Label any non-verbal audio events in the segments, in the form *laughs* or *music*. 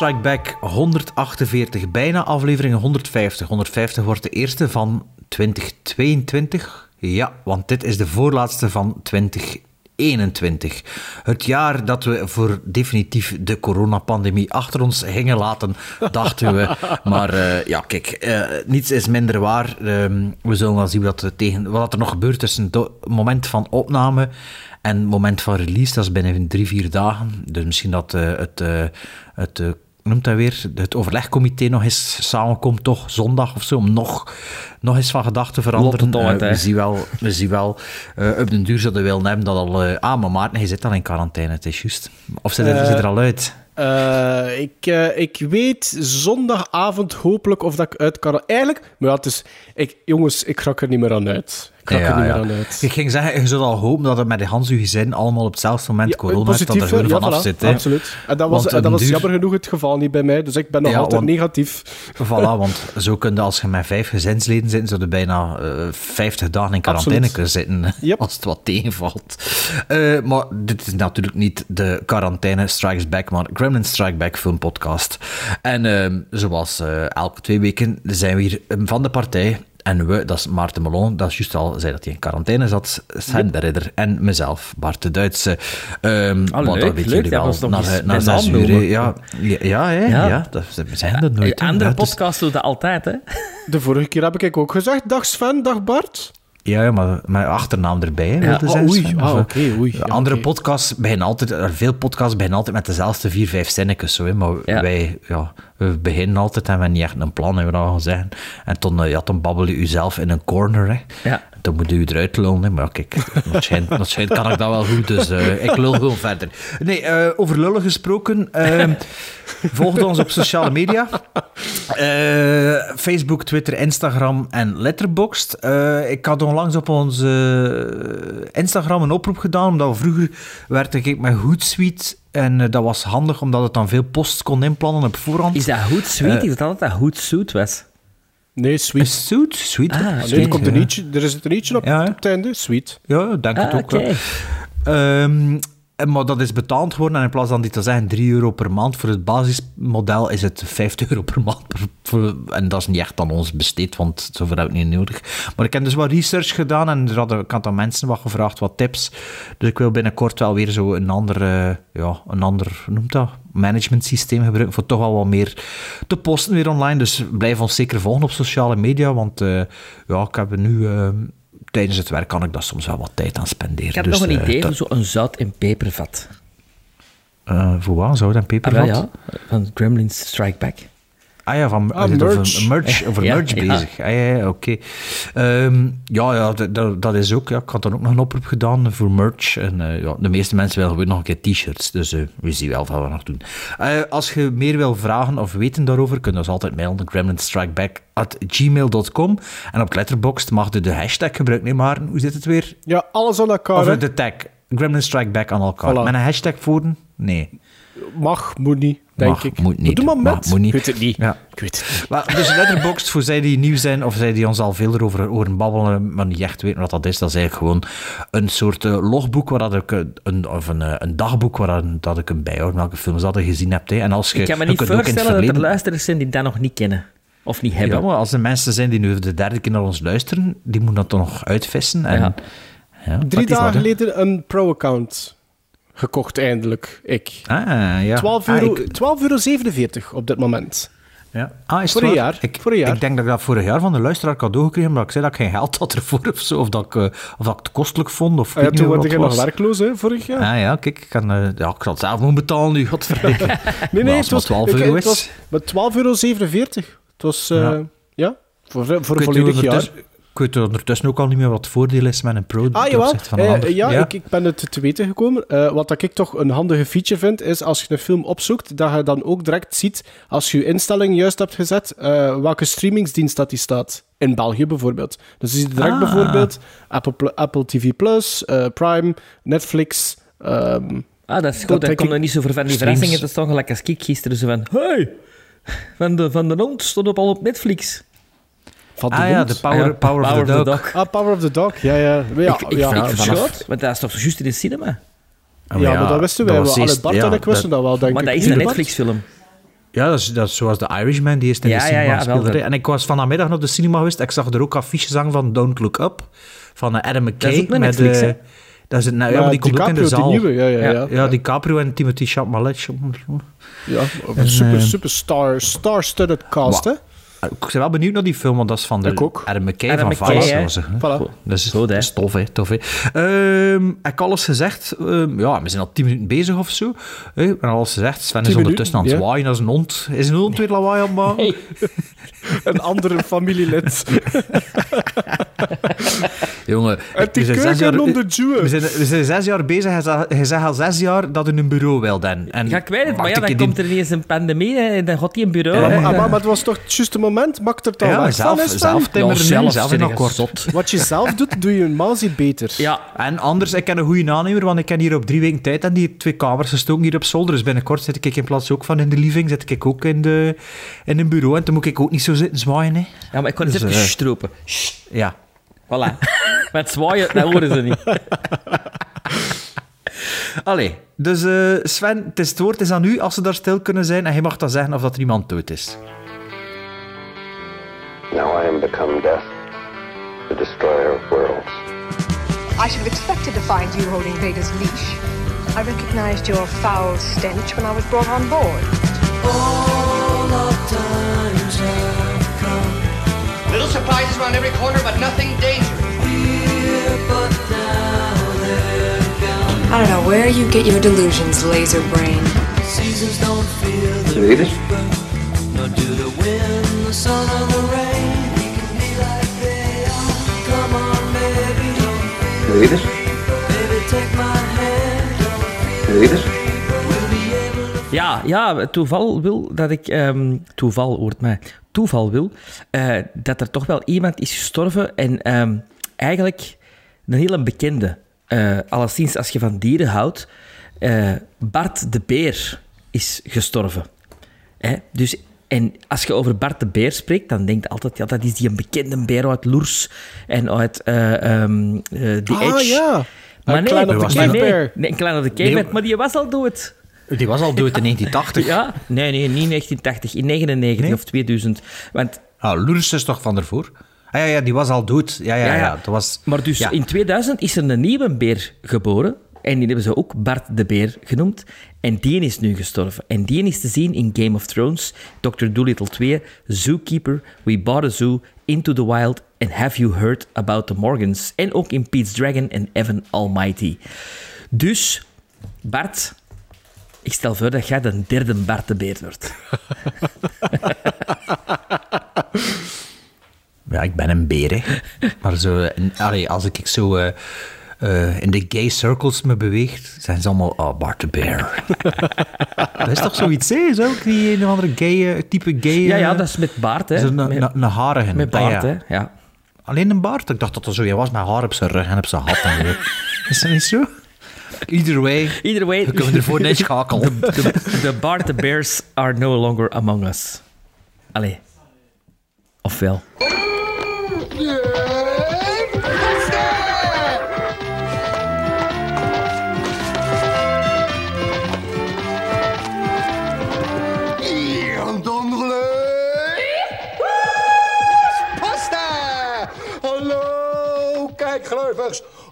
Strike Back 148, bijna aflevering 150. 150 wordt de eerste van 2022. Ja, want dit is de voorlaatste van 2021. Het jaar dat we voor definitief de coronapandemie achter ons gingen laten, dachten we. *laughs* Maar uh, ja, kijk, uh, niets is minder waar. Uh, we zullen wel zien wat, tegen, wat er nog gebeurt tussen het moment van opname en het moment van release. Dat is binnen drie, vier dagen. Dus misschien dat het... het noemt dat weer, het overlegcomité nog eens samenkomt, toch zondag of zo, om nog, nog eens van gedachten te veranderen. Uh, we, zien wel, we zien wel, uh, op den duur zouden we wel hebben dat al... Uh, ah, maar Maarten, hij zit al in quarantaine, het is juist. Of zit er, zit er al uit? Uh, ik, uh, ik weet zondagavond hopelijk of dat ik uit kan. Eigenlijk, maar het is, ik, jongens, ik ga er niet meer aan uit. Ja, er niet ja. meer aan uit. Ik ging zeggen, je zou al hopen dat het met de Hans uw gezin allemaal op hetzelfde moment corona heeft, dat er gewoon ja, vanaf voilà, zit. Hè. Absoluut. En dat was, en dat was duur... jammer genoeg het geval niet bij mij, dus ik ben nog altijd want, negatief. Voilà, *laughs* want zo kun je als je met vijf gezinsleden zit, je bijna uh, 50 dagen in quarantaine Absoluut. kunnen zitten, Yep. als het wat tegenvalt. Uh, maar dit is natuurlijk niet de quarantaine Strikes Back, maar Gremlin Strike Back filmpodcast. En uh, zoals uh, elke twee weken zijn we hier van de partij en we, dat is Maarten Melon, dat is juist al zei dat hij in quarantaine zat, Sven yep. de Ridder en mezelf, Bart de Duitse. Um, oh, want leuk, dat weet leuk, jullie wel, na, na, na zes uur. Ja, ja, ja, hè, ja. Ja. dat, we zijn er nooit. Andere podcasts doen dat altijd, hè? De vorige keer heb ik ook gezegd, dag Sven, dag Bart. Ja, ja, maar mijn achternaam erbij, Ja. Oh, zijn, oei, eh, oei. Ja, andere podcasts beginnen altijd, er veel podcasts beginnen altijd met dezelfde vier, vijf zinnetjes, zo, hè, maar Ja. wij, ja, we beginnen altijd en we hebben niet echt een plan, hebben we dan zeggen. En toen, eh, ja, dan babbel je jezelf in een corner, hè. Ja. Dan moet u eruit lullen, hè. maar kijk, *laughs* dat dat schijnt kan ik dat wel goed, dus eh, ik lul gewoon verder. Nee, eh, over lullen gesproken, eh, *laughs* volg ons op sociale media. Eh, Facebook, Twitter, Instagram en Letterboxd. Ik had onlangs op onze Instagram een oproep gedaan, omdat we vroeger werkte ik met Hootsuite en dat was handig, omdat het dan veel posts kon inplannen op voorhand. Is dat goed sweet? Eh. ik dacht altijd dat goed zoet was. Nee, sweet. Sweet? Ah. Nee, er, komt een liedje, er is een liedje op, Ja, op het einde, sweet. Ja, ik denk het Ah, ook. oké. wel. Ehm, maar dat is betaald geworden en in plaats van die te zeggen 3 euro per maand voor het basismodel is het 50 *laughs* euro per maand. per- voor- en dat is niet echt aan ons besteed, want zover heb ik niet nodig. Maar ik heb dus wat research gedaan en er hadden, ik had aan mensen wat gevraagd, wat tips. Dus ik wil binnenkort wel weer zo een ander, ja, een ander, hoe noemt dat? Management systeem gebruiken voor toch wel wat meer te posten weer online. Dus blijf ons zeker volgen op sociale media, want eh, ja, ik heb nu... eh, Tijdens het werk kan ik daar soms wel wat tijd aan spenderen. Ik heb Dus, nog een eh, idee voor zo'n zout- en pepervat. voor wat? Zout en Ah, pepervat? ja. Van Gremlins Strike Back. Ah ja, van Ah, merch. over merch, *laughs* over Ja, merch ja. bezig. Ah, ja, oké. Ehm, ja, ja dat, is ook. Ja, ik had dan ook nog een oproep gedaan voor merch. En eh, ja, de meeste mensen willen gewoon nog een keer t-shirts. Dus eh, we zien wel wat we nog doen. Eh, als je meer wil vragen of weten daarover, kun je ons altijd mailen naar gremlinstrikeback.gmail.com. En op Letterboxd mag je de hashtag gebruiken. Nee, maar hoe zit het weer? Ja, alles aan elkaar. Of hè. de tag. Gremlin Strike Back aan elkaar. Voilà. Met een hashtag voor? Nee. Mag, moet niet, denk Mag, ik. moet niet. Doe maar met. Mag, moet niet. Ik weet het niet. Ja. Ik weet het niet. Maar, dus Letterboxd, voor zij die nieuw zijn of zij die ons al veel erover horen babbelen, maar niet echt weten wat dat is, dat is eigenlijk gewoon een soort eh, logboek waar dat ik, eh, een, of een, eh, een dagboek waar dat, ik een bijhoud, welke films dat je gezien hebt. Hè. En als je, Ik kan me niet voorstellen dat er luisteraars zijn die dat nog niet kennen. Of niet hebben. Ja, maar als er mensen zijn die nu de derde keer naar ons luisteren, die moeten dat toch nog uitvissen. En, Ja. Drie dagen geleden een pro-account gekocht, eindelijk. Ik. Ah, ja. 12 Ah, euro, ik- 12,47 euro 47 op dit moment. Ja. Ah, is Voor een jaar, Ik, voor een jaar. ik denk dat ik dat vorig jaar van de luisteraar cadeau gekregen maar ik zei dat ik geen geld had ervoor of zo. Of dat ik, eh, of dat ik het kostelijk vond. Of ik Ah ja, toen word het nog werkloos, hè, vorig jaar. Ah ja, kijk, ik, kan, eh, ja, ik zal het zelf moeten betalen nu, godverdikke. *laughs* nee, Maar nee, als het was, het maar 12 ik- euro het was maar 12,47 euro. Het was, eh, ja. Ja. voor, voor een Ik volledig jaar. Ik weet ondertussen ook al niet meer wat het voordeel is met een pro Ah, jawel. van een Eh, ander. ja, Ik, ik ben het te weten gekomen. Eh, wat dat ik toch een handige feature vind, is als je een film opzoekt, dat je dan ook direct ziet, als je je instelling juist hebt gezet, eh, welke streamingsdienst dat die staat. In België bijvoorbeeld. Dus je ziet direct Ah. bijvoorbeeld Apple, Pl- Apple TV+, Plus, Prime, Netflix, Ehm, Ah, dat is goed. Dat komt nog niet zo ver van die verrassingen. Dat is toch gelijk als ik gisteren zo van... Hey, van de, van de hond stond op al op Netflix. Van de Ah ja, de Power, Ah ja, power, of the Dog. Ah, Power of the Dog, ja, ja. Maar ja, ik ik, ja, ik verschoot, want dat is toch juist in de cinema? Ja, maar dat wisten wij was wel. Alle eerst- Bart ja, en ik wisten dat, wel, denk Maar ik. dat is een? Netflix-film. Ja, dat is, dat is zoals de Irishman, die is in Ja, de ja, cinema ja, gespeeld. wel, hè. dat- En ik was vanmiddag naar de cinema geweest. Ik zag er ook affiches hangen van Don't Look Up. Van eh, Adam McKay. Dat is ook met Netflix, eh, hè? dat is het, nou, ja, Ja, maar die komt ook in de DiCaprio, zaal. die nieuwe, ja, ja, Ja. ja. Ja, DiCaprio en Timothy Chalamet. Ja, een super, eh, super star, star-studded cast, hè? Ik ben wel benieuwd naar die film, want dat is van de. Adam McKay Adam van McKay, Vice. Dus Goed, dat is tof, hè. Tof, hè. Ehm, heb ik alles gezegd? Ehm, ja, we zijn al tien minuten bezig of zo. Hebben alles gezegd. Sven is ondertussen aan het minuten, zwaaien als een hond. Is een hond weer lawaai aan het maken? *laughs* *laughs* Een andere familielid. *laughs* Jongen, En die we zijn zes keuken jaar-. We zijn, we zijn zes jaar bezig. Hij zegt- al zes jaar dat hij een bureau wil dan. En Ja, ik weet het, maar ja, dan komt er ineens een pandemie hè, en dan gaat hij een bureau. Maar, maar, maar, maar het was toch het juiste moment? Maakt er dan Ja, weg zelf, zelf Ja, zelf akkoord. zot. *laughs* Wat je zelf doet, doe je een maal beter. Ja, En anders, ik ken een goede aannemer, want ik ken hier op drie weken tijd en die twee kamers gestoken hier op zolder. Dus binnenkort zit ik in plaats ook van in de living, zit ik ook in, de, in een bureau. En dan moet ik ook niet zo zitten zwaaien, hè. ja, maar ik kon Dus, even stropen. Ja. Voilà. *laughs* Met zwaaien, dat horen ze niet. *laughs* Allee, dus eh, Sven, het, is het woord is aan u als ze daar stil kunnen zijn en je mag dan zeggen of dat er iemand dood is. Now I am become death, the destroyer of worlds. I should have expected to find you holding Vader's leash. I recognized your foul stench when I was brought on board. Little surprises around every corner, but nothing dangerous. I don't know where you get your delusions, laser brain. Read it. Read it. Read it. Ja, ja, het toeval wil dat ik... ehm, toeval hoort mij. Toeval wil eh, dat er toch wel iemand is gestorven en ehm, eigenlijk een hele bekende. Eh alleszins als je van dieren houdt. eh, Bart de Beer is gestorven. Hè? Dus, en als je over Bart de Beer spreekt, dan denk je altijd, ja, dat is die een bekende beer uit Loers en uit eh ehm eh, The Ah, Edge. ja. Maar Een nee, Kleine de nee, Bear. nee, een kleine de Cave Nee, Bear, maar die was al dood. Die was al dood in 1980. Ja? Nee, nee, niet in 1980, in 99 Nee? of 2000. Want, Ah, Loers is toch van ervoor? Ah ja, ja, die was al dood. Ja, ja, ja. Ja, ja. Dat was, maar dus ja. in 2000 is er een nieuwe beer geboren. En die hebben ze ook Bart de Beer genoemd. En die is nu gestorven. En die is te zien in Game of Thrones, Dr. Dolittle 2, Zookeeper, We Bought a Zoo, Into the Wild en Have You Heard About the Morgans. En ook in Pete's Dragon en Evan Almighty. Dus, Bart, ik stel voor dat jij de derde Bart de Beer wordt. *laughs* Ja, ik ben een beer, hè. Maar zo, en, allee, als ik zo eh, eh, in de gay circles me beweeg, zijn ze allemaal, oh, Bart de Bear. *laughs* dat is toch zoiets, hè? Ook die een of andere gay, eh, type gay... Ja, ja, dat is met baard, hè. Met- een, een harige. Met Ah, baard, hè. Ja. Alleen een baard? Ik dacht dat er zo was met haar op zijn rug en op zijn hat. En zo. *laughs* is dat niet zo? Either way, Either way, we kunnen ervoor niet schakelen. *laughs* the, the Bart the Bears are no longer among us. Allee. Ofwel. Pasta!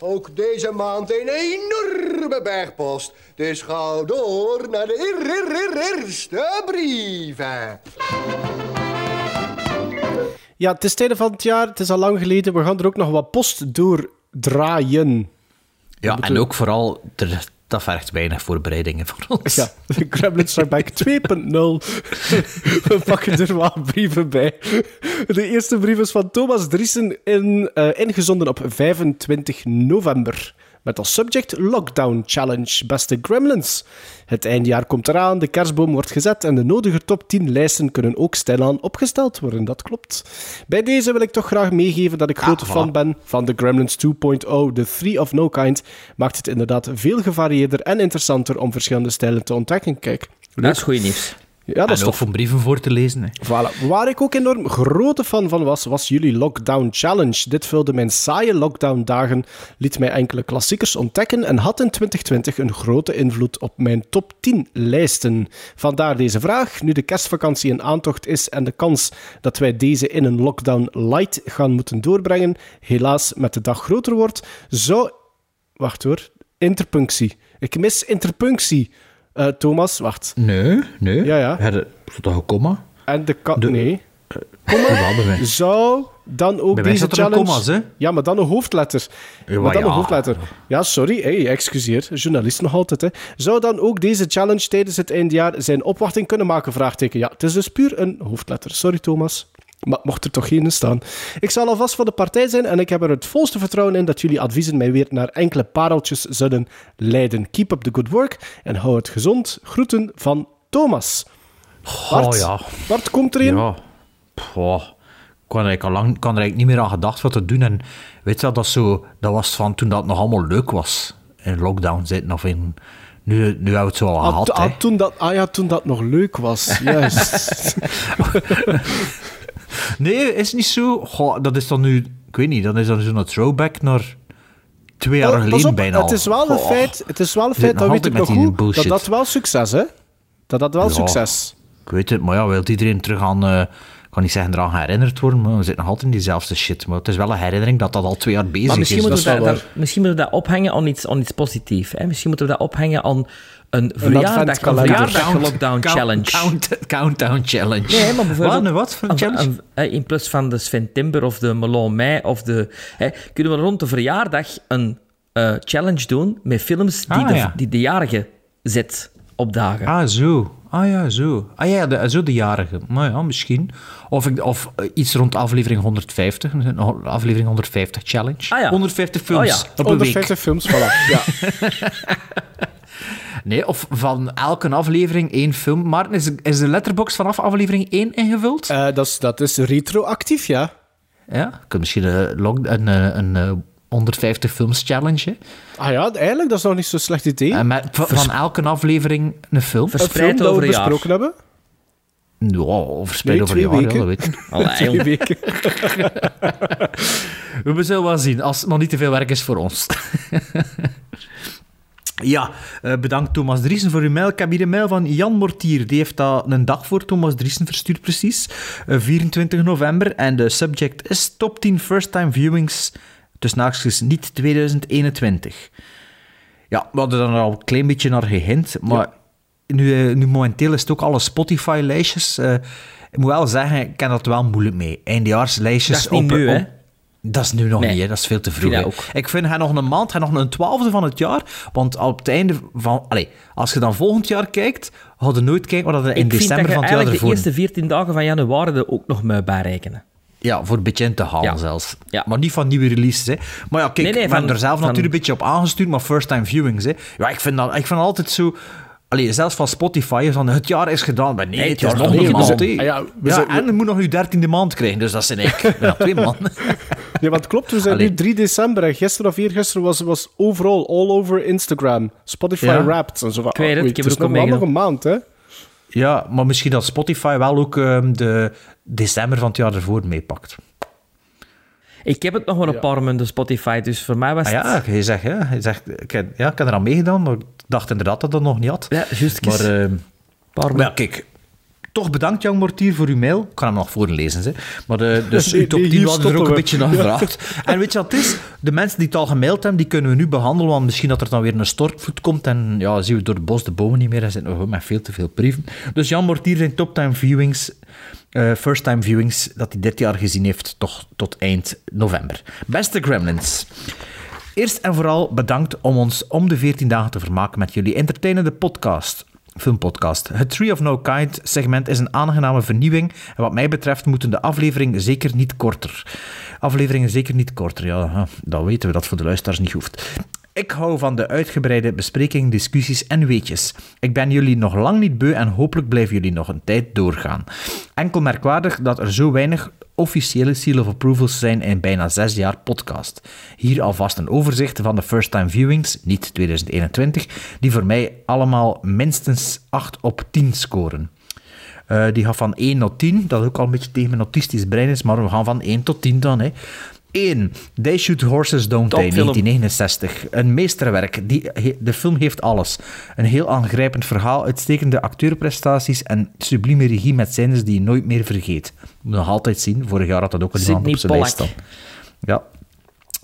Ook deze maand een enorme bergpost. Dus ga door naar de eer- eer- eer- eerste brieven. Ja, het is tijden van het jaar. Het is al lang geleden. We gaan er ook nog wat post doordraaien. Ja, en ook vooral, er, dat vergt weinig voorbereidingen voor ons. Ja, Gremlins Strike Back 2.0. We pakken er wel brieven bij. De eerste brief is van Thomas Driesen, in, eh, ingezonden op 25 november. Met als subject Lockdown Challenge, beste Gremlins. Het eindjaar komt eraan, de kerstboom wordt gezet en de nodige top 10 lijsten kunnen ook stilaan opgesteld worden. Dat klopt. Bij deze wil ik toch graag meegeven dat ik grote fan ben van de Gremlins 2.0. De Three of No Kind maakt het inderdaad veel gevarieerder gevarieerder en interessanter om verschillende stijlen te ontdekken. Kijk, Dat is goed nieuws. Ja, dat is en ook tof. om brieven voor te lezen. Hè. Voilà. Waar ik ook enorm grote fan van was, was jullie Lockdown Challenge. Dit vulde mijn saaie lockdown-dagen, liet mij enkele klassiekers ontdekken en had in 2020 een grote invloed op mijn top 10 lijsten. Vandaar deze vraag. Nu de kerstvakantie in aantocht is en de kans dat wij deze in een lockdown light gaan moeten doorbrengen, helaas met de dag groter wordt, zou... Wacht hoor. Interpunctie. Ik mis interpunctie. Eh, Thomas, wacht. Nee, nee. Ja, ja. Toch een komma? En de kat... De- Nee. Bij mij. Zou dan ook Bij mij deze er challenge... komma's, hè? Ja, maar dan een hoofdletter. Ja, maar dan ja. een hoofdletter. Ja, sorry. Hey, excuseer. Journalist nog altijd. Hè. Zou dan ook deze challenge tijdens het eindjaar zijn opwachting kunnen maken? Vraagteken. Ja, het is dus puur een hoofdletter. Sorry, Thomas. Maar mocht er toch geen staan. Ik zal alvast van de partij zijn en ik heb er het volste vertrouwen in dat jullie adviezen mij weer naar enkele pareltjes zullen leiden. Keep up the good work en hou het gezond. Groeten van Thomas. Bart, Oh ja. Bart komt erin. Ja. Poh. Ik had er al lang ik had er eigenlijk niet meer aan gedacht wat te doen. En weet je dat, zo, dat was van toen dat nog allemaal leuk was. In lockdown zitten of in... Nu, nu hebben we het zo al Ah, gehad, ah, toen dat, ah ja, toen dat nog leuk was. Juist. *laughs* *laughs* Nee, is niet zo. Goh, dat is dan nu... Ik weet niet, dan is dat zo'n throwback naar twee jaar Pas geleden op, bijna. Het is wel een feit, het is wel een feit dat weet ik nog goed, dat bullshit. dat wel succes, hè? Dat dat wel Ja. succes. Ik weet het, maar ja, wil iedereen terug aan... eh, ik kan niet zeggen eraan herinnerd worden, maar we zitten nog altijd in diezelfde shit. Maar het is wel een herinnering dat dat al twee jaar bezig Maar misschien is. moeten, dat we dat, misschien moeten we dat ophangen aan iets, aan iets positiefs. Hè? Misschien moeten we dat ophangen aan een verjaardag, een verjaardag lockdown Count- challenge. count- countdown challenge. Nee, maar bijvoorbeeld... Wat, een wat voor een challenge? een- een- in plaats van de Sven Timber of de Melon Mei of de... Hè, kunnen we rond de verjaardag een eh, challenge doen met films die, Ah, de, ja. die de jarige zet op dagen. Ah, zo. Ah ja, zo. Ah ja, de, zo de jarige. Nou ja, misschien. Of, ik, of eh, iets rond aflevering 150. een Aflevering 150 challenge. Ah ja. 150 films Oh ja. op een week. 150 films, voilà. Ja. *laughs* Nee, of van elke aflevering één film. Maar is, is de letterbox vanaf aflevering 1 ingevuld? Eh, dat, is, dat is retroactief, ja. Ja, ik misschien een, log- een, eh, een, eh, 150 films challenge. hè. Ah ja, eigenlijk, dat is nog niet zo'n slecht idee. En met, van, van elke aflevering een film. een film verspreid dat we over een jaar. besproken hebben. Ja, verspreid Nee, over een jaar, ja, dat weet ik. *laughs* Allee, Twee weken. *laughs* We zullen wel zien, als het nog niet te veel werk is voor ons. *laughs* ja, eh, bedankt Thomas Driesen voor uw mail. Ik heb hier een mail van Jan Mortier. Die heeft dat een dag voor Thomas Driesen verstuurd, precies. Eh, 24 november. En de subject is top 10 first-time viewings. Tussen haakjes niet 2021. Ja, we hadden er al een klein beetje naar gehint. Maar nu, eh, nu momenteel is het ook alle Spotify-lijstjes. eh, ik moet wel zeggen, ik ken dat wel moeilijk mee. Niet op, nu, op- dat is nu nog Nee. niet, hè. dat is veel te vroeg. vind dat. Ik vind hij nog een maand, hij nog een twaalfde van het jaar. Want op het einde van... Allee, als je dan volgend jaar kijkt, hadden nooit kijken wat er in Ik dat december van het jaar eigenlijk de ervoor... eerste 14 dagen van januari er ook nog mee bijrekenen. Ja, voor een beetje in te halen Ja. zelfs. Ja. Maar niet van nieuwe releases. Hè. Maar ja, kijk, Nee, nee, ik ben van- er zelf van- natuurlijk een beetje op aangestuurd, maar first-time viewings. Hè. Ja, ik vind, dat, ik vind altijd zo... Allee, zelfs van Spotify is van het jaar is gedaan. Maar nee, Nee, het het is jaar nog is niet. Ah ja, we Ja, zijn- en je moet nog je dertiende maand krijgen, dus dat zijn ik. Al twee man. *laughs* Ja, want klopt, we zijn Allee. nu 3 december en gisteren of eergisteren was, was overal, all over Instagram, Spotify Ja. Wrapped en zo van. Ik weet het, oei, ik heb is er ook nog nog een maand, hè? Ja, maar misschien dat Spotify wel ook ehm, de december van het jaar ervoor meepakt. Ik heb het nog wel een paar maanden Spotify, dus voor mij was Ah het... ja, je zegt, ja, je zegt ik, heb- ja, ik heb eraan meegedaan, maar dacht inderdaad dat dat nog niet had. Ja, juist. Maar, ehm, paar maar ja, kijk, toch bedankt, Jan Mortier, voor uw mail. Ik kan hem nog voorlezen. Hè. Maar de, dus *laughs* Nee, uw top nee, 10 hier hadden er ook een beetje naar gevraagd. En weet je wat het is? De mensen die het al gemaild hebben, die kunnen we nu behandelen, want misschien dat er dan weer een stortvloed komt en ja, zien we door het bos de bomen niet meer en zitten we met veel te veel brieven. Dus Jan Mortier zijn top 10 viewings, eh, first time viewings, dat hij dit jaar gezien heeft, toch tot eind november. Beste Gremlins. Eerst en vooral bedankt om ons om de 14 dagen te vermaken met jullie entertainende podcast. Filmpodcast. Het Tree of No Kind segment is een aangename vernieuwing. En wat mij betreft moeten de afleveringen zeker niet korter. Afleveringen zeker niet korter, ja, dat weten we dat voor de luisteraars niet hoeft. Ik hou van de uitgebreide bespreking, discussies en weetjes. Ik ben jullie nog lang niet beu en hopelijk blijven jullie nog een tijd doorgaan. Enkel merkwaardig dat er zo weinig officiële seal of approvals zijn in bijna zes jaar podcast. Hier alvast een overzicht van de first time viewings, niet 2021, die voor mij allemaal minstens 8 op 10 scoren. Uh, die gaat van 1 tot 10, dat ook al een beetje tegen mijn autistisch brein is, maar we gaan van 1 tot 10 dan. Hè. 1. They Shoot Horses Don't They, 1969. Een meesterwerk. Die, de film heeft alles. Een heel aangrijpend verhaal, uitstekende acteurprestaties en sublieme regie met scènes die je nooit meer vergeet. Moet nog altijd zien. Vorig jaar had dat ook een iemand op zijn lijst staan. Ja.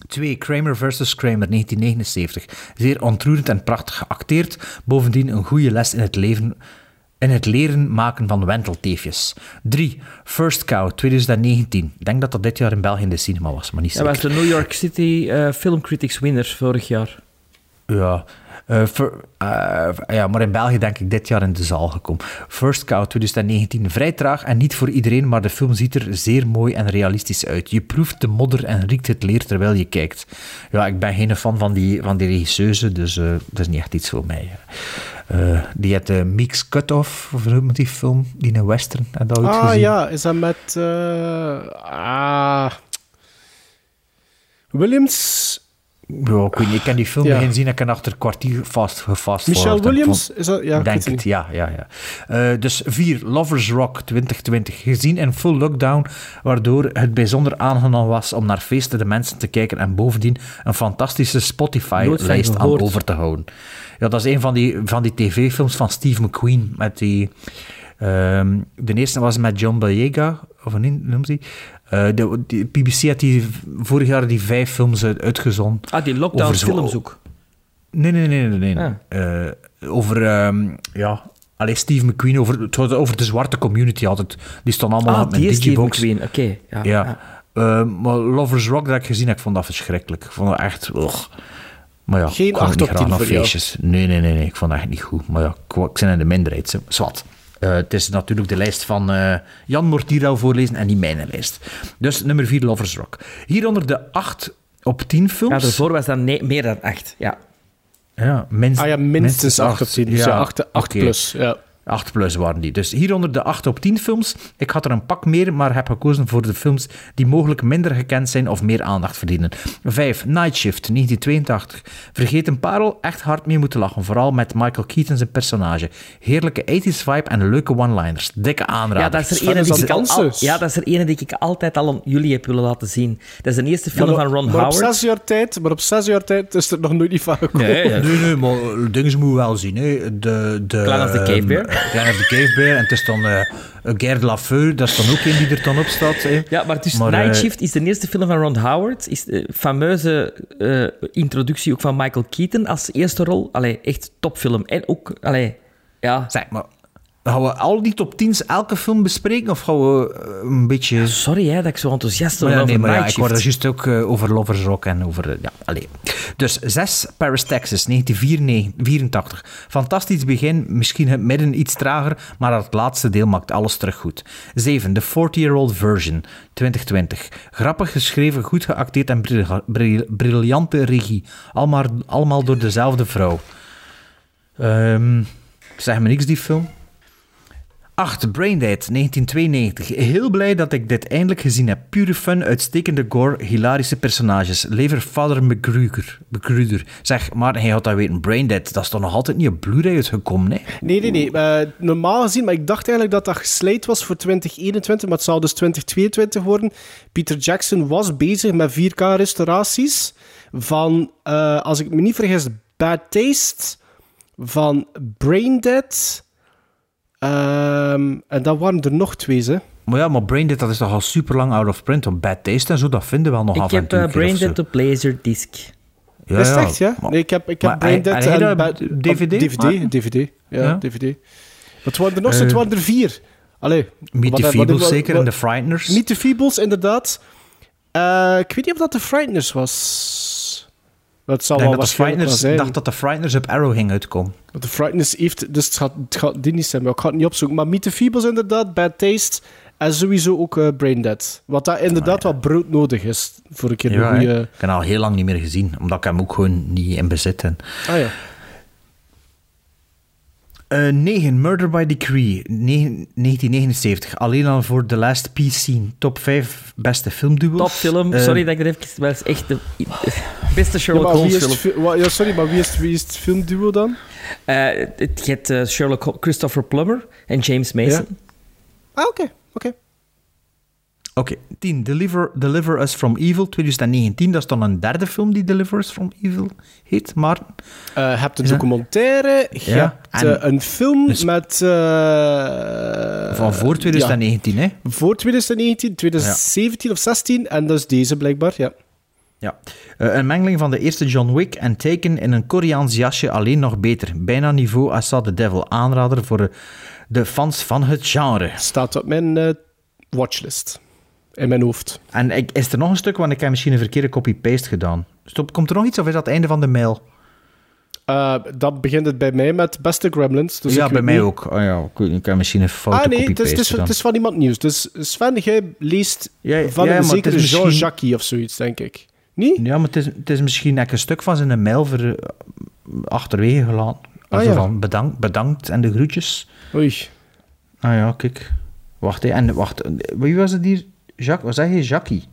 2. Kramer vs. Kramer, 1979. Zeer ontroerend en prachtig geacteerd. Bovendien een goede les in het leven in het leren maken van wentelteefjes. 3. First Cow, 2019. Ik denk dat dat dit jaar in België in de cinema was, maar niet zeker. Dat was de New York City uh, Film Critics winner vorig jaar. Ja, uh, ja, maar in België denk ik dit jaar in de zaal gekomen. First Cow 2019, vrij traag en niet voor iedereen, maar de film ziet er zeer mooi en realistisch uit. Je proeft de modder en riekt het leer terwijl je kijkt. Ja, ik ben geen fan van die, van die regisseuse, dus dat is niet echt iets voor mij. Uh, die had de Mix Cut-Off, of hoe die film? Die een western. Heb dat ah gezien? ja, is dat met... Uh, ah, Williams... Ja, ik, weet niet, ik ken die film ja. zien. Ik kan achter een kwartier vast gefast Michelle Williams? Is dat, ja, denk het, ja. ja, ja. Uh, dus vier, Lovers Rock 2020. Gezien in full lockdown, waardoor het bijzonder aangenaam was om naar feesten de mensen te kijken en bovendien een fantastische Spotify-lijst aan over te houden. Ja, dat is een van die, van die tv-films van Steve McQueen. Met die, um, de eerste was met John Boyega, of een noemt hij. Uh, de, de, BBC had die, vorig jaar die vijf films uitgezonden. Ah, die lockdown-films ook? Nee, nee, nee, nee. nee. Ah. Uh, over, um, ja... Allee, Steve McQueen, over, over de zwarte community altijd. Die stond allemaal ah, met die Digibox. Steve McQueen, oké. Okay. Ja, ja. ja. Uh, maar Lovers Rock, dat ik gezien heb, ik vond dat verschrikkelijk. Ik vond dat echt... Ugh. Maar ja, Geen 8 op 10 voor feestjes. Nee, nee, nee, nee, ik vond dat echt niet goed. Maar ja, ik, ik ben in de minderheid. Zwat. Uh, het is natuurlijk de lijst van uh, Jan Mortierau voorlezen en niet mijn lijst. Dus nummer 4, Lovers Rock. Hieronder de 8 op 10 films. Ja, ervoor was dat nee, meer dan 8. Ja, ja, minst, ah, ja minstens 8 op 10. Dus ja, 8, 8 okay. plus. Ja. 8 plus waren die. Dus hieronder de 8 op 10 films. Ik had er een pak meer, maar heb gekozen voor de films die mogelijk minder gekend zijn of meer aandacht verdienen. 5. Night Shift, 1982. Vergeet een parel, echt hard mee moeten lachen. Vooral met Michael Keaton zijn personage. Heerlijke 80s vibe en leuke one-liners. Dikke aanrader. Ja, dat is er ene die, ik al, ja, dat is er ene die ik altijd al aan jullie heb willen laten zien. Dat is de eerste film ja, maar, van Ron maar Howard. Op zes jaar tijd, maar op zes jaar tijd is er nog nooit niet van gekomen. Nee, nee, nee maar dingen moeten we wel zien. Hè. De, de, Clan of the Cave Bear. Clan of the Cave Bear. En het is dan uh, Gerd Lafeu, dat is dan ook een die er dan op staat. Hè. Ja, maar, dus maar Night Shift is de eerste film van Ron Howard. Is de fameuze uh, introductie ook van Michael Keaton als eerste rol. Allee, echt topfilm. En ook, allee, ja... Zeg maar... Gaan we al die top 10's elke film bespreken? Of gaan we uh, een beetje... Sorry hè, dat ik zo enthousiast ben ja, over nee, maar ja, Ik hoorde juist ook uh, over Lovers Rock en over... Uh, ja, allee. Dus 6, Paris, Texas, 1984. Fantastisch begin, misschien het midden iets trager, maar het laatste deel maakt alles terug goed. 7, The 40-Year-Old Version, 2020. Grappig geschreven, goed geacteerd en bril bril briljante regie. Allemaal, allemaal door dezelfde vrouw. Um, zeg me niks, die film. 8. Braindead, 1992. Heel blij dat ik dit eindelijk gezien heb. Pure fun, uitstekende gore, hilarische personages. Lever Father McGruder. Zeg, maar hij had dat weten. Braindead, dat is toch nog altijd niet op Blu-ray uitgekomen, hè? Nee, nee, nee. Uh, normaal gezien, maar ik dacht eigenlijk dat dat gesleid was voor 2021, maar het zou dus 2022 worden. Peter Jackson was bezig met 4K-restauraties van, uh, als ik me niet vergis, Bad Taste, van Braindead... Um, en dan waren er nog twee, hè. Maar ja, maar Braindead, dat is toch al super lang out of print. Op Bad Taste en zo, dat vinden we wel nog ik af en heb toe. uh, Braindead op Laserdisc. Ja, is het echt, ja? Maar, nee, ik heb, ik heb Braindead en, en Bad... DVD? DVD. DVD. Ja, ja, DVD. Wat waren er nog? Uh, het waren er vier. Allee. Meet the Feebles zeker, en The Frighteners. Meet the Feebles, inderdaad. Uh, ik weet niet of dat de Frighteners was. Dat zal ik wel dat de Frighteners, zijn. dacht dat de Frighteners op Arrow ging uitkomen. De Frighteners heeft... Dus het gaat, het gaat die niet zijn, maar ik ga het niet opzoeken. Maar Meet the Feebles inderdaad, Bad Taste... En sowieso ook uh, Braindead. Wat dat inderdaad ah, ja. wat broodnodig is. Voor een keer ja, een goede... Ik heb hem al heel lang niet meer gezien. Omdat ik hem ook gewoon niet in bezit heb. Ah ja. Eh 9, Murder by Decree, 9 1979. Alleen al voor The Last Peace Scene. Top 5 beste filmduels. Topfilm. Eh, Sorry dat ik er even... Maar het is echt de beste Sherlock maar wie Holmes is het film. fi- ja, sorry, maar wie is, wie is het filmduo dan? Eh, het je hebt eh, Sherlock Christopher Plummer en James Mason. Ah, oké. oké. Oké, 10. Deliver, Deliver Us From Evil, 2019. Dat is dan een derde film die Deliver Us From Evil heet. Maar Eh, je hebt een documentaire, je Ja, hebt eh, een film Dus- met... eh, van voor 2019, hè? voor 2019, 2017 of 16, en dat is deze blijkbaar, ja. Ja. Een mengeling van de eerste John Wick en Taken in een Koreaans jasje, alleen nog beter. Bijna niveau Assad the Devil. Aanrader voor de, fans van het genre. Staat op mijn watchlist. In mijn hoofd. En ik, is er nog een stuk, want ik heb misschien een verkeerde copy-paste gedaan. Stop, komt er nog iets of is dat het einde van de mail? Eh, dat begint het bij mij met beste Gremlins. Dus ja, bij mij niet- ook. Oh ja, ik, ik heb misschien een foute Ah nee, het is, van iemand nieuws. Dus Sven, jij leest Ja, ja, van maar een zekere misschien- Jean-Jacques of zoiets, denk ik. Niet? Ja, maar het is, het is misschien een stuk van zijn mail ver, eh, achterwege gelaten. Ah, ja. van bedankt, bedankt en de groetjes. Oei. Ah ja, kijk. Wacht, hè. en wacht. Wie was het hier? Jacques, wat zeg je? Jackie?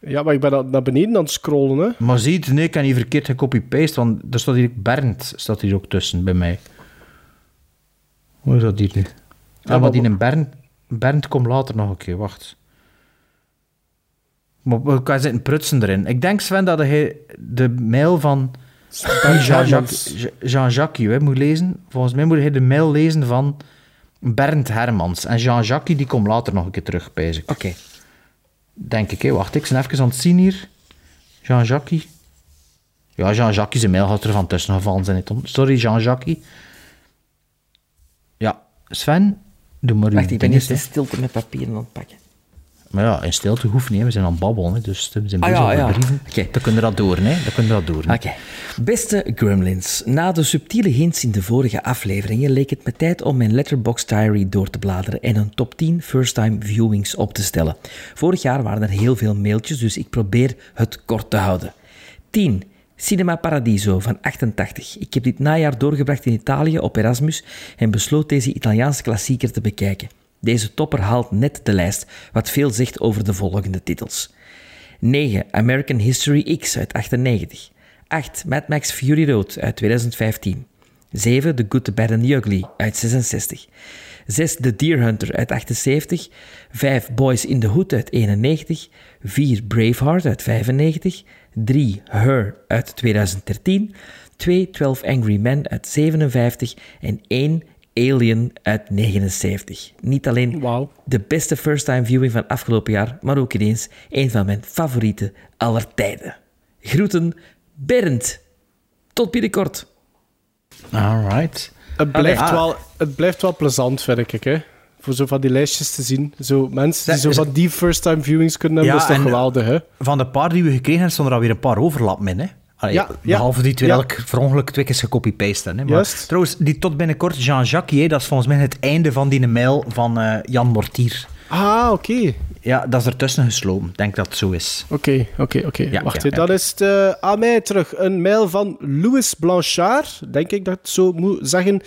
Ja, maar ik ben naar beneden aan het scrollen, hè. Maar ziet, nee, ik heb niet verkeerd gecopy-paste, want er staat hier Bernd staat hier ook tussen bij mij. Hoe is dat hier nu? Ah, maar die een Bernd, Bernd komt later nog een keer, wacht. Maar we kan zitten prutsen erin. Ik denk, Sven, dat hij de mail van Jean-Jacques Hermans. Jean-Jacques hè, moet lezen. Volgens mij moet hij de mail lezen van Bernd Hermans. En Jean-Jacques, die komt later nog een keer terug, ik. Oké. Denk ik, hè. Wacht, ik ben even aan het zien hier. Jean-Jacques. Ja, Jean-Jacques, zijn mail gaat er van tussen gevallen zijn. Sorry, Jean-Jacques. Ja, Sven, doe maar uw Wacht, ik ben eerst in stilte met papieren aan het pakken. Maar ja, in stilte hoeft niet, we zijn aan het babbelen. Hè. Dus we zijn Ah, bezig ja, over ja. brieven. Oké. Dan kunnen we dat door, hè. Dan kunnen we dat door. Oké. Beste Gremlins, na de subtiele hints in de vorige afleveringen leek het me tijd om mijn Letterboxd Diary door te bladeren en een top 10 first-time viewings op te stellen. Vorig jaar waren er heel veel mailtjes, dus ik probeer het kort te houden. 10. Cinema Paradiso van 88. Ik heb dit najaar doorgebracht in Italië op Erasmus en besloot deze Italiaanse klassieker te bekijken. Deze topper haalt net de lijst, wat veel zegt over de volgende titels. 9. American History X uit 98. 8. Mad Max Fury Road uit 2015. 7. The Good, The Bad and The Ugly uit 66. 6. The Deer Hunter uit 78. 5. Boys in the Hood uit 91. 4. Braveheart uit 95. 3. Her uit 2013. 2. 12 Angry Men uit 57. En 1. Alien uit 79. Niet alleen de beste first-time viewing van afgelopen jaar, maar ook ineens een van mijn favoriete aller tijden. Groeten, Bernd. Tot binnenkort. Alright. Het blijft, ah. wel, het blijft wel plezant, vind ik, hè. Voor zo van die lijstjes te zien. Zo mensen die zo van die first-time viewings kunnen hebben, Ja, dat is toch geweldig, hè. Van de paar die we gekregen hebben, stonden er alweer een paar overlappen in, hè. Allee, Ja, ja. behalve die twee Ja. elk per ongeluk twee keer gecopy-paste hebben, hè. Maar Juist. trouwens, die tot binnenkort, Jean-Jacques, dat is volgens mij het einde van die mail van eh, Jan Mortier. Ah, oké. Ja, dat is ertussen geslopen. Ik denk dat het zo is. Oké, oké, oké. Ja, Wacht, ja, dan is het eh, aan mij terug. Een mail van Louis Blanchard, denk ik dat ik het zo moet zeggen.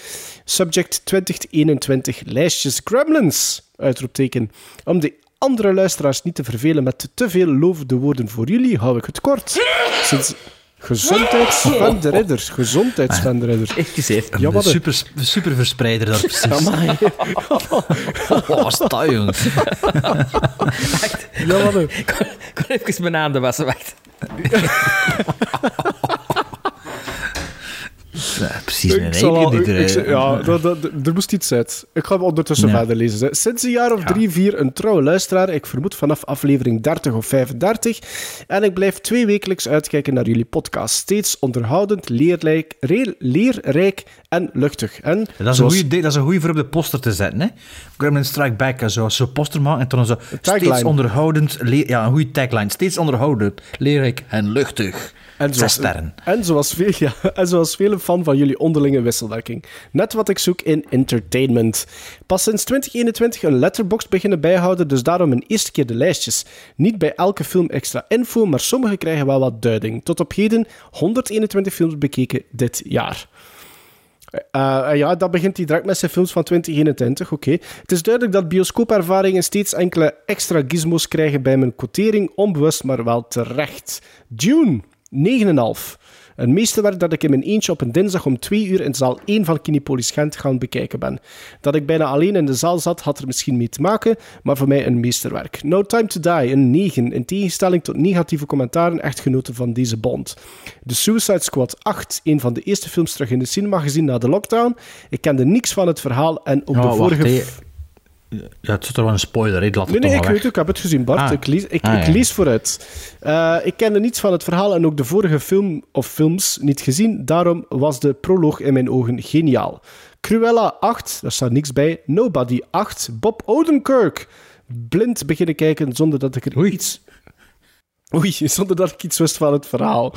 Subject 2021, lijstjes Gremlins, uitroepteken. Om de andere luisteraars niet te vervelen met te veel lovende woorden voor jullie, hou ik het kort. Sinds gezondheidsvan de ridder, gezondheidsvan de ridder. Excuseer. Ja, wat een- super, super verspreider daar precies. Amai. *laughs* Oh, wat is dat, jongens? Ja, wat Ik kon, kon even mijn handen wassen, wacht. Ja, precies Ik zal al- eigen die ik- ik- er... ja, *laughs* dat- dat- er moest iets uit. Ik ga hem ondertussen Ja. verder lezen. hè. Sinds een jaar of drie, vier een trouwe luisteraar. Ik vermoed vanaf aflevering 30 of 35. En ik blijf twee wekelijks uitkijken naar jullie podcast. Steeds onderhoudend, leerrijk, leerrijk en luchtig. En Dat is, een goeie, dat is een goeie voor op de poster te zetten. Hè? Gremlin Strike Back, en zo, zo'n poster maken en dan zo tagline. steeds onderhoudend... Ja, een goede tagline. Steeds onderhoudend, leerrijk en luchtig. En Zes zoals, sterren. En zoals, veel, *laughs* ja, en zoals vele fan van jullie onderlinge wisselwerking. Net wat ik zoek in entertainment. Pas sinds 2021 een letterbox beginnen bijhouden, dus daarom een eerste keer de lijstjes. Niet bij elke film extra info, maar sommige krijgen wel wat duiding. Tot op heden 121 films bekeken dit jaar. Uh, ja, dat begint hij direct met zijn films van 2021. Oké. Het is duidelijk dat bioscoopervaringen steeds enkele extra gizmos krijgen bij mijn quotering. Onbewust, maar wel terecht. Dune, 9,5. Een meesterwerk dat ik in mijn eentje op een dinsdag om twee uur in zaal 1 van Kinepolis Gent gaan bekijken ben. Dat ik bijna alleen in de zaal zat, had er misschien mee te maken, maar voor mij een meesterwerk. No Time to Die, een 9, in tegenstelling tot negatieve commentaren echt genoten van deze bond. The Suicide Squad 8, een van de eerste films terug in de cinema gezien na de lockdown. Ik kende niks van het verhaal en Ja, de vorige... Ja, het is toch wel een spoiler, het Nee, nee, ik weet het, ik heb het gezien, Bart. Ah. Ik, lees, ik, Ah, ik lees vooruit. Eh, ik kende niets van het verhaal en ook de vorige film of films niet gezien. Daarom was de proloog in mijn ogen geniaal. Cruella 8, daar staat niks bij. Nobody 8, Bob Odenkirk. Blind beginnen kijken zonder dat ik er iets... Oei, *laughs* zonder dat ik iets wist van het verhaal.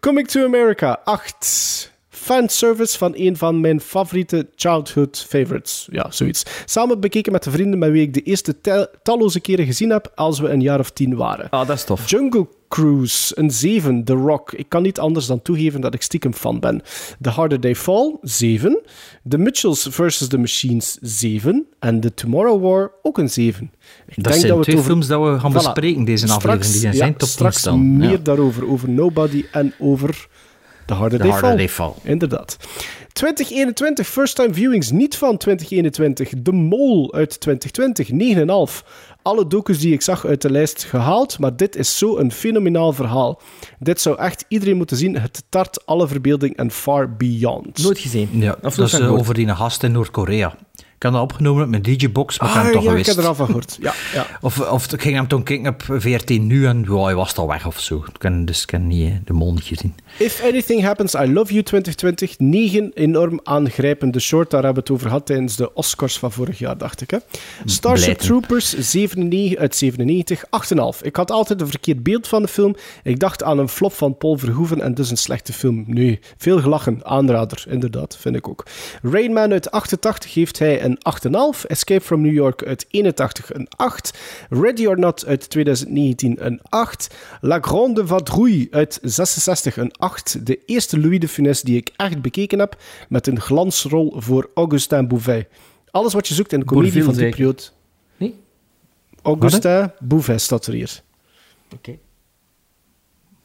Coming to America 8. Fanservice van een van mijn favoriete childhood favorites. Ja, zoiets. Samen bekeken met de vrienden met wie ik de eerste talloze keren gezien heb als we een jaar of tien waren. Ah, dat is tof. Jungle Cruise, een 7. The Rock. Ik kan niet anders dan toegeven dat ik stiekem fan ben. The Harder They Fall, 7. The Mitchells vs. The Machines, 7. En The Tomorrow War, ook een 7. Ik Dat zijn we het twee over- films dat we gaan Voilà. bespreken deze Straks- aflevering. Die zijn ja, top 10 straks meer Ja. daarover, over Nobody en over The Harder, The They, Harder Fall. They Fall. Inderdaad. 2021, first time viewings niet van 2021. De Mol uit 2020, 9,5. Alle docus die ik zag uit de lijst gehaald, maar dit is zo'n fenomenaal verhaal. Dit zou echt iedereen moeten zien. Het tart alle verbeelding en far beyond. Nooit gezien. Ja, Of dat is eh, over die gast in Noord-Korea. Ik heb dat opgenomen met mijn DJ-box, maar ik heb Ah, hem toch ja, ik heb er al van gehoord. Ja, ja. *laughs* Of, of ik ging hem toen kijken op VRT Nu en ja, hij was al weg of zo. Ik ken, dus ik heb niet, eh, de mol niet gezien. If Anything Happens, I Love You 2020. 9 enorm aangrijpende short. Daar hebben we het over gehad tijdens de Oscars van vorig jaar, dacht ik. Hè? Starship Blijten. Troopers 97 uit 97, 8,5. Ik had altijd een verkeerd beeld van de film. Ik dacht aan een flop van Paul Verhoeven en dus een slechte film. Nee, veel gelachen. Aanrader, inderdaad, vind ik ook. Rain Man uit 88 geeft hij een 8,5. Escape from New York uit 81 een 8. Ready or Not uit 2019 een 8. La Grande Vadrouille uit 66 een 8. De eerste Louis de Funès die ik echt bekeken heb, met een glansrol voor Augustin Bouvet. Alles wat je zoekt in de comedie van die periode. Nee? Augustin Bouvet staat er hier. Oké.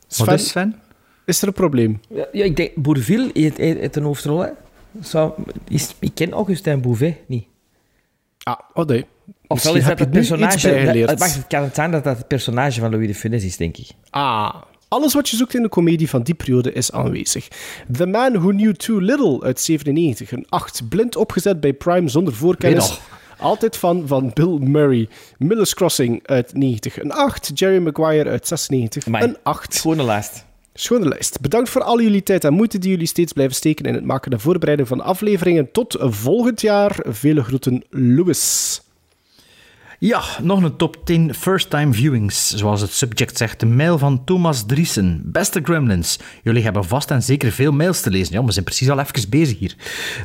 Sven, Wat is Sven? is er een probleem? Ja, ja, ik denk, Bourville heeft een hoofdrol, hè? Zou, is, ik ken Augustin Bouvet niet. Ah, oh nee. Ofwel is dat het personage... Dat, wacht, het kan het zijn dat dat het personage van Louis de Funès is, denk ik. Ah, alles wat je zoekt in de comedie van die periode is aanwezig. The Man Who Knew Too Little uit 97, een 8. Blind opgezet bij Prime zonder voorkennis. Altijd van, van Bill Murray. Miller's Crossing uit 90, een 8. Jerry Maguire uit 96, Amai. een 8. Schone lijst. Schone lijst. Bedankt voor al jullie tijd en moeite die jullie steeds blijven steken in het maken en voorbereiden van afleveringen. Tot volgend jaar. Vele groeten, Louis. Ja, nog een top 10 first-time viewings, zoals het subject zegt. De mail van Thomas Driesen. Beste Gremlins, jullie hebben vast en zeker veel mails te lezen. Ja, we zijn precies al even bezig hier.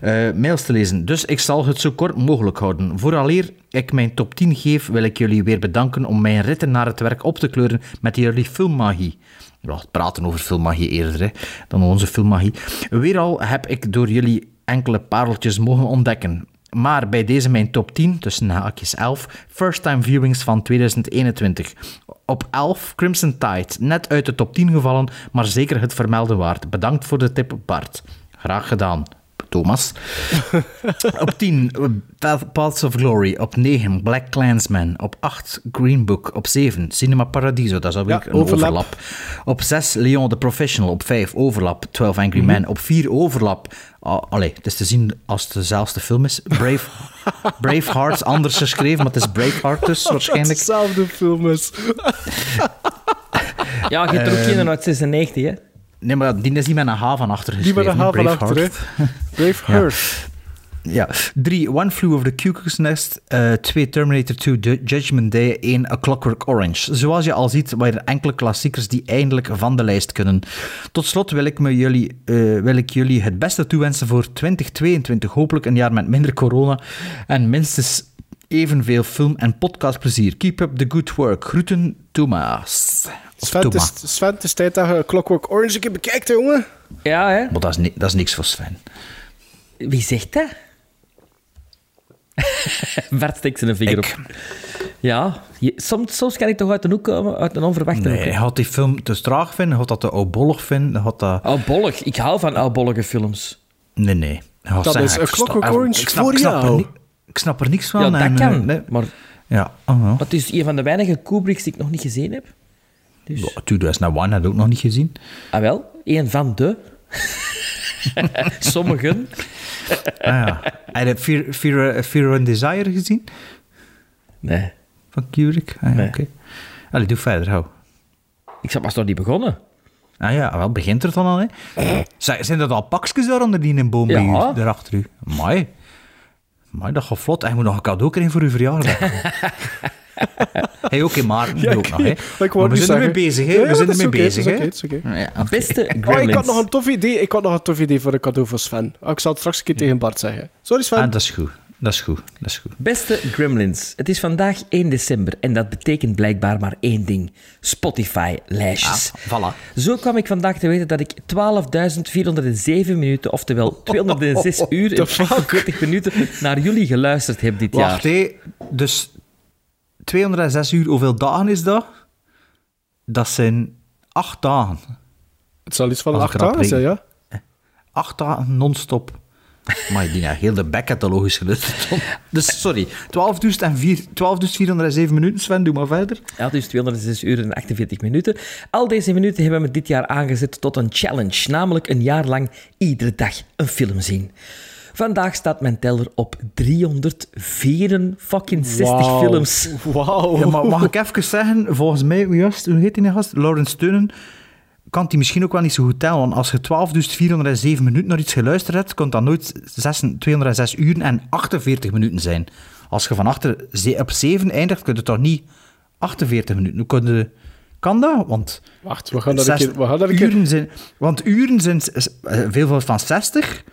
Eh, mails te lezen, dus ik zal het zo kort mogelijk houden. Vooraleer ik mijn top 10 geef, wil ik jullie weer bedanken om mijn ritten naar het werk op te kleuren met jullie filmmagie. Ja, praten over filmmagie eerder hè, dan onze filmmagie. Weer al heb ik door jullie enkele pareltjes mogen ontdekken. Maar bij deze mijn top 10, tussen haakjes 11, first-time viewings van 2021. Op 11 Crimson Tide, net uit de top 10 gevallen, maar zeker het vermelden waard. Bedankt voor de tip, Bart. Graag gedaan. Thomas. *laughs* op 10, Path- Paths of Glory. Op 9, Black Clansman. Op 8, Green Book. Op 7, Cinema Paradiso. Dat is alweer Ja, een overlap. overlap. Op 6, Leon the Professional. Op 5, Overlap. 12 Angry Men. Op 4, Overlap. Oh, allee, het is te zien als het dezelfde film is. Brave, *laughs* Braveheart, anders geschreven, maar het is Braveheart dus waarschijnlijk. Hetzelfde film is. Ja, je hebt er ook een uit 96, hè? Nee, maar die is niet met een H van achter Die geschreven. met een H van achter, hè. *laughs* Braveheart. Ja. Drie, One Flew Over the Cuckoo's Nest. Eh, twee, Terminator 2, Ju- Judgment Day. één, A Clockwork Orange. Zoals je al ziet, waren er enkele klassiekers die eindelijk van de lijst kunnen. Tot slot wil ik, me jullie, eh, wil ik jullie het beste toewensen voor 2022. Hopelijk een jaar met minder corona en minstens evenveel film- en podcastplezier. Keep up the good work. Groeten, Thomas. Sven, is, Sven, het is tijd dat je Clockwork Orange een keer bekijkt, jongen. Ja, hè? Maar dat is, ni- dat is niks voor Sven. Wie zegt dat? *laughs* Bart steekt zijn vinger Ik. op. Ja, je- soms, soms kan ik toch uit een hoek komen, uit een onverwachte Nee, hoek. hij had die film te traag vinden, hij had dat te oudbollig vinden, hij had dat... Oudbollig. Ik hou van oudbollige films. Nee, nee. Had Dat zeggen, is versta- Clockwork Orange ik snap, voor ik snap jou. Er ik snap er niks van. Ja, dat en, kan. nee. Maar Ja, oh, ja. het is een van de weinige Kubricks die ik nog niet gezien heb. Dus, Ja, 2001 had ik ook nog niet gezien. ah wel, een van de. *laughs* Sommigen. Ah, ja. Heb je Fear, Fear, eh, Fear and Desire gezien? Nee, Van Kubrick? Ah, ja, Nee. oké. Allee, doe verder, hou. ik zat maar nog niet begonnen. Ah ja, wel, begint er dan al, hè? Zijn dat al pakjes daar onder die in een boom bij Ja. u, daarachter u? Mooi. Dat gaat vlot. En je moet nog een cadeau krijgen voor uw verjaardag. *laughs* Hey, oké, Maarten, Ja, doe ook nog, hè? Maar we zijn ermee bezig, hè? We zijn ermee bezig, hè? Beste Oh, ik Gremlins. had nog een tof idee. Ik had nog een tof idee voor een cadeau voor Sven. Oh, ik zal het straks een keer tegen Bart zeggen. Sorry Sven. Ah, dat is goed. Dat is goed. Dat is goed. Beste Gremlins, het is vandaag 1 december en dat betekent blijkbaar maar één ding: Spotify-lijstjes. Ah, voilà. Zo kwam ik vandaag te weten dat ik 12.407 minuten, oftewel *laughs* 206 uur en 48 minuten, naar jullie geluisterd heb dit Wacht, jaar. hé. Dus 206 uur, hoeveel dagen is dat? Dat zijn acht dagen. Het zal iets van acht dagen zijn, ja? Acht dagen non-stop. Maar die heeft heel de bek catalogisch geluisterd. Dus sorry, 12.407 12.407 minuten, Sven, doe maar verder. Ja, dus 206 uur en 48 minuten. Al deze minuten hebben we dit jaar aangezet tot een challenge, namelijk een jaar lang iedere dag een film zien. Vandaag staat mijn teller op 364 Wauw. films. Wauw. Ja, maar mag ik even zeggen, volgens mij, hoe heet die nou gast? Lawrence Tunen. Kan die misschien ook wel niet zo goed tellen, want als je 12.407 minuten naar iets geluisterd hebt, kan dat nooit 6 206 uur en 48 minuten zijn. Als je van achter op 7 eindigt, kun je toch niet 48 minuten. Hoe kun je- kan dat? Want Wacht, we gaan dat een keer... We gaan dat een keer... uren zijn, want uren zijn eh, veel van 60.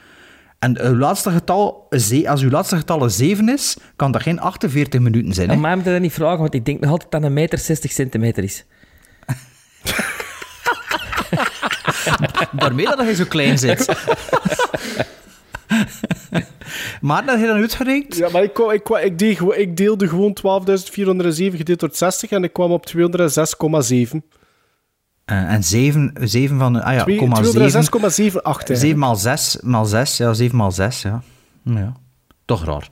En uw laatste getal, als uw laatste getal een 7 is, kan dat geen 48 minuten zijn. Hè? Maar mij moet je dat niet vragen, want ik denk nog altijd dat een meter 60 centimeter is. *laughs* Daarmee dat je zo klein zit. *laughs* maar dat heb je dan uitgerekend? Ja, maar ik, kwam- ik, kwam- ik, deed, gewoon- ik deelde gewoon 12.407 gedeeld door 60 en ik kwam op 206,7. Eh, en 7, 7 van... Ah ja, Twee- komma 7. 206,78. 7 maal 6, maal 6, ja, 7 maal 6, ja. ja. Toch raar.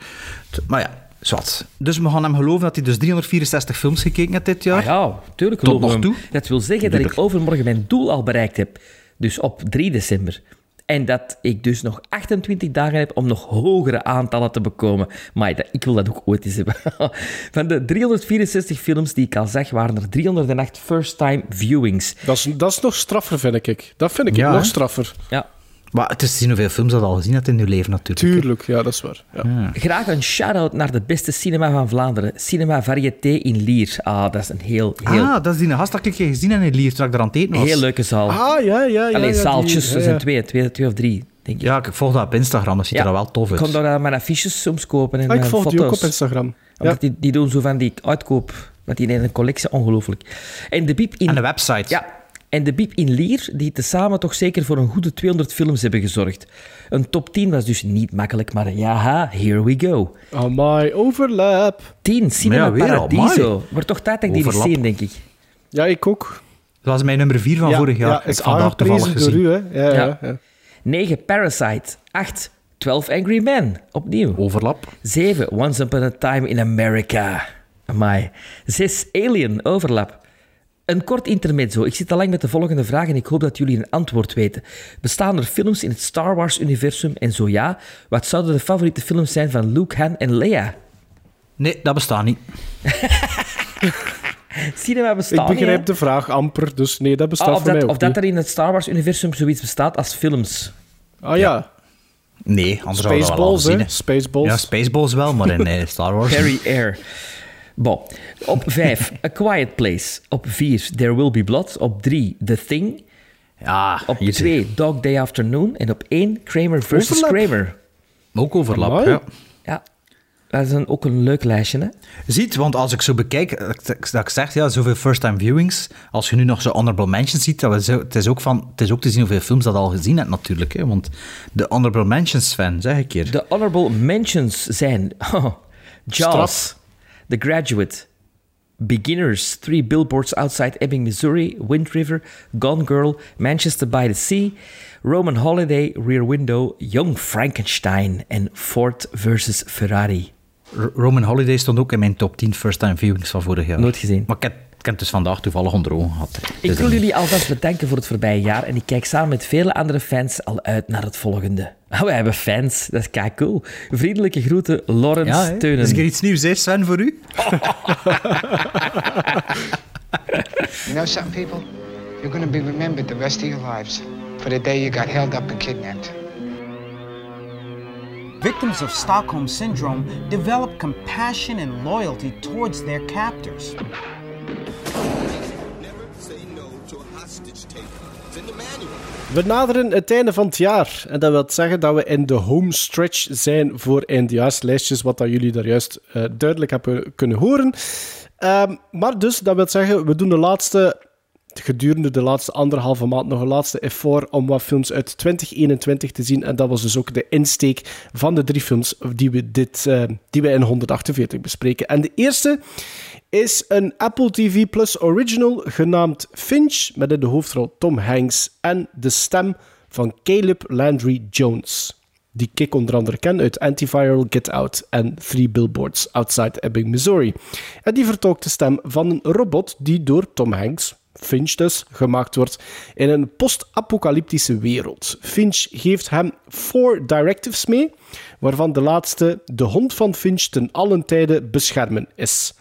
Maar ja, zwart. Dus we gaan hem geloven dat hij dus 364 films gekeken heeft dit jaar. Ah ja, tuurlijk. Tot geloven we nog hem. toe? Dat wil zeggen dat ik overmorgen mijn doel al bereikt heb. Dus op 3 december. En dat ik dus nog 28 dagen heb om nog hogere aantallen te bekomen. Maar dat, ik wil dat ook ooit eens hebben. *laughs* Van de 364 films die ik al zag, waren er 308 first-time viewings. Dat is, dat is nog straffer, vind ik. Dat vind ik Ja, nog straffer. Ja. Maar het is te zien hoeveel films dat al gezien hebt in uw leven natuurlijk. Tuurlijk, ja, dat is waar. Ja. Graag een shout-out naar de beste cinema van Vlaanderen. Cinema Varieté in Lier. Ah, dat is een heel, heel, Ah, dat is die gast dat ik gezien heb in Lier toen ik daar aan het eten was. heel leuke zaal. Ah, ja, ja, ja. Alleen ja, zaaltjes, die- er ja, zijn twee, twee, twee of drie, denk ik. Ja, ik volg dat op Instagram, dat ziet er wel tof Ik uit. kon daar mijn affiches soms kopen en Ah, ik mijn volg foto's. die ook op Instagram. Omdat die, die doen zo van die uitkoop, wat die in een collectie, ongelooflijk. En de Biep in... En de website. Ja, en de Biep in Lier, die tezamen toch zeker voor een goede 200 films hebben gezorgd. Een top 10 was dus niet makkelijk, maar ja, here we go. Amai, overlap. 10, Cinema Ja, weer Paradiso. amai. Wordt toch tijd dat ik die zien, denk ik. Ja, ik ook. Dat was mijn nummer 4 van ja, vorig jaar. Ja, ik is vond dat toevallig aangeprezen door u, hè. Ja, Ja. ja. ja. 9, Parasite. 8, 12 Angry Men. Opnieuw. Overlap. 7. Once Upon a Time in America. Amai. 6. Alien. Overlap. Een kort intermezzo. Ik zit al lang met de volgende vraag en ik hoop dat jullie een antwoord weten. Bestaan er films in het Star Wars-universum? En zo ja, wat zouden de favoriete films zijn van Luke, Han en Leia? Nee, dat bestaat niet. *laughs* Cinema Ik bestaat begrijp niet, de vraag amper, dus nee, dat bestaat Ah, of voor mij dat, ook of dat niet. er in het Star Wars-universum zoiets bestaat als films. Ah ja, Nee, anders zouden we dat wel Spaceballs, hè. Spaceballs. Ja, Spaceballs wel, maar in eh, Star Wars. *laughs* Harry Air. Bon. Op *laughs* 5, A Quiet Place. Op 4, There Will Be Blood. Op 3, The Thing. Ja, Op 2, Dog Day Afternoon. En op 1, Kramer versus Overlap. Kramer. Ook overlap, Amai. ja. Ja. Dat is een, ook een leuk lijstje, hè? Ziet, want als ik zo bekijk, dat ik- dat ik zeg, ja, zoveel first-time viewings, als je nu nog zo honorable mentions ziet, dat we zo, het, is ook van, het is ook te zien hoeveel films dat al gezien hebt natuurlijk, hè, want de honorable mentions fan, zeg ik hier. De honorable mentions zijn *laughs* oh, Jaws, Straf. The Graduate, Beginners, Three Billboards Outside Ebbing, Missouri, Wind River, Gone Girl, Manchester by the Sea, Roman Holiday, Rear Window, Young Frankenstein en Ford versus Ferrari. R- Roman Holiday stond ook in mijn top 10 first-time viewings van vorig jaar. Nooit gezien. Maar ik heb, ik heb het dus vandaag toevallig onder ogen gehad. Ik Dus wil jullie alvast bedanken voor het voorbije jaar en ik kijk samen met vele andere fans al uit naar het volgende. Oh, wij hebben fans, dat is kei cool. Vriendelijke groeten, Lawrence Ja, hè. Teunen. is er iets nieuws, hè, Sven, voor u? *laughs* You know something, people? You're going to be remembered the rest of your lives for the day you got held up and kidnapped. Victims of Stockholm Syndrome develop compassion and loyalty towards their captors. We naderen het einde van het jaar. En dat wil zeggen dat we in de home stretch zijn voor eindjaarslijstjes, wat dat jullie daar juist eh, duidelijk hebben kunnen horen. Ehm, maar dus, dat wil zeggen, we doen de laatste, gedurende de laatste anderhalve maand nog een laatste effort om wat films uit 2021 te zien. En dat was dus ook de insteek van de drie films die we, dit, eh, die we in 148 bespreken. En de eerste is een Apple TV Plus original genaamd Finch, met in de hoofdrol Tom Hanks en de stem van Caleb Landry Jones. Die ik onder andere ken uit Antiviral, Get Out en Three Billboards Outside Ebbing, Missouri. En die vertolkt de stem van een robot die door Tom Hanks, Finch dus, gemaakt wordt in een post-apocalyptische wereld. Finch geeft hem four directives mee, waarvan de laatste de hond van Finch ten allen tijde beschermen is.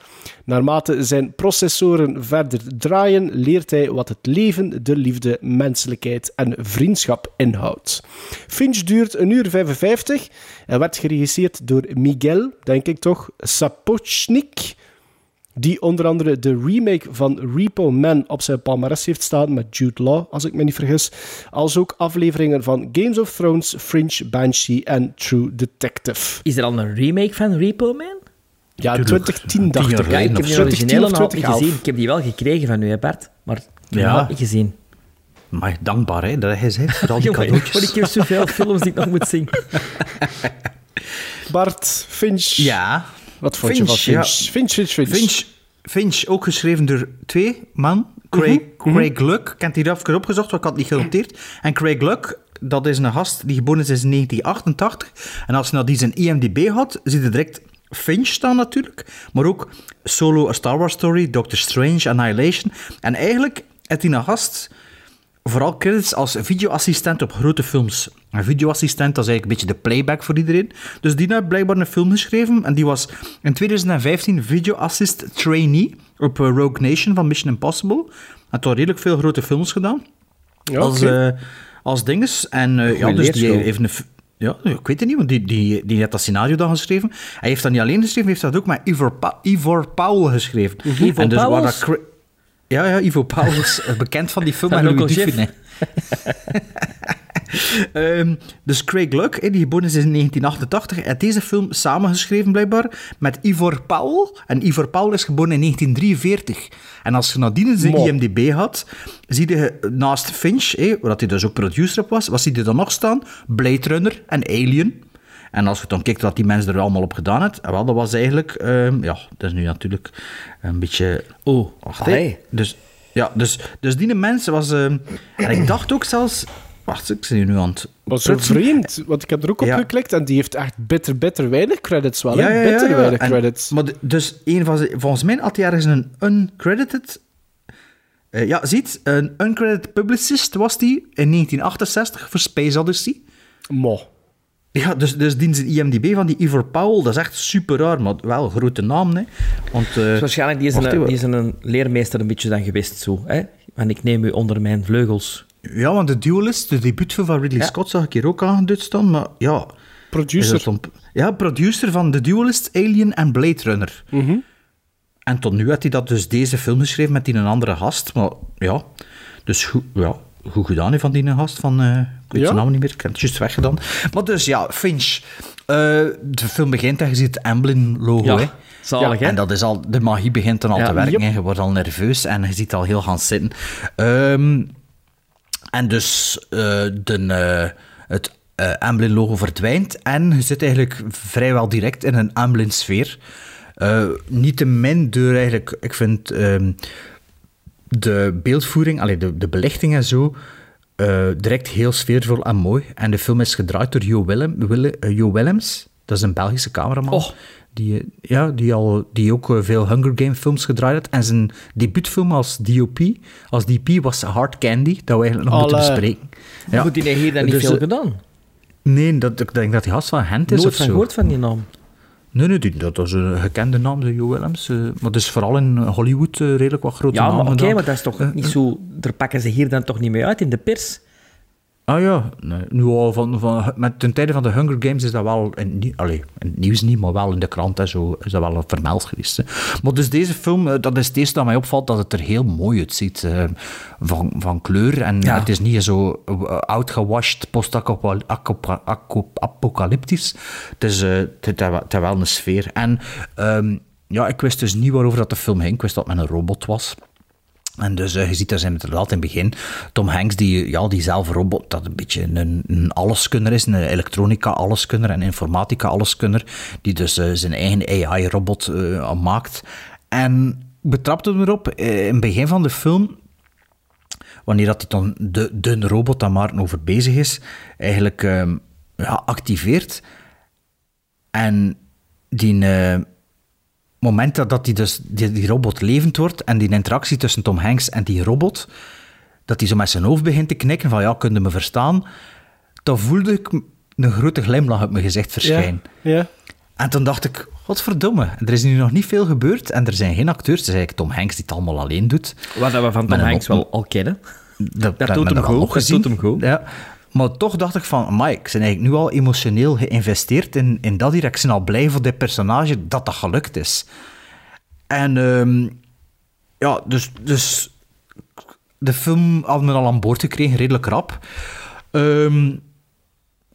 Naarmate zijn processoren verder draaien, leert hij wat het leven, de liefde, menselijkheid en vriendschap inhoudt. Finch duurt een uur 55 en werd geregisseerd door Miguel, denk ik toch, Sapochnik, die onder andere de remake van Repo Man op zijn palmarès heeft staan met Jude Law, als ik me niet vergis, als ook afleveringen van Games of Thrones, Fringe, Banshee en True Detective. Is er al een remake van Repo Man? Ja, Tuurlijk. 2010 dacht Tien ik. Ja, ik heb die 2010 originele of nog niet 2011. gezien. Ik heb die wel gekregen van u, hè Bart. Maar ik heb Ja. hem nog niet gezien. Maar dankbaar, hè, dat hij zegt, voor al die *laughs* cadeautjes. voor ik heb zoveel *laughs* films die ik nog moet zien. Bart, Finch. Ja, Wat vond je van Finch, ja. Finch? Finch, Finch, Finch. Finch, Finch, ook geschreven door twee man. Craig, Craig Luck, ik heb die even opgezocht, want ik had het niet genoteerd. En Craig Luck, dat is een gast die geboren is in 1988. En als je nou die zijn IMDb had, zie je direct Finch staan natuurlijk. Maar ook Solo, A Star Wars Story, Doctor Strange, Annihilation. En eigenlijk een gast vooral credits als videoassistent op grote films. Een videoassistent, dat is eigenlijk een beetje de playback voor iedereen. Dus die heeft blijkbaar een film geschreven en die was in 2015 videoassist trainee op eh, Rogue Nation van Mission Impossible. Had al redelijk veel grote films gedaan. Ja, als, eh, als dinges. En eh, ja, dus die heeft een... Ja, ik weet het niet, want die, die, die heeft dat scenario dan geschreven. Hij heeft dat niet alleen geschreven, hij heeft dat ook met Ivor, Pa- Ivor Powell geschreven. Ivo en dus waar Pauwels? dat ja, ja, Ivo Powell is eh, bekend van die film *laughs* Van met Louis *laughs* *laughs* Ehm, dus Craig Luck, die geboren is in 1988, heeft deze film samengeschreven blijkbaar met Ivor Powell. En Ivor Powell is geboren in 1943. En als je nadien zijn Mo. IMDb had, zie je naast Finch, hè, waar hij dus ook producer op was, wat zie je dan nog staan? Blade Runner en Alien. En als je dan kijkt wat die mensen er allemaal op gedaan hebben, wel, dat was eigenlijk, ehm, ja, dat is nu natuurlijk een beetje... Oh, Wacht. Dus, ja, dus, dus die mens was... ehm, en ik dacht ook zelfs... Wacht, ik zie nu aan het... Maar zo vreemd, want ik heb er ook op Ja. geklikt en die heeft echt bitter, bitter weinig credits wel. Ja, ja, ja, bitter ja. weinig En- credits. Maar de- dus een van zijn, volgens mij had hij ergens een uncredited... eh, ja, ziet, een uncredited publicist was die in 1968 voor Space Odyssey. Mo. Ja, dus, dus die zijn IMDb van die Ivor Powell, dat is echt super raar, maar wel een grote naam, hè. Want, eh, Dus waarschijnlijk die is, een, even. die is een leermeester een beetje dan geweest zo. Hè? Want ik neem u onder mijn vleugels. Ja, want de Duelist, de debuutfilm van Ridley Ja. Scott, zag ik hier ook aangeduid staan, maar ja... Producer. Ja, producer van The Duelist, Alien en Blade Runner. Mhm. En tot nu had hij dat dus deze film geschreven met die een andere gast. Maar ja, dus goed, ja, goed gedaan hè, van die gast van... eh, ik weet Ja? zijn naam niet meer, ik heb het juist weggedaan. Maar dus ja, Finch. Eh, de film begint en je ziet het Amblin-logo. Ja, hè. zalig, hè? En dat is al, de magie begint dan al Ja. te werken. Yep. Je wordt al nerveus en je ziet al heel gaan zitten. Ehm, en dus eh, de, eh, het eh, Amblin-logo verdwijnt en je zit eigenlijk vrijwel direct in een Amblin-sfeer. Niet te min door eigenlijk, ik vind ehm, de beeldvoering, allee, de, de belichting en zo, direct heel sfeervol en mooi. En de film is gedraaid door Jo, Willem, Wille- eh, Jo Willems, dat is een Belgische cameraman. Oh. Die, ja, die, al, die ook eh, veel Hunger Game films gedraaid had. En zijn debuutfilm als DOP, als DP was Hard Candy, dat we eigenlijk nog moeten bespreken. Goed, die heeft hier dan niet Dus, veel eh, gedaan. Nee, dat, ik denk dat hij gast van Gent is Nooit of van zo. gehoord van die naam. Nee, nee, die- dat is een gekende naam, de Jo Willems. eh, maar dus vooral in Hollywood redelijk wat grote Ja, maar namen oké, gedaan. maar dat is toch niet zo... Daar pakken ze hier dan toch niet mee uit in de pers? Ah ja, nee, nu al van, van, met ten tijde van de Hunger Games is dat wel, in, allee, in het nieuws niet, maar wel in de krant en zo, is dat wel vermeld geweest. Hè. Maar dus deze film, eh, dat is het eerste dat mij opvalt, dat het er heel mooi uitziet, eh, van, van kleur. En Ja. het is niet zo uh, outgewashed, post-apocalyptisch. Het is, eh, het heeft wel- een sfeer. En ehm, ja, ik wist dus niet waarover dat de film ging. Ik wist dat het met een robot was. En dus eh, je ziet daar zijn inderdaad in het begin Tom Hanks, die, ja, die zelf robot, dat een beetje een, een alleskunner is, een elektronica alleskunner en informatica alleskunner, die dus eh, zijn eigen AI-robot eh, maakt. En betrapte erop, in het begin van de film, wanneer dat hij dan de, de robot daar Maarten over bezig is, eigenlijk ehm, ja, activeert. En die... moment dat dat die, dus, die, die robot levend wordt en die interactie tussen Tom Hanks en die robot, dat hij zo met zijn hoofd begint te knikken van ja, kun je me verstaan? Dan voelde ik een grote glimlach op mijn gezicht verschijnen. Ja. En toen dacht ik, wat verdomme, er is nu nog niet veel gebeurd en er zijn geen acteurs. Het is eigenlijk Tom Hanks die het allemaal alleen doet. Wat dat we van Tom Hanks wel al kennen. Dat, Dat hebben doet we hem goed, dat doet hem goed. Ja. Maar toch dacht ik van, Mike, ik ben eigenlijk nu al emotioneel geïnvesteerd in, in dat hier. Ik ben al blij voor dit personage dat dat gelukt is. En ehm, ja, dus, dus de film hadden we al aan boord gekregen, redelijk rap. Ehm,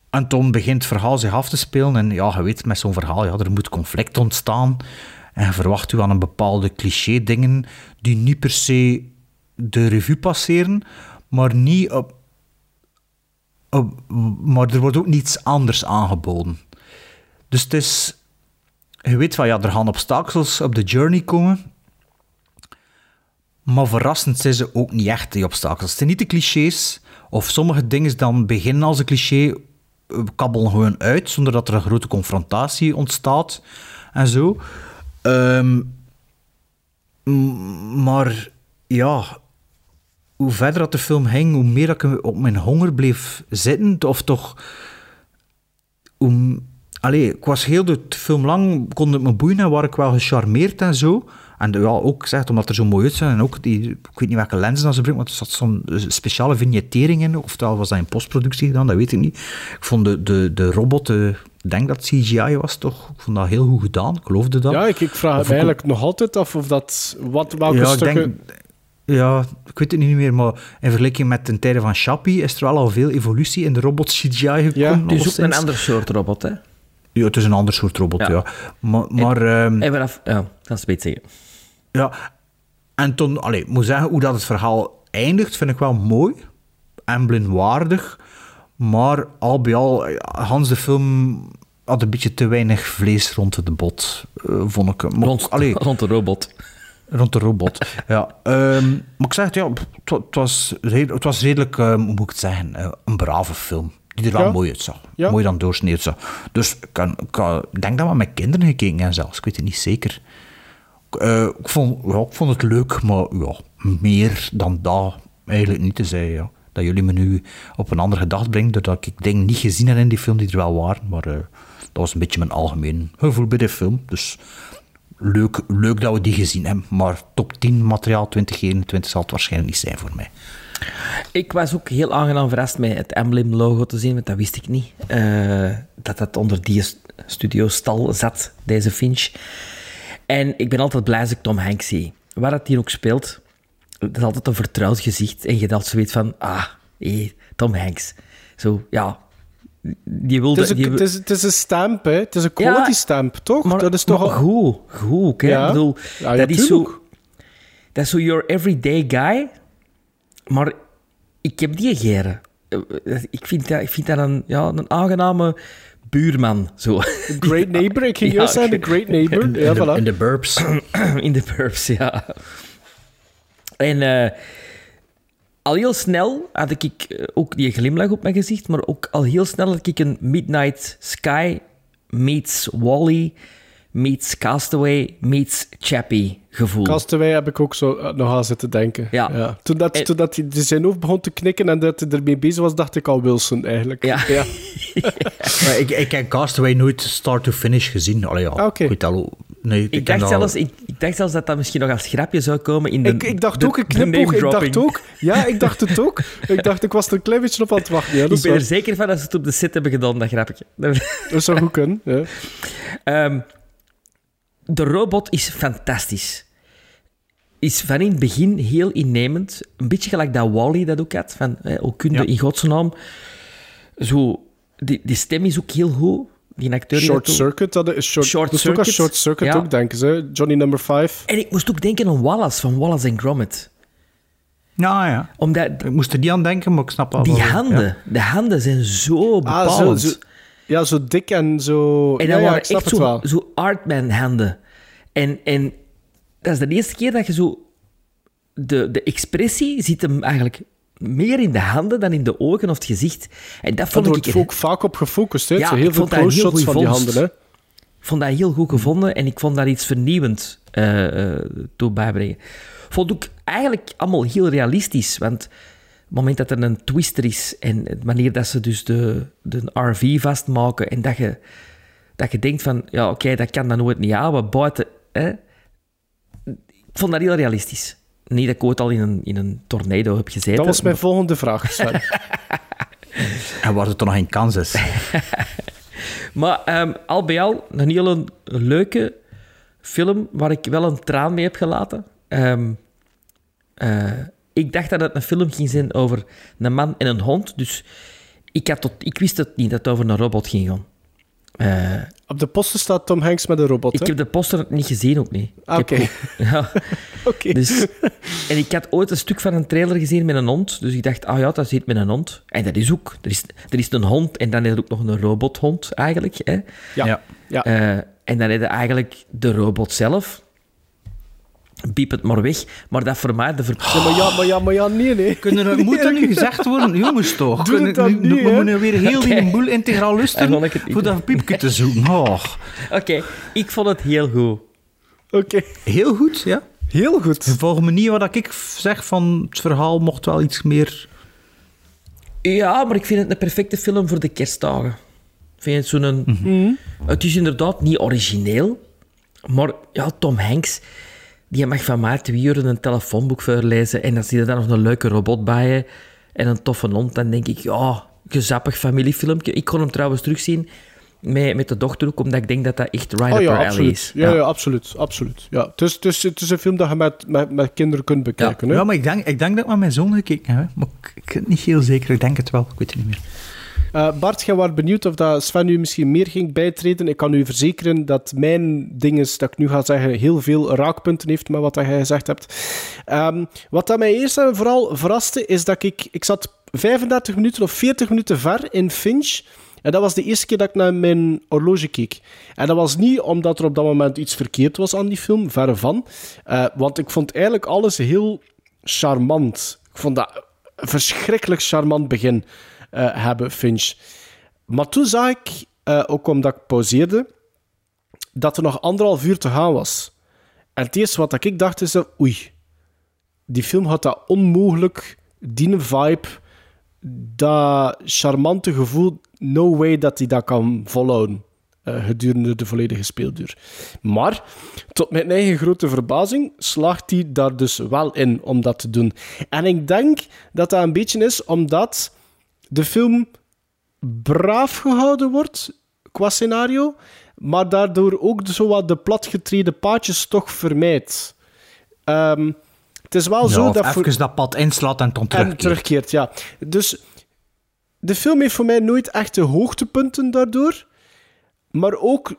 en toen begint het verhaal zich af te spelen. En ja, je weet, met zo'n verhaal, ja, er moet conflict ontstaan. En verwacht u aan een bepaalde cliché-dingen die niet per se de revue passeren, maar niet op- maar er wordt ook niets anders aangeboden. Dus het is... Je weet van, ja, er gaan obstakels op de journey komen. Maar verrassend zijn ze ook niet echt, die obstakels. Het zijn niet de clichés. Of sommige dingen dan beginnen als een cliché, eh, kabbelen gewoon uit, zonder dat er een grote confrontatie ontstaat. En zo. Ehm, maar ja, hoe verder dat de film ging, hoe meer dat ik op mijn honger bleef zitten. Of toch... Hoe, allee, ik was heel de film lang, kon het me boeien en waar ik wel gecharmeerd en zo. En ja, ook gezegd, omdat er zo mooi uit zijn. En ook die, ik weet niet welke lenzen dat ze gebruiken, maar er zat zo'n speciale vignettering in. Oftewel was dat in postproductie gedaan, dat weet ik niet. Ik vond de, de, de robot, eh, ik denk dat CGI was toch, ik vond dat heel goed gedaan. Ik geloofde dat. Ja, ik, ik vraag Of me eigenlijk nog altijd af of dat... Wat, welke ja, ik stukken... denk, ja, ik weet het niet meer, maar in vergelijking met de tijden van Chappie is er wel al veel evolutie in de robot CGI gekomen. Het is ook een ander soort robot, hè? Ja, het is een ander soort robot, ja. Ja. Maar, maar ehm, En vanaf... Ja, dat is beter zeggen. ja, en toen, allee, ik moet zeggen, hoe dat het verhaal eindigt, vind ik wel mooi. Emblemwaardig. Maar al bij al, ja, Hans de film had een beetje te weinig vlees rond de bot, eh, vond ik. Maar, Rond, allee, rond de robot. Rond de robot, *laughs* ja. Ehm, maar ik zeg het, ja, het, wa- het was, het was redelijk, ehm, hoe moet ik het zeggen, eh, een brave film. Die er wel Ja. mooi uitzag. Ja. Mooi dan doorsnee uitzag. Dus ik, kan, ik, kan- ik denk dat we met kinderen gekeken hebben zelfs. Ik weet het niet zeker. Ik, eh, ik, vond, ja, ik vond het leuk, maar ja, meer dan dat eigenlijk niet te zeggen. Ja. Dat jullie me nu op een andere gedachte brengen, doordat ik dingen niet gezien heb in die film die er wel waren. Maar eh, dat was een beetje mijn algemeen gevoel bij de film. Dus leuk, leuk dat we die gezien hebben. Maar top 10 materiaal 2021 zal het waarschijnlijk niet zijn voor mij. Ik was ook heel aangenaam verrast met het Emblem-logo te zien, want dat wist ik niet. eh, dat dat onder die st- studiostal zat, deze Finch. En ik ben altijd blij als ik Tom Hanks zie. Waar het hier ook speelt, het is altijd een vertrouwd gezicht. En je dacht zoiets van, ah, Hey, Tom Hanks. Zo, ja. Die wilde... Het is, een, die, het, is, het is een stamp, hè. Het is een Ja, quality stamp, toch? maar, dat is toch maar al- goed, goed hè. Ja. Ik bedoel, Ja, ja, dat is zo... Dat is zo your everyday guy. Maar ik heb die geren. Ik vind dat, ik vind dat een, ja, een aangename buurman, zo. Great *laughs* neighbor, ik ging Ja, juist oké. great neighbor. In, ja, in de, voilà. in de burbs. *clears throat* In de pubs, ja. En eh, al heel snel had ik eh, ook die glimlach op mijn gezicht, maar ook al heel snel had ik een Midnight Sky meets Wally meets Castaway meets Chappie gevoel. Castaway heb ik ook zo eh, nog aan zitten denken. Ja. Toen, dat, En- toen dat hij zijn hoofd begon te knikken en dat hij ermee bezig was, dacht ik al Wilson eigenlijk. Ja. *laughs* ik, ik heb Castaway nooit start to finish gezien. Allee, ja. Ah, oké. Goed, al, nee, ik, dacht zelfs, ik, ik dacht zelfs dat dat misschien nog als grapje zou komen in de Ik, ik dacht de- ook, een knipoog, ik dacht ook. Ja, ik dacht het ook. Ik dacht, ik was er een klein beetje op aan het wachten. Ja, Ik ben er zeker van dat ze het op de set hebben gedaan, dat grapje. dat zou goed kunnen. Ja. Ehm, de robot is fantastisch. Is van in het begin heel innemend. Een beetje gelijk dat Wally dat ook had. Van, hè, hoe kun je Ja. in godsnaam... Zo, die, die stem is ook heel goed. Die acteur die Short. Circuit, dat is short, Short is ook als Circuit. Short Circuit Ja. ook, denken ze. Johnny Number 5. En ik moest ook denken aan Wallace, van Wallace en Gromit. Ja, ja. Omdat Ik moest er niet aan denken, maar ik snap wel. die wel- handen, ja. de handen zijn zo Ah, zo, bepalend. zo, ja, zo dik en zo... En ja, dat ja, waren ik snap echt het zo, wel. zo Artman-handen. En, en dat is de eerste keer dat je zo... De, de expressie zit hem eigenlijk meer in de handen dan in de ogen of het gezicht. En dat vond ik... ook vaak op gefocust. Hè. Ja, Zo heel ik veel vond dat een close heel shots van die handen. Hè. Ik vond dat heel goed gevonden en ik vond daar iets vernieuwend eh, eh, toe bijbrengen. Vond ook eigenlijk allemaal heel realistisch, want het moment dat er een twister is en wanneer dat ze dus de, de RV vastmaken en dat je, dat je denkt van, ja oké, dat kan dan nooit niet houden, buiten... Hè? Ik vond dat heel realistisch. Niet dat ik ooit al in een, in een tornado heb gezeten. Dat was mijn volgende vraag, Sven. *laughs* En waar het toch nog geen kans is. *laughs* Maar ehm, al bij al een hele leuke film waar ik wel een traan mee heb gelaten. Ehm, eh, ik dacht dat het een film ging zijn over een man en een hond. Dus ik, had tot, ik wist het niet dat het over een robot ging gaan. Eh, Op de poster staat Tom Hanks met een robot. ik hè? heb de poster niet gezien ook niet. Ah, Ik heb oké. *laughs* ja. *laughs* Oké. Dus, en ik had ooit een stuk van een trailer gezien met een hond. Dus ik dacht, ah ja, dat zit met een hond. En dat is ook. Er is, er is een hond en dan is er ook nog een robothond eigenlijk. Hè? Ja. Ja. Ja. Eh, en dan heb je eigenlijk de robot zelf. Piep het maar weg. Maar dat voor mij de ver... Ja, maar ja, maar ja, maar ja, nee, nee. Kunnen er, moet er nu gezegd worden, jongens *laughs* toch? Doe het Kunnen- dan nu- niet, we moeten weer heel die *laughs* boel integraal Dan lusten voor dat piepje te zoeken. *laughs* Oh. Oké, ik vond het heel goed. Oké. Heel goed, ja. Heel goed. Volg me niet wat ik zeg van het verhaal mocht wel iets meer... Ja, maar ik vind het een perfecte film voor de kerstdagen. Ik vind het zo'n... Mhm. Het is inderdaad niet origineel. Maar ja, Tom Hanks... Die mag van mij twee uur een telefoonboek voorlezen. En dan zie je dan nog een leuke robot bij je. En een toffe hond. Dan denk ik, ja, gezappig familiefilmpje. Ik kon hem trouwens terugzien met, met de dochter ook. Omdat ik denk dat dat echt right Oh up ja, absoluut. is. Ja, ja. absoluut. absoluut. Ja. Het, is, het, is, het is een film dat je met, met, met kinderen kunt bekijken. Hè? Ja, maar ik denk, ik denk dat ik met mijn zoon gekeken heb. hè. Maar ik, ik ben niet heel zeker. Ik denk het wel. Ik weet het niet meer. Eh, Bart, jij was benieuwd of dat Sven u misschien meer ging bijtreden. Ik kan u verzekeren dat mijn ding is, dat ik nu ga zeggen, heel veel raakpunten heeft met wat dat jij gezegd hebt. Ehm, wat dat mij eerst en vooral verraste, is dat ik... Ik zat 35 minuten of 40 minuten ver in Finch... En dat was de eerste keer dat ik naar mijn horloge keek. En dat was niet omdat er op dat moment iets verkeerd was aan die film, verre van. Eh, want ik vond eigenlijk alles heel charmant. Ik vond dat een verschrikkelijk charmant begin hebben, Finch. Maar toen zag ik, eh, ook omdat ik pauzeerde, dat er nog anderhalf uur te gaan was. En het eerste wat ik dacht is, oei, die film had dat onmogelijk, die vibe, dat charmante gevoel, no way dat hij dat kan volhouden eh, gedurende de volledige speelduur. Maar, tot mijn eigen grote verbazing, slaagt hij daar dus wel in om dat te doen. En ik denk dat dat een beetje is omdat de film braaf gehouden wordt qua scenario, maar daardoor ook zo wat de platgetreden paadjes toch vermijdt. Ehm, Het is wel Ja, zo dat... voor- even dat pad inslaat en dan en terugkeert. terugkeert, ja. Dus de film heeft voor mij nooit echte hoogtepunten daardoor, maar ook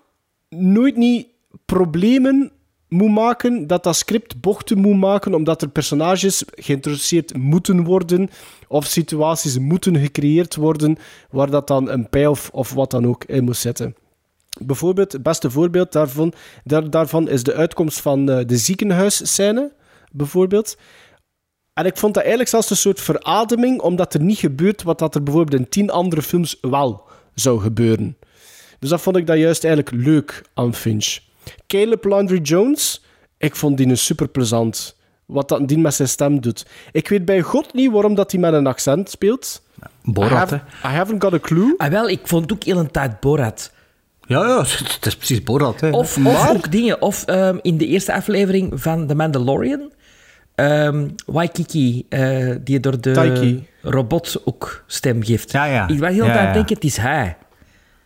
nooit niet problemen moet maken, dat dat script bochten moet maken, omdat er personages geïntroduceerd moeten worden, of situaties moeten gecreëerd worden, waar dat dan een payoff of wat dan ook in moet zitten. Bijvoorbeeld, het beste voorbeeld daarvan, daar, daarvan is de uitkomst van eh, de ziekenhuisscène, bijvoorbeeld. En ik vond dat eigenlijk zelfs een soort verademing, omdat er niet gebeurt wat dat er bijvoorbeeld in tien andere films wel zou gebeuren. Dus dat vond ik dat juist eigenlijk leuk aan Finch. Caleb Landry Jones, ik vond die een super plezant. Wat dat die met zijn stem doet. Ik weet bij God niet waarom dat hij met een accent speelt. Borat, I, have, I haven't got a clue. Ah, wel, ik vond ook heel een tijd Borat. Ja, ja, het is precies Borat. Hè. Of, of ook dingen. Of ehm, in de eerste aflevering van The Mandalorian. ehm Waikiki, eh, die door de Taiki. robot ook stem geeft. Ja, ja. Ik was heel Ja, tijd denken, het is hij.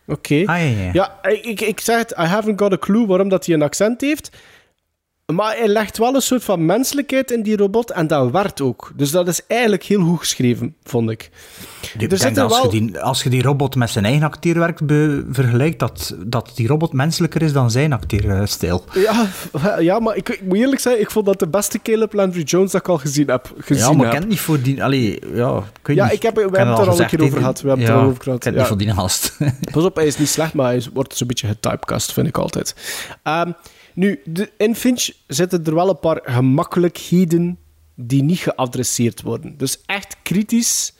Oké. Ah, ja, ja. Ja, ik, ik zeg het, I haven't got a clue waarom dat hij een accent heeft. Maar hij legt wel een soort van menselijkheid in die robot en dat werkt ook. Dus dat is eigenlijk heel goed geschreven, vond ik. Ik denk dat als, wel- je die, als je die robot met zijn eigen acteerwerk vergelijkt, dat, dat die robot menselijker is dan zijn acteerstijl. Ja, *laughs* ja maar ik, ik moet eerlijk zeggen, ik vond dat de beste Caleb Landry Jones dat ik al gezien heb. Gezien Ja, maar ik ken het niet voor die... Allee, ja, ik weet Ja, niet. ik heb- we hebben het er al een keer over gehad. We hebben het Ja, er al over gehad, Ik ken het ja. niet voor die. Pas op, hij is niet slecht, maar hij wordt zo'n beetje getypecast, vind ik altijd. Ehm, nu, de, in Finch zitten er wel een paar gemakkelijkheden die niet geadresseerd worden. Dus echt kritisch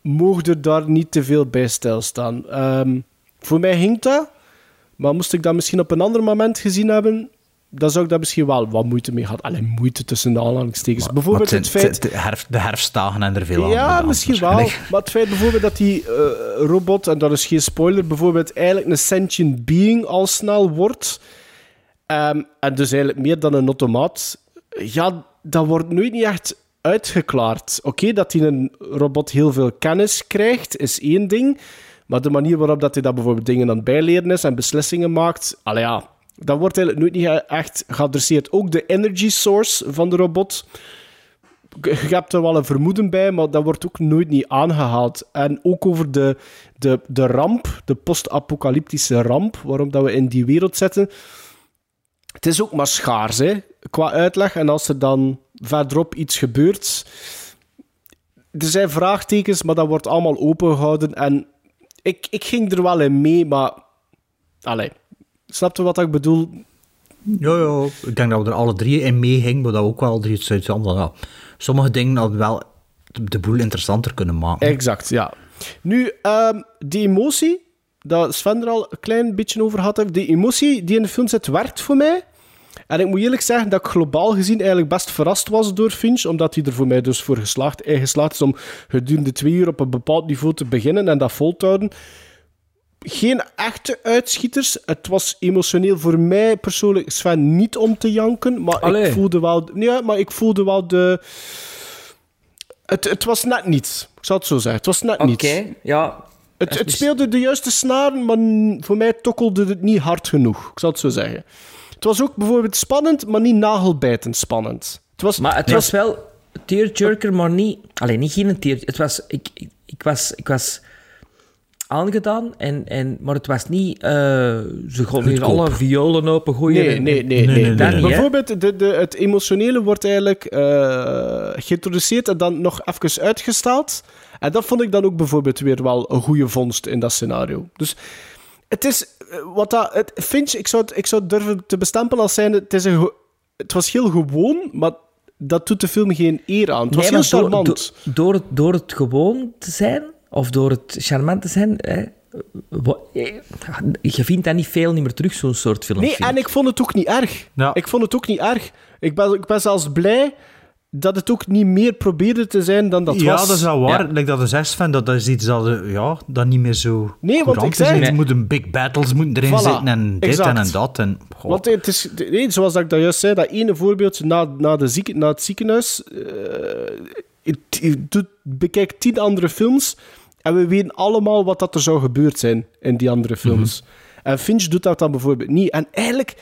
mogen er daar niet te veel bij stilstaan. Ehm voor mij ging dat, maar moest ik dat misschien op een ander moment gezien hebben, dan zou ik daar misschien wel wat moeite mee gehad. Alleen moeite tussen de aanhalingstekens. Bijvoorbeeld Maar het feit... De, herfst, de herfstdagen en er veel aan. Ja, misschien wel. Maar het feit bijvoorbeeld dat die eh, robot, en dat is geen spoiler, bijvoorbeeld eigenlijk een sentient being al snel wordt, ehm, en dus eigenlijk meer dan een automaat, ja, dat wordt nooit niet echt uitgeklaard. Oké, dat hij een robot heel veel kennis krijgt, is één ding, maar de manier waarop dat hij dat bijvoorbeeld dingen aan het bijleren is en beslissingen maakt, allee ja, dat wordt eigenlijk nooit niet echt geadresseerd. Ook de energy source van de robot je hebt er wel een vermoeden bij, maar dat wordt ook nooit niet aangehaald. En ook over de, de, de ramp, de post-apocalyptische ramp, waarom dat we in die wereld zitten. Het is ook maar schaars, hè, qua uitleg. En als er dan verderop iets gebeurt... Er zijn vraagtekens, maar dat wordt allemaal opengehouden. En ik, ik ging er wel in mee, maar... Allee, snap je wat ik bedoel? Ja, ja, ik denk dat we er alle drie in meegingen, maar dat we ook wel drie iets uit ja. Sommige dingen hadden wel de boel interessanter kunnen maken. Exact, ja. Nu, ehm, die emotie, dat Sven er al een klein beetje over had, die emotie die in de film zit, werkt voor mij. En ik moet eerlijk zeggen dat ik globaal gezien eigenlijk best verrast was door Finch, omdat hij er voor mij dus voor geslaagd, eh, geslaagd is om gedurende twee uur op een bepaald niveau te beginnen en dat vol te houden. Geen echte uitschieters. Het was emotioneel voor mij persoonlijk, Sven, niet om te janken, maar Allee. ik voelde wel... Ja, maar ik voelde wel de... Het, het was net niet. Ik zal het zo zeggen. Het was net Oké, niet. ja. Het, het speelde de juiste snaren, maar voor mij tokkelde het niet hard genoeg. Ik zal het zo zeggen. Het was ook bijvoorbeeld spannend, maar niet nagelbijtend spannend. Het was, Maar het was wel tearjerker, maar niet... Alleen niet geen tear... Het was... Ik, ik, ik was... Ik was aangedaan, en, en, maar het was niet... eh ze Goedkoop. alle violen open gooien. Nee, en- nee, nee. Nee, nee, nee, nee, nee. Bijvoorbeeld, de, de, het emotionele wordt eigenlijk eh, geïntroduceerd en dan nog even uitgesteld. En dat vond ik dan ook bijvoorbeeld weer wel een goede vondst in dat scenario. Dus het is... eh, Wat dat, het, Finch, ik zou, het, ik zou het durven te bestempelen als zijn... Het, is een, het was heel gewoon, maar dat doet de film geen eer aan. Het was Nee, heel door, charmant. door, door het, door het gewoon te zijn, of door het charmant te zijn, hè, eh, je vindt dat niet veel niet meer terug, zo'n soort film. Nee, en ik vond het ook niet erg. Ja. Ik vond het ook niet erg. Ik ben, ik ben zelfs blij dat het ook niet meer probeerde te zijn dan dat ja, was. dat is wel waar. Ja. Like dat de zes van, dat is iets dat, ja, dat niet meer zo Nee, want ik zei- Er moeten big battles moeten erin Voilà, zitten en dit exact. en, en dat. En, goh. Want het is, nee, zoals dat ik dat juist zei, dat ene voorbeeldje na, na, de zieke, na het ziekenhuis. eh, het, het doet- bekijk tien andere films en we weten allemaal wat dat er zou gebeurd zijn in die andere films. En Finch doet dat dan bijvoorbeeld niet. En eigenlijk,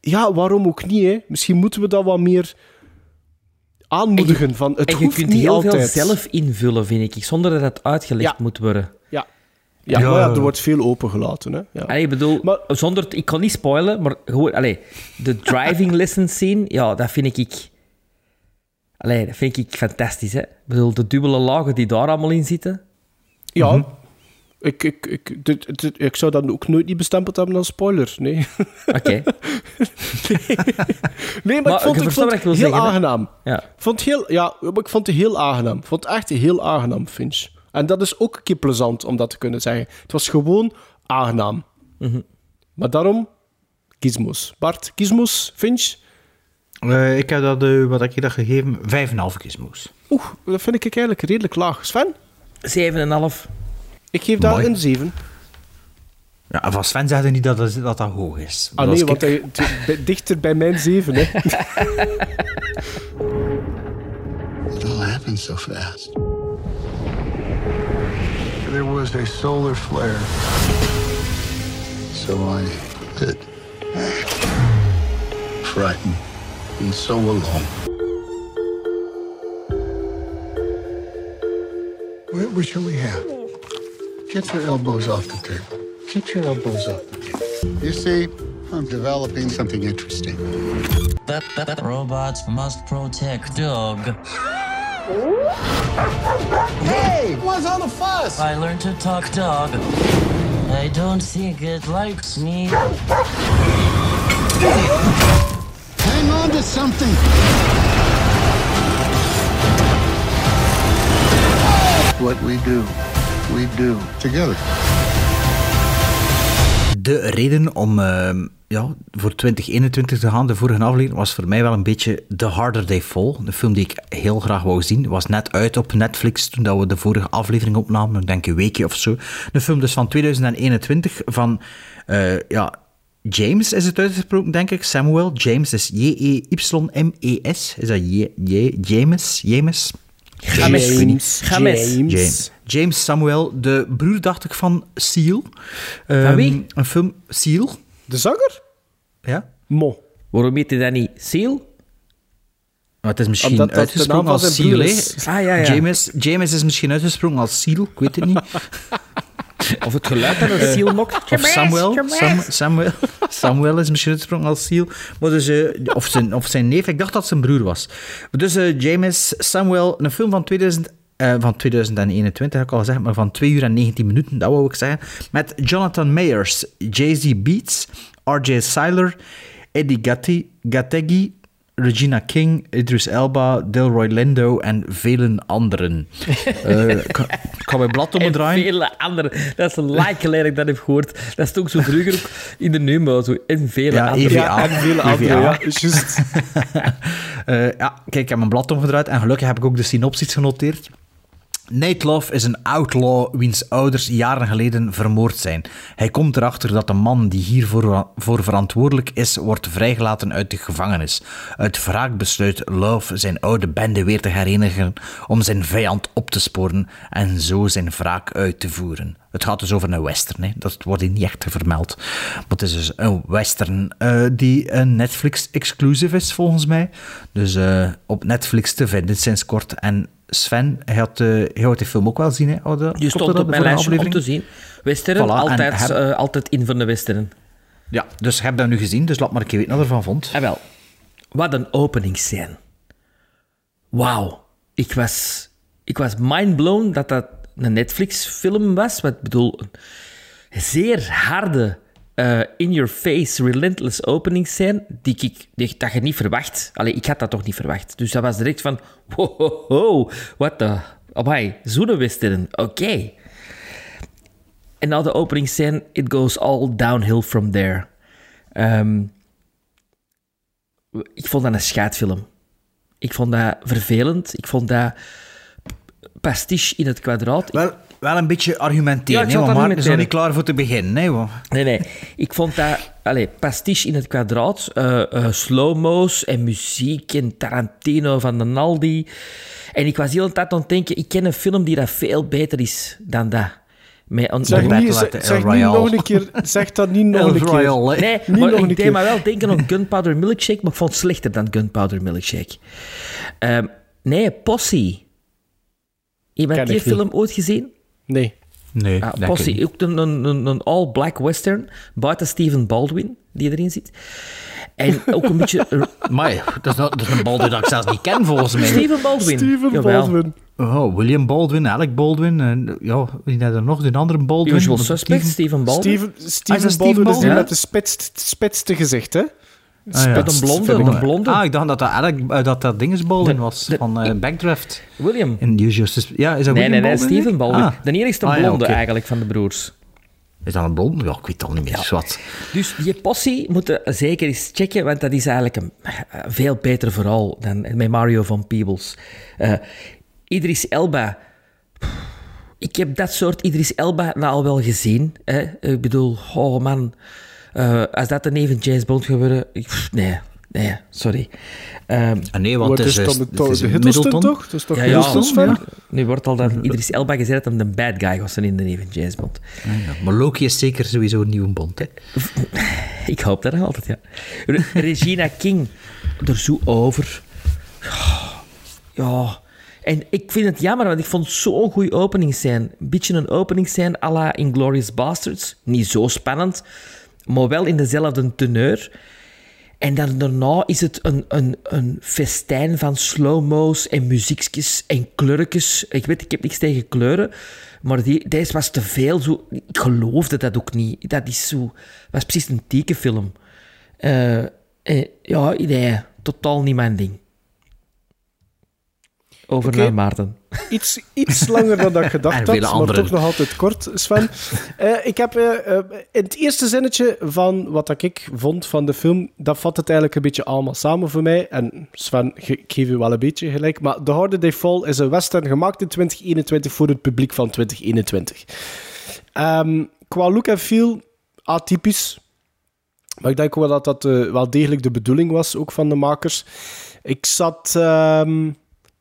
ja, waarom ook niet? Hè? Misschien moeten we dat wat meer aanmoedigen van het en je hoeft kunt niet heel altijd. veel zelf invullen, vind ik, zonder dat het uitgelegd Ja. moet worden. Ja, ja, Ja. maar ja, er wordt veel opengelaten. Hè? Ja. Allee, ik bedoel, Maar- zonder, ik kan niet spoilen, maar gewoon, allee, de driving *laughs* lessons scene, ja, dat vind ik, allee, dat vind ik fantastisch, hè. Ik bedoel, de dubbele lagen die daar allemaal in zitten. Ja, Mhm. Ik, ik, ik, dit, dit- ik zou dat ook nooit niet bestempeld hebben als spoiler. Nee, Oké. *laughs* nee maar, Maar ik vond, ik vond het heel zeggen, aangenaam. Ja. Ik vond het heel, ja, maar ik vond het heel aangenaam. Ik vond het echt heel aangenaam, Finch. En dat is ook een keer plezant om dat te kunnen zeggen. Het was gewoon aangenaam. Mhm. Maar daarom, gizmos. Bart, gizmos, Finch? Eh, ik heb dat, eh, wat ik je dat gegeven? 5,5 gizmos. Oeh, dat vind ik eigenlijk redelijk laag. Sven? 7,5. Ik geef daar Mooi. een 7. Ja, van Sven hij niet dat dat, dat, dat hoog is. Ah Dat nee, is want ik- hij, *laughs* dichter bij mijn 7. Hè. It all happened so fast. There was a solar flare. So I hid. Frightened and so alone. What, what shall we have? Get your elbows off the table. Get your elbows off the table. You see, I'm developing something interesting. Robots must protect dog. Hey, what's all the fuss? I learned to talk dog. I don't think it likes me. Hang on to something. What we do, we do together. De reden om ehm, ja, voor 2021 te gaan, de vorige aflevering, was voor mij wel een beetje The Harder They Fall. De film die ik heel graag wou zien. Was net uit op Netflix toen dat we de vorige aflevering opnamen. Ik denk een weekje of zo. De film dus van 2021 van... eh, ja, James is het uitgesproken, denk ik. Samuel. James is J-E-Y-M-E-S. Is dat J- J- James? James? James. James. James. James Samuel, de broer, dacht ik, van Seal. Van Ehm, wie? Een film... Seal? De zanger? Ja. Mo. Waarom heet hij dat niet Seal? Maar het is misschien Omdat dat als Seal, hè? Ah, ja, ja. James, James is misschien uitgesproken als Seal, ik weet het niet. *laughs* Of het geluid dat een Eh, Seal mokt? Of Samuel. Sam, Samuel. Samuel is misschien uitgesproken als Seal. Maar dus, eh, of, zijn, of zijn neef, ik dacht dat het zijn broer was. Dus eh, James Samuel, een film van 2000... eh, van 2021, heb ik al gezegd, maar van 2 uur en 19 minuten, dat wou ik zeggen. Met Jonathan Mayers, Jay-Z Beats, R.J. Seiler, Eddie Gatti, Gattegi, Regina King, Idris Elba, Delroy Lindo en velen anderen. *laughs* Eh, ik ga- ik ga mijn blad En omdraaien. vele andere. Dat is een like geleden dat ik dat heb gehoord. Dat is ook zo vroeger ook in de Numo. Zo. En vele Ja, andere. EVA. Ja, en vele andere, EVA. ja. is Juist. *laughs* Eh, ja, kijk, ik heb mijn blad omgedraaid en gelukkig heb ik ook de synopsis genoteerd. Nate is een outlaw wiens ouders jaren geleden vermoord zijn. Hij komt erachter dat de man die hiervoor voor verantwoordelijk is, wordt vrijgelaten uit de gevangenis. Uit wraak besluit Love zijn oude bende weer te herenigen om zijn vijand op te sporen en zo zijn wraak uit te voeren. Het gaat dus over een western, hè. dat wordt hier niet echt vermeld. Maar het is dus een western eh, die een Netflix-exclusive is, volgens mij. Dus eh, op Netflix te vinden sinds kort. En Sven, hij had, hij had die film ook wel zien, hè? Die stond op mijn lijstje om te zien. Western, Voilà, altijd, heb- eh, altijd in van de Western. Ja, dus heb dat nu gezien, dus laat maar een keer weten wat je ervan vond. En wel, wat een openingsscène. Wauw. Ik was, ik was mindblown dat dat een Netflix-film was. Wat ik bedoel, een zeer harde, eh, in-your-face, relentless openingsscène die ik die, dat je niet verwacht. Allee, ik had dat toch niet verwacht. Dus dat was direct van, wow, what the... Amai, zo'n. Oké. En na de openingsscène, it goes all downhill from there. Ehm, ik vond dat een schaatfilm. Ik vond dat vervelend. Ik vond dat pastiche in het kwadraat. Wel een beetje argumenteren, Ja, ik hè, is argumenteren. niet klaar voor te beginnen. Hè, want- Nee, nee. Ik vond dat... Allee, pastiche in het kwadraat. eh eh, slow-mo's en muziek en Tarantino van de Naldi. En ik was heel de tijd aan het denken... Ik ken een film die dat veel beter is dan dat. Met een, Zeg, niet, zeg, zeg niet nog een keer. Zeg dat niet *laughs* nog een keer. Royale, hè. Nee, Niet maar nog een ik deed keer. me wel denken aan Gunpowder Milkshake, maar ik vond het slechter dan Gunpowder Milkshake. Ehm, Nee, Posse. Iemand die film ooit gezien? Nee. Nee, Ah, Posse, ook een, een, een, een all-black western, buiten Steven Baldwin, die erin zit. En ook een beetje... *laughs* Maar dat is, dat is een Baldwin dat ik zelfs niet ken, volgens mij. Steven Baldwin. Steven Jawel. Baldwin. Oh, William Baldwin, Alec Baldwin. En, ja, wie had er nog? De andere Baldwin. Usual Suspect, Steven Baldwin. Steven, Ah, is Steven dat Baldwin is die Baldwin? met de spitst, spitste gezicht, hè? Ah, ja. Met een blonde, een blonde. Ah, ik dacht dat dat, Alec, eh, dat, dat was, de- van eh, Backdraft. William. In Usual. Ja, is dat Nee, William nee, nee? Steven Baldwin. Ah. De enigste Ah, ja, blonde eigenlijk van de broers. Is dat een blond? Ja, ik weet het al niet meer. Wat. Dus die Posse moeten zeker eens checken, want dat is eigenlijk een, een veel beter verhaal dan met Mario van Peebles. Eh, Idris Elba. Ik heb dat soort Idris Elba nou al wel gezien. Hè? Ik bedoel, oh man, eh, als dat een even James Bond gaat worden... ik- pff, nee, nee, sorry. Ehm, Ah, nee, want het is is, dan de, het is de Hiddleston Middleton. toch? Het is toch ja, ja, nu wordt al dan Idris Elba gezegd dat hem de bad guy was in de even James Bond. Ah, ja. Maar Loki is zeker sowieso een nieuwe Bond. Hè. *laughs* Ik hoop dat nog altijd, ja. Re- Regina King, er zo over. Ja. En ik vind het jammer, want ik vond het zo'n goede openingsscène. Een beetje een openingsscène à la Inglourious Basterds. Niet zo spannend, maar wel in dezelfde teneur. En dan daarna is het een, een, een festijn van slow-mo's en muziekjes en kleurtjes. Ik weet, ik heb niks tegen kleuren, maar die, deze was te veel. Zo, ik geloofde dat ook niet. Dat is zo, was precies een tekenfilm. Eh, eh, ja, nee, totaal niet mijn ding. Over naar Maarten. Iets, iets langer dan ik *laughs* gedacht had, maar anderen. toch nog altijd kort, Sven. *laughs* Eh, ik heb eh, eh, in het eerste zinnetje van wat ik vond van de film, dat vat het eigenlijk een beetje allemaal samen voor mij. En Sven, ik geef u wel een beetje gelijk, maar The Harder They Fall is een western gemaakt in 2021 voor het publiek van 2021. Ehm, qua look en feel, atypisch. Maar ik denk wel dat dat wel degelijk de bedoeling was, ook van de makers. Ik zat ehm,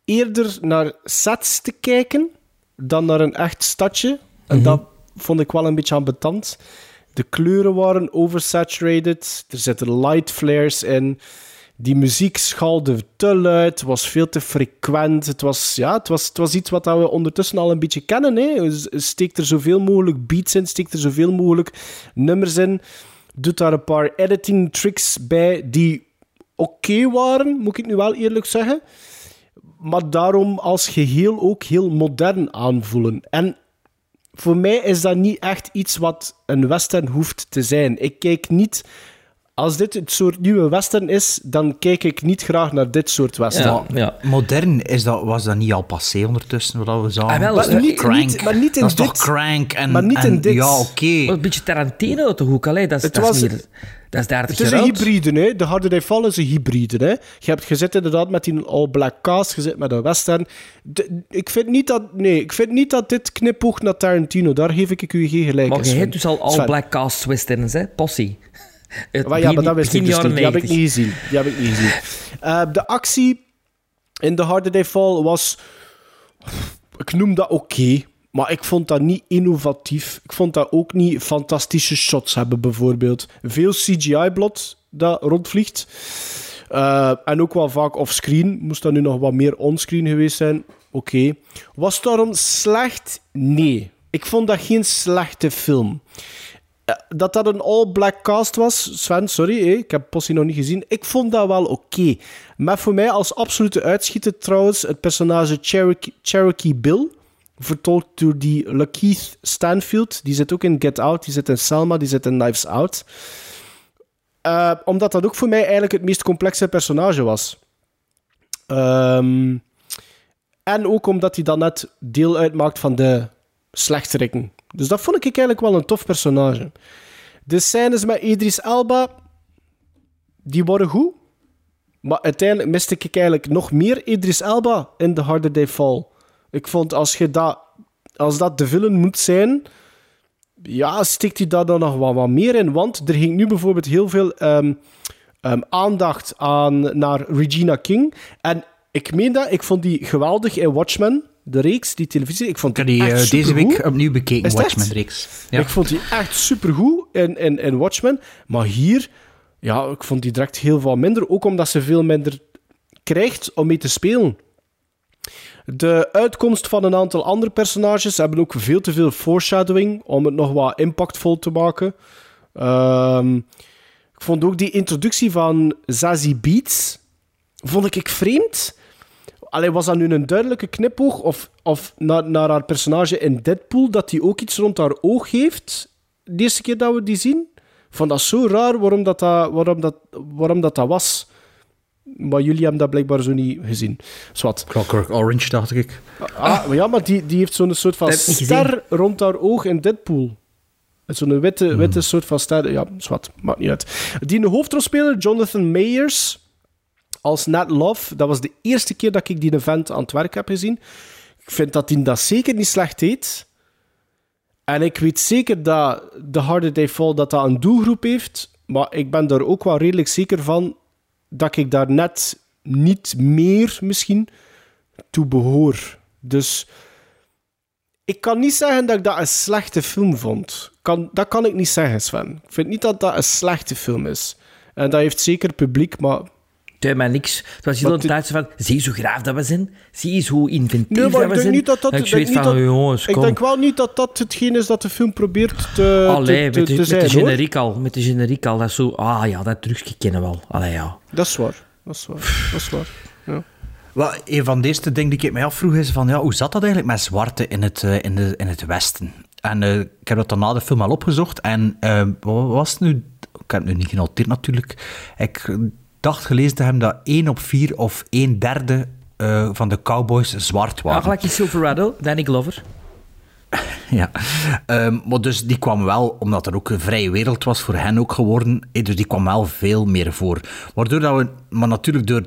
eerder naar sets te kijken dan naar een echt stadje. En dat vond ik wel een beetje ambetant. De kleuren waren oversaturated. Er zitten light flares in. Die muziek schaalde te luid, was veel te frequent. Het was, ja, het was, het was iets wat we ondertussen al een beetje kennen. Hè. Steek er zoveel mogelijk beats in, steek er zoveel mogelijk nummers in. Doet daar een paar editing tricks bij die oké waren, moet ik nu wel eerlijk zeggen. Maar daarom als geheel ook heel modern aanvoelen. En voor mij is dat niet echt iets wat een western hoeft te zijn. Ik kijk niet... Als dit het soort nieuwe western is, dan kijk ik niet graag naar dit soort western. Ja, ja. Modern is dat, was dat niet al passé ondertussen, wat we zagen? Ah, wel, maar niet- crank. niet- maar niet in dat is dit. toch crank en, Maar niet en- in dit. Ja, oké. Een beetje Tarantino uit de hoek, allee. Dat is, Het dat is, was- meer, dat is 30 Het is een oud. hybride, hè. De Harder They Fall is een hybride, hè. Je hebt gezet inderdaad met die all-black cast, je zit met een western. De- ik, vind niet dat, nee, ik vind niet dat dit knipoogt naar Tarantino. Daar geef ik u geen gelijk Maar je hebt dus al all Sven. black cast westerns, hè? Possie. Het Maar ja, maar dat wist ik dus niet. Die heb ik 90. niet gezien. Die heb ik niet gezien. Eh, de actie in The Harder They Fall was... Ik noem dat oké. maar ik vond dat niet innovatief. Ik vond dat ook niet fantastische shots hebben, bijvoorbeeld. Veel CGI-blot dat rondvliegt. Eh, en ook wel vaak offscreen. Moest dat nu nog wat meer onscreen geweest zijn? Oké. Was het daarom slecht? Nee. Ik vond dat geen slechte film. Eh, dat dat een all-black cast was, Sven, sorry, ik heb Possie nog niet gezien. Ik vond dat wel oké. Maar voor mij als absolute uitschieter trouwens het personage Cherokee, Cherokee Bill, vertolkt door die Lakeith Stanfield. Die zit ook in Get Out, die zit in Selma, die zit in Knives Out. Eh, omdat dat ook voor mij eigenlijk het meest complexe personage was. Ehm, en ook omdat hij dan net deel uitmaakt van de slechterikken. Dus dat vond ik eigenlijk wel een tof personage. De scènes met Idris Elba, die worden goed. Maar uiteindelijk miste ik eigenlijk nog meer Idris Elba in The Harder They Fall. Ik vond als, je dat, als dat de villain moet zijn, ja, stikt hij daar dan nog wat, meer in. Want er ging nu bijvoorbeeld heel veel ehm, ehm, aandacht aan naar Regina King. En ik meen dat, ik vond die geweldig in Watchmen, de reeks, die televisie. Ik vond Ik die echt eh, deze week opnieuw bekeken? Watchmen-reeks. Ja. Ik vond die echt supergoed in, in, in Watchmen. Maar hier, ja, ik vond die direct heel veel minder. Ook omdat ze veel minder krijgt om mee te spelen. De uitkomst van een aantal andere personages hebben ook veel te veel foreshadowing om het nog wat impactvol te maken. Ehm, ik vond ook die introductie van Zazie Beats vond ik vreemd. Alleen was dat nu een duidelijke knipoog of, of naar, naar haar personage in Deadpool dat die ook iets rond haar oog heeft? De eerste keer dat we die zien? Ik vond dat zo raar waarom dat, dat, waarom dat, waarom dat, dat was. Maar jullie hebben dat blijkbaar zo niet gezien. Zwat. Clockwork Orange, dacht ik. Ah, maar ja, maar die, die heeft zo'n soort van ster rond haar oog in Deadpool. Zo'n witte, witte soort van ster. Ja, zwart. Maakt niet uit. Die hoofdrolspeler, Jonathan Mayers, als Nat Love. Dat was de eerste keer dat ik die event aan het werk heb gezien. Ik vind dat hij dat zeker niet slecht deed. En ik weet zeker dat The Harder They Fall dat dat een doelgroep heeft. Maar ik ben daar ook wel redelijk zeker van dat ik daar net niet meer misschien toe behoor. Dus ik kan niet zeggen dat ik dat een slechte film vond. Kan, dat kan ik niet zeggen, Sven. Ik vind niet dat dat een slechte film is. En dat heeft zeker publiek, maar... Doe mij niks. Het was heel zo van, zie je hoe graaf dat we zijn? Zie je hoe inventief Nee, maar dat ik we denk zijn? niet dat dat... ik denk, niet van, dat jongens, ik denk wel niet dat dat hetgeen is dat de film probeert te, Allee, te, met, de, te met de hoor. generiek al. Met de generiek al. Dat is zo, ah ja, dat terugje kennen we wel. Allee, ja. Dat is waar. Dat is waar. Dat is waar. Ja. Wel, een van de eerste dingen die ik mij afvroeg is van, ja, hoe zat dat eigenlijk met zwarte in het, eh, in de, in het Westen? En eh, ik heb dat dan na de film al opgezocht. En eh, wat was het nu? Ik heb het nu niet genoteerd natuurlijk. Ik dacht gelezen te hebben dat 1 op 4 of 1 derde eh, van de cowboys zwart Ja, waren. gelijk in Silverado, Danny Glover. *laughs* Ja, Ehm, maar dus die kwam wel, omdat er ook een vrije wereld was voor hen ook geworden, eh, dus die kwam wel veel meer voor. Waardoor dat we, maar natuurlijk door,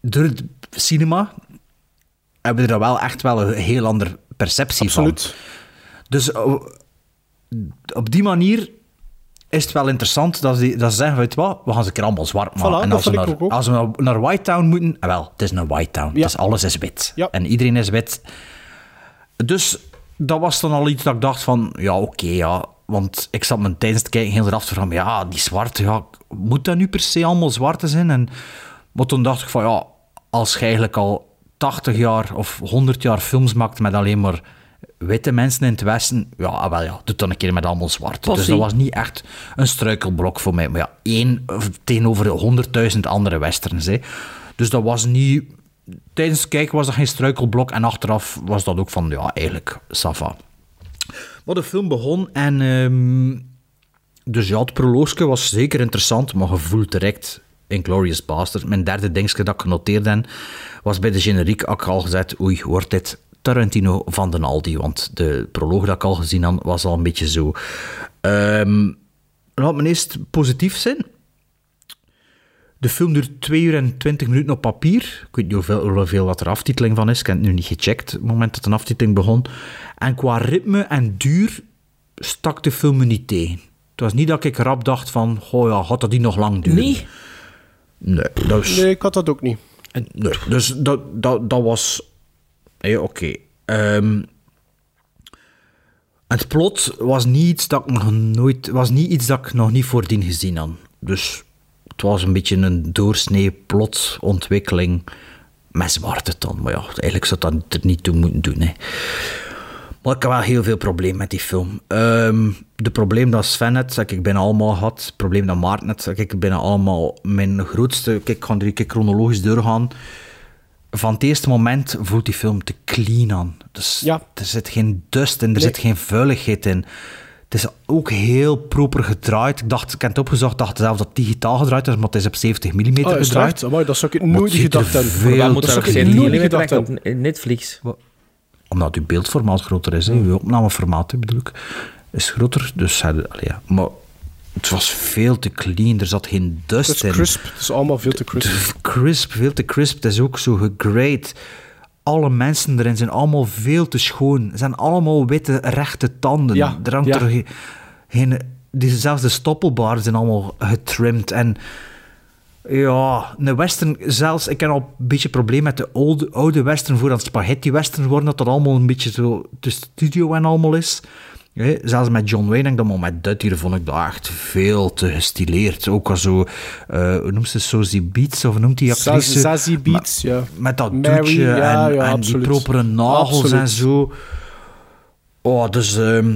door het cinema, hebben we er wel echt wel een heel andere perceptie Absoluut. van. Dus eh, op die manier is het wel interessant dat ze, dat ze zeggen, weet wat, we gaan ze allemaal zwart maken. Voilà, en als we, naar, als we naar, Town moeten, eh, wel, het is een White Town. Ja. Dus alles is wit. Ja. En iedereen is wit. Dus dat was dan al iets dat ik dacht van, ja, oké, ja. Want ik zat me tijdens het kijken heel eraf van, ja, die zwarte, ja, moet dat nu per se allemaal zwarte zijn? En, maar toen dacht ik van, ja, als je eigenlijk al 80 jaar of 100 jaar films maakt met alleen maar witte mensen in het Westen, ja, ah, wel ja, doe dan een keer met allemaal zwart. Dus dat was niet echt een struikelblok voor mij. Maar ja, één tegenover honderdduizend andere westerns. Hè. Dus dat was niet... Tijdens het kijken was dat geen struikelblok en achteraf was dat ook van, ja, eigenlijk, Safa. Maar de film begon en... ehm, dus ja, het proloogske was zeker interessant, maar je voelt direct Inglourious Bastard. Mijn derde dingetje dat ik genoteerd heb, was bij de generiek ik al gezegd, oei, wordt dit Tarantino van den Aldi? Want de proloog dat ik al gezien had, was al een beetje zo. Ehm laat me eerst positief zijn. De film duurt 2 uur en 20 minuten op papier. Ik weet niet hoeveel, hoeveel dat er aftiteling van is. Ik heb het nu niet gecheckt, op het moment dat een aftiteling begon. En qua ritme en duur stak de film me niet tegen. Het was niet dat ik rap dacht van, oh ja, had dat die nog lang duren? Nee. Nee, dat is... Nee, ik had dat ook niet. Nee, dus dat, dat, dat was... Ja, oké. Ehm, het plot was niet iets dat ik nog nooit... Was niet iets dat ik nog niet voordien gezien had. Dus het was een beetje een doorsnee plotontwikkeling met zwarte dan. Maar ja, eigenlijk zou dat er niet toe moeten doen, hè. Maar ik heb wel heel veel problemen met die film. Ehm, de probleem dat Sven dat ik bijna allemaal had. Het probleem dat Maarten had, dat ik bijna allemaal... Mijn grootste... Ik ga drie keer chronologisch doorgaan. Van het eerste moment voelt die film te clean aan. Dus Ja. Er zit geen dust in, er Nee. zit geen vuiligheid in. Het is ook heel proper gedraaid. Ik dacht, ik heb het opgezocht, dacht zelf dat het digitaal gedraaid is, maar het is op 70 mm Oh, gedraaid. Amai, dat zou ik nooit gedacht hebben. veel moet te dat ook zou ik 70 nooit mm gedacht op hebben. Netflix? Omdat uw beeldformaat groter is, hè. uw opnameformaat bedoel ik, is groter. Dus, allee, ja. Maar het was veel te clean, er zat geen dust Het is in. crisp. Het is allemaal veel te crisp. Crisp, veel te crisp. Het is ook zo gegrade. Alle mensen erin zijn allemaal veel te schoon. Ze zijn allemaal witte, rechte tanden. Ja, er hangt ja. er geen, geen, die, zelfs de stoppelbaren zijn allemaal getrimd. En ja, een western, zelfs, ik heb al een beetje probleem met de oude, oude western, voordat spaghetti western worden, dat dat allemaal een beetje zo de studio en allemaal is. Hè, zelfs met John Wayne, denk ik, dat, maar met dit hier vond ik dat echt veel te gestileerd. Ook al zo, eh, hoe noemt ze Sosie Beats, of noemt die actrice? Beetz, ja. Met dat Mary, doetje ja, en, ja, en die propere nagels Absoluut. en zo. Oh, dus ehm,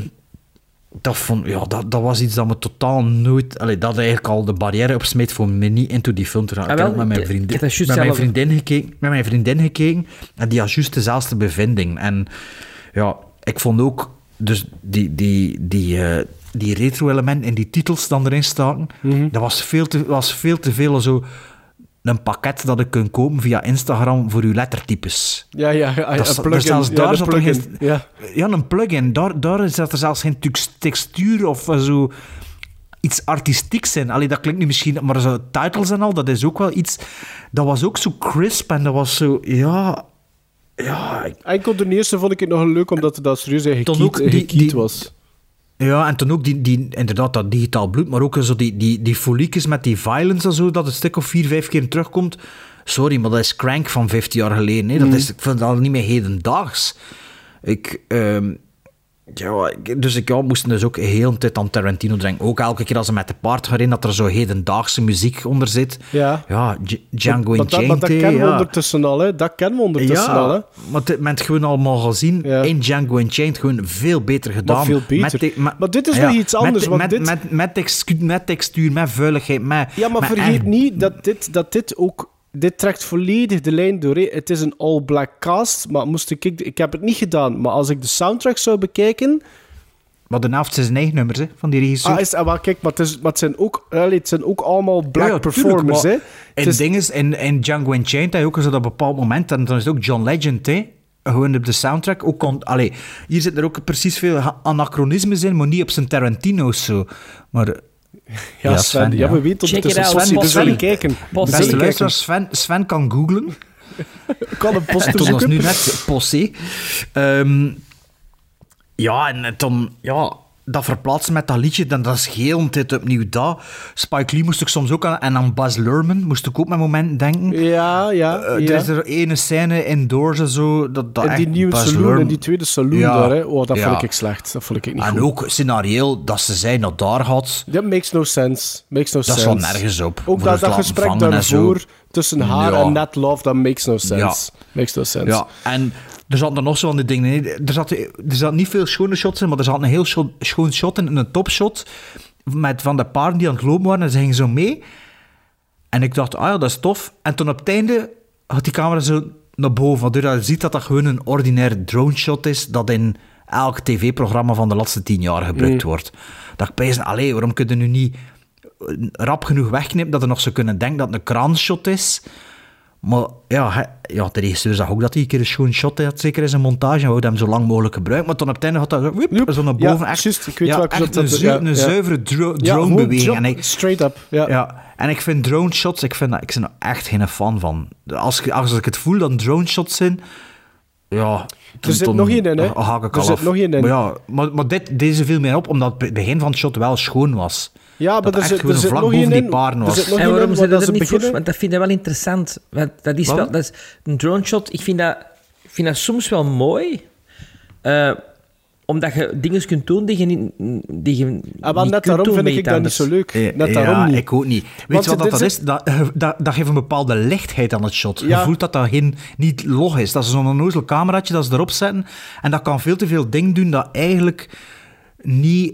dat, vond, ja, dat, dat was iets dat me totaal nooit... Allee, dat eigenlijk al de barrière opsmeet voor me niet into die film te gaan. Ah, ik heb met mijn vriendin, met mijn vriendin gekeken, met mijn vriendin gekeken en die had juist dezelfde bevinding. En ja, ik vond ook dus die, die, die, eh, die retro-element in die titels dan erin staan, Mhm. dat was veel, te, was veel te veel zo een pakket dat ik kunt kopen via Instagram voor uw lettertypes. Ja, ja, ja, Dat een plugin. dus zelfs ja, daar zat er plugin. geen- Ja. Ja, een plugin. Daar, daar zat er zelfs geen textuur of eh, zo iets artistieks in. Allee, dat klinkt nu misschien... Maar zo titles en al, dat is ook wel iets... Dat was ook zo crisp en dat was zo... Ja... Ja, ik- Enkel de eerste vond ik het nog leuk, omdat het dat serieus eigenlijk Dan ook gekiet, die- gekiet die- was. Ja, en toen ook die, die, inderdaad dat digitaal bloed, maar ook zo die, die, die foliekjes met die violence en zo, dat een stuk of vier, vijf keer terugkomt. Sorry, maar dat is Crank van 15 jaar geleden. Hè. Dat Mm. is, ik vind dat al niet meer hedendaags. Ik, ehm, ja, dus ik ja, moest dus ook heel de tijd aan Tarantino denken. Ook elke keer als ze met de paard gaan in, dat er zo hedendaagse muziek onder zit. Ja. Ja, Django maar, dat, maar dat kennen we ondertussen al, hè. Dat kennen we ondertussen al, hè. Ja, maar dit men het gewoon allemaal gezien. In Django Unchained gewoon veel beter gedaan. veel beter. Maar dit is nog iets anders, Met, met, dit- met, met, textu- met textuur, met vuiligheid, met... Ja, maar vergeet niet dat dit, dat dit ook... Dit trekt volledig de lijn door. hè. Het is een all-black cast, maar moest ik... Ik heb het niet gedaan, maar als ik de soundtrack zou bekijken... Maar de helft zijn eigen nummers, hè, van die regisseur. Ah, is, ah, wel, kijk, maar het, is, maar het, zijn ook, allee, het zijn ook allemaal black Ja, ja, tuurlijk, performers, maar hè. In, is- dinges, in, in Django Unchained je ook zo dat bepaald moment, en dan is het ook John Legend, hè. Gewoon op de soundtrack. Ook on, allee, hier zit er ook precies veel anachronismes in, maar niet op zijn Tarantino's zo. Maar... Ja, Sven, ja, we weten Check ondertussen. Sven, we Bossy. zullen kijken. Beste kijken. luisteraars, Sven, Sven kan googlen. kan een toen was zoeken. nu net Posse. Ehm, ja, en dan... Ja, dat verplaatsen met dat liedje, dan dat is heel tijd opnieuw dat. Spike Lee moest ik soms ook aan... En aan Baz Luhrmann moest ik ook met momenten denken. Ja, ja, Eh, ja. Er is er ene scène in Doors en zo... Dat, dat En die nieuwe Baz saloon, Luhrmann- en die tweede saloon Ja, daar, hè. Oh, dat ja. vond ik slecht. Dat vond ik niet En goed. ook scenario dat ze zei dat daar had... Dat makes no sense. Makes no Dat sense. slaat nergens op. Ook dat, dat gesprek daarvoor tussen haar Ja. en Nat Love, dat makes no sense. Makes no sense. Ja, en er zaten er nog zo van die dingen in. Er zat, er zat niet veel schone shots in, maar er zat een heel scho- schoon shot in, een topshot, met van de paarden die aan het lopen waren, en ze gingen zo mee. En ik dacht, ah ja, dat is tof. En toen op het einde had die camera zo naar boven, waardoor je ziet dat dat gewoon een ordinair drone shot is, dat in elk tv-programma van de laatste tien jaar gebruikt Mm. wordt. Dat ik bij allee, waarom kun je nu niet rap genoeg wegknippen dat er nog zo kunnen denken dat het een kraanshot is? Maar ja, ja, de regisseur zag ook dat hij een keer een schoon shot had, zeker in zijn montage, en hem zo lang mogelijk gebruiken. Maar toen op het einde had dat zo, woep, zo naar Ja, boven. echt, ik weet ja, echt een, dat- zu- ja, een zuivere dro- Ja, gewoon dronebeweging. jump, En ik, straight up. Ja. ja, en ik vind drone shots, ik, vind dat, ik ben er echt geen fan van. Als, ik- als ik het voel dat drone shots zijn, ja... Er zit nog één in, hè? dan haak ik Er zit af. nog één in. Maar ja, maar, maar dit, deze viel mij op, omdat het begin van het shot wel schoon was. Ja, maar Dat er echt zit, gewoon er zit vlak nog boven één die in. Er was. zit nog En waarom zijn er dat niet voor? Want dat vind ik wel interessant. Want dat is Wat? wel, dat is een drone shot. Ik vind dat, ik vind dat soms wel mooi. Eh, omdat je dingen kunt doen die je niet, die je Ah, niet net kunt daarom doen vind ik dat niet zo leuk. Net ja, daarom niet. ik ook niet. Weet je wat dat, is- is? Dat, eh, dat, dat geeft een bepaalde lichtheid aan het shot. Ja. Je voelt dat dat geen, niet log is. Dat is zo'n onnozel cameraatje dat ze erop zetten. En dat kan veel te veel dingen doen dat eigenlijk niet...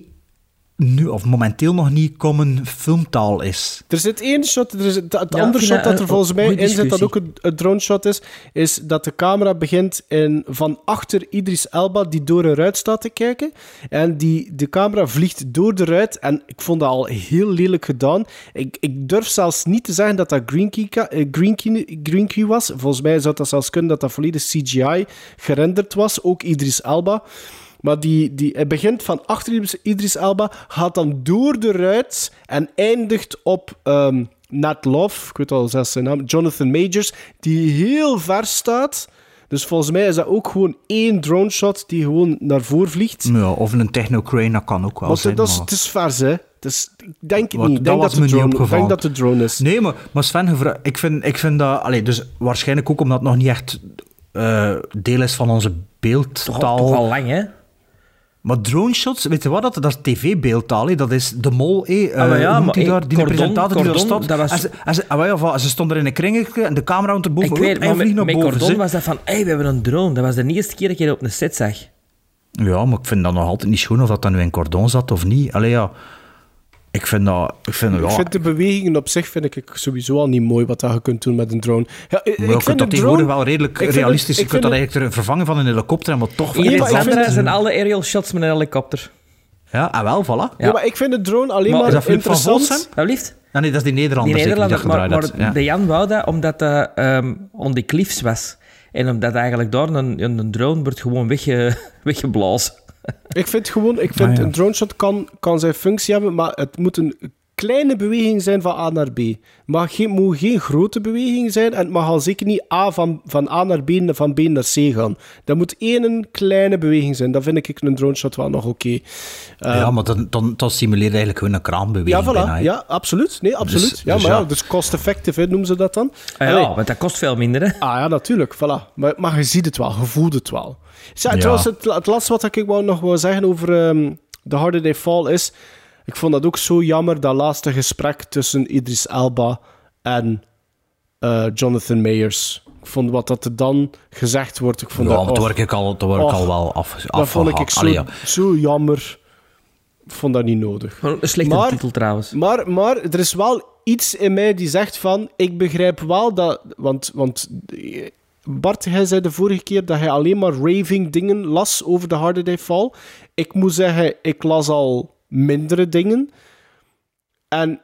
Nu, of momenteel nog niet common filmtaal is. Er zit één shot, er is, het het Ja, andere shot dat een er volgens mij in zit, dat ook een, een drone shot is, is dat de camera begint in, van achter Idris Elba, die door een ruit staat te kijken. En die, de camera vliegt door de ruit. En ik vond dat al heel lelijk gedaan. Ik, ik durf zelfs niet te zeggen dat dat Green Key, eh, Green Key, Green Key was. Volgens mij zou dat zelfs kunnen dat dat volledig CGI gerenderd was. Ook Idris Elba. Maar die, die, hij begint van achter Idris- Elba, gaat dan door de ruit en eindigt op ehm Nat Love, ik weet al zelfs zijn naam, Jonathan Majors, die heel ver staat. Dus volgens mij is dat ook gewoon één drone shot die gewoon naar voren vliegt. Ja, of een technocrane, dat kan ook wel Want zijn. dat is, maar- het is vers, hè. Het is, ik denk het niet. Ik dat denk dat, de niet drone, denk dat de drone is. Nee, maar, maar Sven, ik vind, ik vind dat... Allee, dus waarschijnlijk ook omdat het nog niet echt eh, deel is van onze beeldtaal. Toch, toch al lang, hè? Maar drone shots, weet je wat dat, dat is tv-beeldtaal, hè. dat is de mol, hè. Ah, maar ja, Eh, noemt eh, daar, die Cordon- presentator die daar Cordon, dat was- En ze, en ze, ah, wel, ja, van, ze stond er in een kringetje en de camera onderboven. Ik weet, en maar vliegt met, naar met boven. Cordon was dat van, hey, we hebben een drone. Dat was de eerste keer dat je dat op een set zag. Ja, maar ik vind dat nog altijd niet schoon of dat dan nu in cordon zat of niet. Allee, ja. Ik vind dat... Ik vind, Ik ja, vind de bewegingen op zich vind ik sowieso al niet mooi wat dat je kunt doen met een drone. Ja, ik, maar je kunt dat de tegenwoordig drone- wel redelijk het- realistisch. ik je kunt dat het- eigenlijk vervangen van een helikopter, maar toch... Hier in het- zijn alle aerial shots met een helikopter. Ja, ah, wel, voilà. Ja. maar ik vind de drone alleen Maar maar, is dat van interessant. Dat liefst? Ah, nee, dat is die Nederlander, Die zeker, die dat Nederlander, maar. Ja. de Jan wou dat omdat dat ehm on the cliffs was. En omdat eigenlijk daar een, een drone wordt gewoon wegge, *laughs* weggeblazen. Ik vind gewoon, ik vind Ah, ja. een drone shot kan, kan zijn functie hebben, maar het moet een kleine beweging zijn van A naar B. Het mag geen, moet geen grote beweging zijn en het mag al zeker niet A van, van A naar B en van B naar C gaan. Dat moet één kleine beweging zijn. Dat vind ik een drone shot wel nog oké. Eh, ja, maar dan, dan, dan simuleert eigenlijk gewoon een kraanbeweging ja, voilà. bijna, ja, absoluut. Nee, absoluut. Dus- ja, dus maar ja, ja. dus cost-effective hè, noemen ze dat dan. Ah, Allee. ja, want dat kost veel minder, hè? Ah ja, natuurlijk. Voilà. Maar, maar je ziet het wel, je voelt het wel. Ja, Ja. Trouwens, het, het laatste wat ik wou nog wil zeggen over ehm The Harder They Fall is... Ik vond dat ook zo jammer, dat laatste gesprek tussen Idris Elba en eh, Jonathan Mayers. Ik vond wat dat er dan gezegd wordt... Ik vond Ja, dat, och, word ik al, word ik al wel af, dat vond ik zo, Allee, ja. zo jammer. Ik vond dat niet nodig. Een slechte Maar- titel trouwens. Maar, maar er is wel iets in mij die zegt van... Ik begrijp wel dat... Want, want Bart, hij zei de vorige keer dat hij alleen maar raving dingen las over de Harder Day Fall. Ik moet zeggen, ik las al mindere dingen. En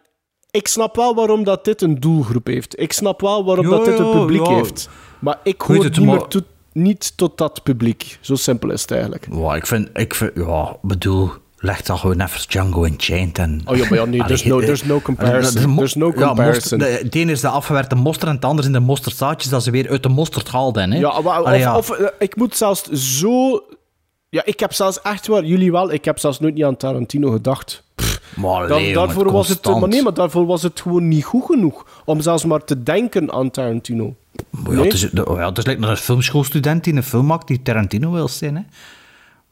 ik snap wel waarom dat dit een doelgroep heeft. Ik snap wel waarom dat dit een publiek heeft. Maar ik hoor het, niet maar- meer toe- niet tot dat publiek. Zo simpel is het eigenlijk. Ja, ik vind, ik vind, ja, bedoel, leg dat gewoon even Django Unchained en... Oh ja, maar ja, nee, there's no- Allee, there's no eh, comparison. dat is mo- There's no ja, comparison. de, het ene is de afgewerkte mosterd en het andere zijn de mosterdzaadjes dat ze weer uit de mosterd haalden. Hè? Ja, maar, Allee, of, ja. of, eh, ik moet zelfs zo... Ja, ik heb zelfs echt wel... Jullie wel, ik heb zelfs nooit niet aan Tarantino gedacht. Maar Dan- daarvoor was het... Maar nee, maar daarvoor was het gewoon niet goed genoeg. Om zelfs maar te denken aan Tarantino. Maar ja, het is, ja, het is like een filmschoolstudent die een film maakt die Tarantino wil zijn. Hè?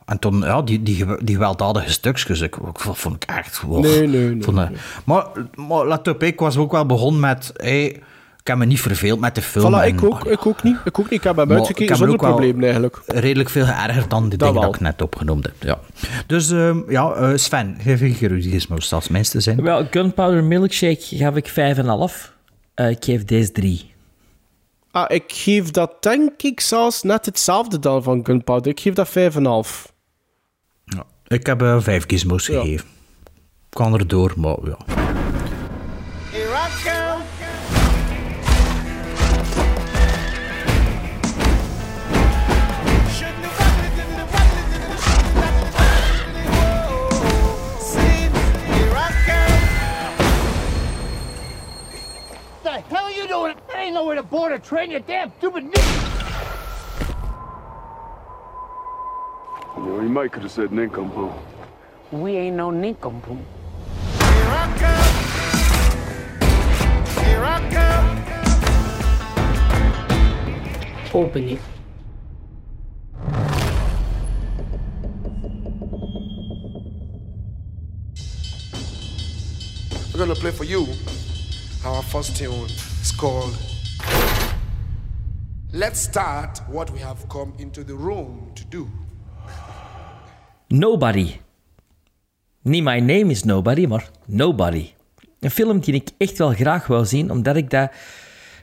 En toen, ja, die, die, die gewelddadige stukjes, ik, ik vond ik echt... wow. Nee, nee, nee, Vond Maar, maar let op, ik was ook wel begonnen met... Hey, ik heb me niet verveeld met de film. Voilà, en- ik ook, ik ook niet. Ik ook niet. Ik heb hem uitgekeken ik heb zonder er ook wel probleem eigenlijk. redelijk veel geërgerd dan die Dat dingen wel. dat ik net opgenoemd heb. Ja. Dus ehm, ja, eh, Sven, geef je gerudisme zelfs mensen te zijn. Wel, Gunpowder Milkshake gaf ik 5,5. Eh ik geef deze 3. Ah, ik geef dat denk ik zelfs net hetzelfde dan van Gunpowder. Ik geef dat 5,5. Ik heb eh, vijf gizmos Ja. gegeven. Ik kan erdoor, maar ja. Here I come. The hell you doing? That ain't nowhere to board a train, you damn stupid nigga. You know, he might could have said nincompoop. We ain't no nincompoop. Here I come. Here I come. Open it. We're gonna play for you our first tune. It's called Let's Start What We Have Come Into the Room to Do. Nobody. Niet My Name is Nobody, maar Nobody. Een film die ik echt wel graag wou zien, omdat ik dat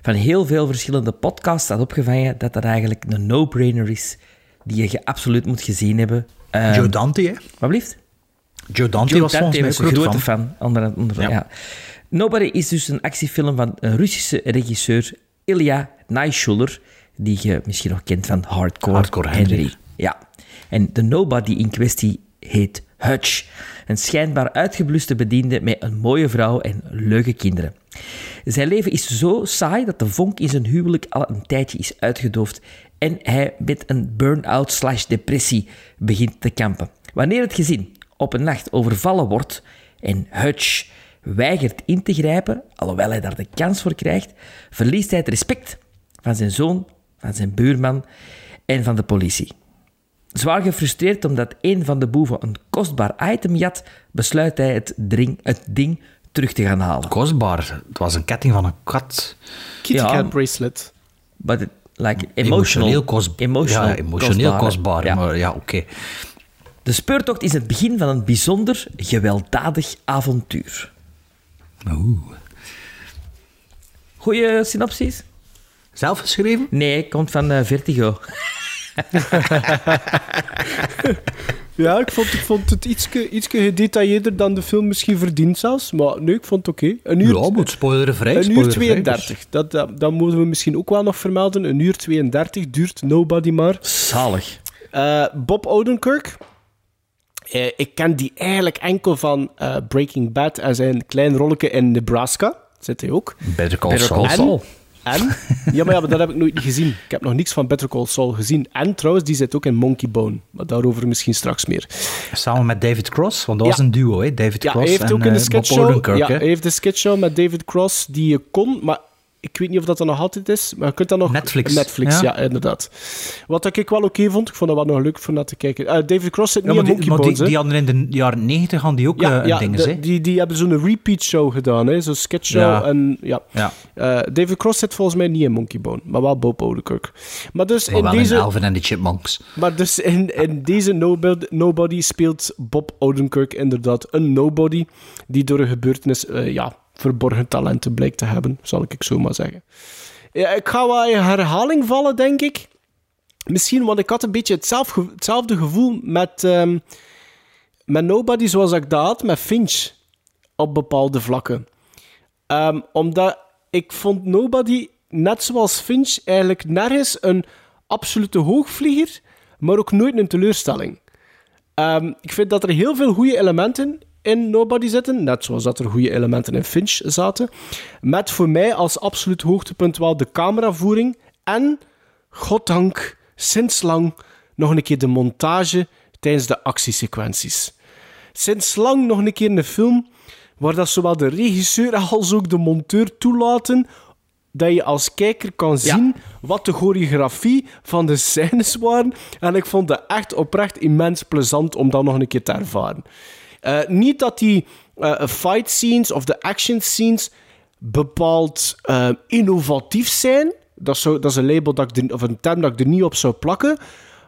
van heel veel verschillende podcasts had opgevangen, dat dat eigenlijk een no-brainer is, die je absoluut moet gezien hebben. Ehm, Joe Dante, hè? Wat blieft? Joe Dante Joe was volgens mij een grote fan. onder, onder, Ja. ja. Nobody is dus een actiefilm van een Russische regisseur Ilya Naishuller, die je misschien nog kent van Hardcore, Hardcore Henry. Ja. En de Nobody in kwestie heet Hutch, een schijnbaar uitgebluste bediende met een mooie vrouw en leuke kinderen. Zijn leven is zo saai dat de vonk in zijn huwelijk al een tijdje is uitgedoofd en hij met een burn-out slash depressie begint te kampen. Wanneer het gezin op een nacht overvallen wordt en Hutch weigert in te grijpen, alhoewel hij daar de kans voor krijgt, verliest hij het respect van zijn zoon, van zijn buurman en van de politie. Zwaar gefrustreerd omdat een van de boeven een kostbaar item jat, besluit hij het, dring, het ding terug te gaan halen. Kostbaar. Het was een ketting van een kat. Kitty Ja. cat bracelet. But it, like emotional, Emotioneel, kost... emotional ja, emotioneel kostbaar. Ja. Maar ja, oké. De speurtocht is het begin van een bijzonder gewelddadig avontuur. Oeh. Goeie synopsis? Zelf geschreven? Nee, komt van eh, Vertigo. *laughs* *laughs* Ja, ik vond, ik vond het ietske, ietske gedetailleerder dan de film misschien verdient zelfs. Maar nee, ik vond het oké. Een uur, Ja, moet spoilervrij. een uur spoilervrij, 32. Dat, dat, dat moeten we misschien ook wel nog vermelden. Een uur 32 duurt Nobody maar. Zalig. Eh, Bob Odenkirk. Eh, ik ken die eigenlijk enkel van eh, Breaking Bad en zijn klein rolletje in Nebraska. Zit hij ook. dus Better Call Saul. En? Ja, maar, ja, maar dat heb ik nooit gezien. Ik heb nog niks van Better Call Saul gezien. En trouwens, die zit ook in Monkey Bone. Maar daarover misschien straks meer. Samen met David Cross, want dat Ja. was een duo, hè? David Ja, Cross hij heeft en ook in de eh, sketchshow... Odenkirk, Ja, hij heeft de sketchshow met David Cross die je kon, maar ik weet niet of dat er nog altijd is. Maar je kunt dat nog... Netflix. Netflix, ja, Ja. inderdaad. Wat ik wel oké vond, ik vond dat wel nog leuk voor naar te kijken. Eh, David Cross zit Ja, niet in die, Monkey maar die, Bones, die hadden in de jaren 90 hadden die ook ja, eh, ja dingen, de- die, die hebben zo'n repeat show gedaan, hè? zo'n sketchshow. Ja. En, ja. Ja. Eh, David Cross zit volgens mij niet in Monkey Bone, maar wel Bob Odenkirk. Maar dus Maar in deze... in Alvin en de Chipmunks. Maar dus in, in deze nobody, nobody speelt Bob Odenkirk inderdaad een nobody die door een gebeurtenis ja, verborgen talenten blijkt te hebben, zal ik zo maar zeggen. Ja, ik ga wel in herhaling vallen, denk ik. Misschien, want ik had een beetje hetzelfde, gevoel met, ehm, met Nobody zoals ik dat had met Finch op bepaalde vlakken. Ehm, omdat ik vond Nobody, net zoals Finch, eigenlijk nergens een absolute hoogvlieger, maar ook nooit een teleurstelling. Ehm, ik vind dat er heel veel goede elementen in Nobody zitten, net zoals dat er goede elementen in Finch zaten. Met voor mij als absoluut hoogtepunt wel de cameravoering en, goddank, sinds lang nog een keer de montage tijdens de actiesequenties. Sinds lang nog een keer een film waar dat zowel de regisseur *laughs* als ook de monteur toelaten dat je als kijker kan zien wat de choreografie van de scènes waren. En ik vond het echt oprecht immens plezant om dat nog een keer te ervaren. Eh, niet dat die eh, fight scenes of de action scenes bepaald eh, innovatief zijn. Dat is, zo, dat is een label dat ik of een term dat ik er niet op zou plakken.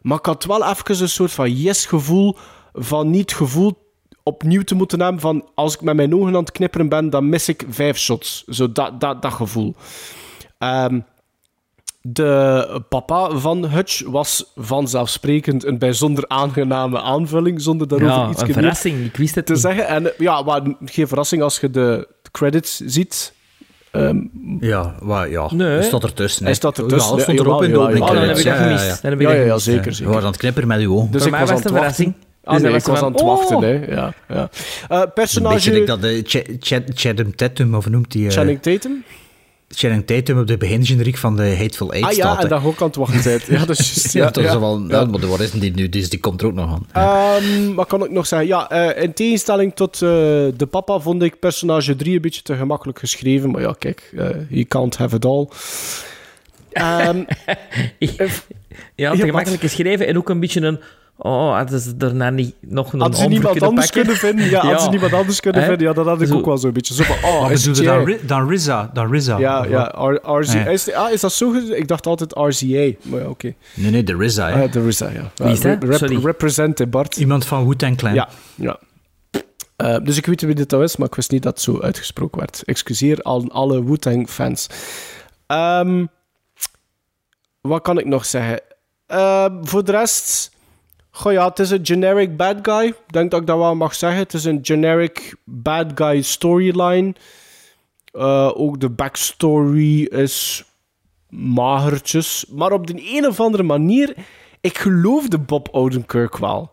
Maar ik had wel even een soort van yes-gevoel van niet gevoel opnieuw te moeten hebben van als ik met mijn ogen aan het knipperen ben, dan mis ik vijf shots. Zo dat, dat, dat gevoel. Ehm, de papa van Hutch was vanzelfsprekend een bijzonder aangename aanvulling, zonder daarover Ja, iets verrassing. Ik wist het te niet. zeggen. En ja, maar geen verrassing als je de credits ziet. Ehm, Ja, waar, ja. Nee. Hij staat ertussen. Hij staat ertussen, Ja, hij stond ja, erop in de opening. Oh, dan heb ik credits. dat Ja, ja, gemist. ja. Ja, dat ja, ja, gemist. zeker. Je zeker. was aan het knipperen met je ogen. Dus Voor ik mij was het een wachten. verrassing. Ah, Dus nee, ik was aan het wachten, oh. hè. Ja, ja. Eh, Een personage... beetje dat de Ch- Ch- Tatum, of noemt die? eh, Channing Tatum? Channing Tatum op de begingeneriek van de Hateful Eight Ah ja, staat. en dat ook aan het wachten bent. Ja, dat is *laughs* juist. Ja, Ja, dat is ja. wel, ja. maar waar is die nu? Dus die komt er ook nog aan. Ehm, wat kan ik nog zeggen? Ja, eh, in tegenstelling tot eh, de papa vond ik personage 3 een beetje te gemakkelijk geschreven. Maar ja, kijk, eh you can't have it all. Ehm, *laughs* Ja, te Ja, gemakkelijk geschreven en ook een beetje een... Oh, hadden ze daarna niet nog een hadden ze ander niemand anders pakken? kunnen vinden? Ja, *laughs* hadden ze niemand anders kunnen vinden? Ja, dat had ik Zo. ook wel zo'n beetje. Zo van, oh, *laughs* Maar bedoelde dan, dan RZA? Dan RZA Ja, ja, RZA. Ja. Is, ah, is dat zo? Ik dacht altijd RZA. Maar ja, oké. Nee, nee, de RZA. hè. Ah, de RZA, ja. Wie is dat? Rep- Sorry. Represent, hè, Bart. Iemand van Wu-Tang Clan. Ja, ja. Eh, dus ik weet wie dit nou is, maar ik wist niet dat het zo uitgesproken werd. Excuseer aan alle Wu-Tang-fans. Ehm, wat kan ik nog zeggen? Ehm, voor de rest... Goh ja, het is een generic bad guy. Ik denk dat ik dat wel mag zeggen. Het is een generic bad guy storyline. Eh, ook de backstory is magertjes. Maar op de een of andere manier... Ik geloofde Bob Odenkirk wel.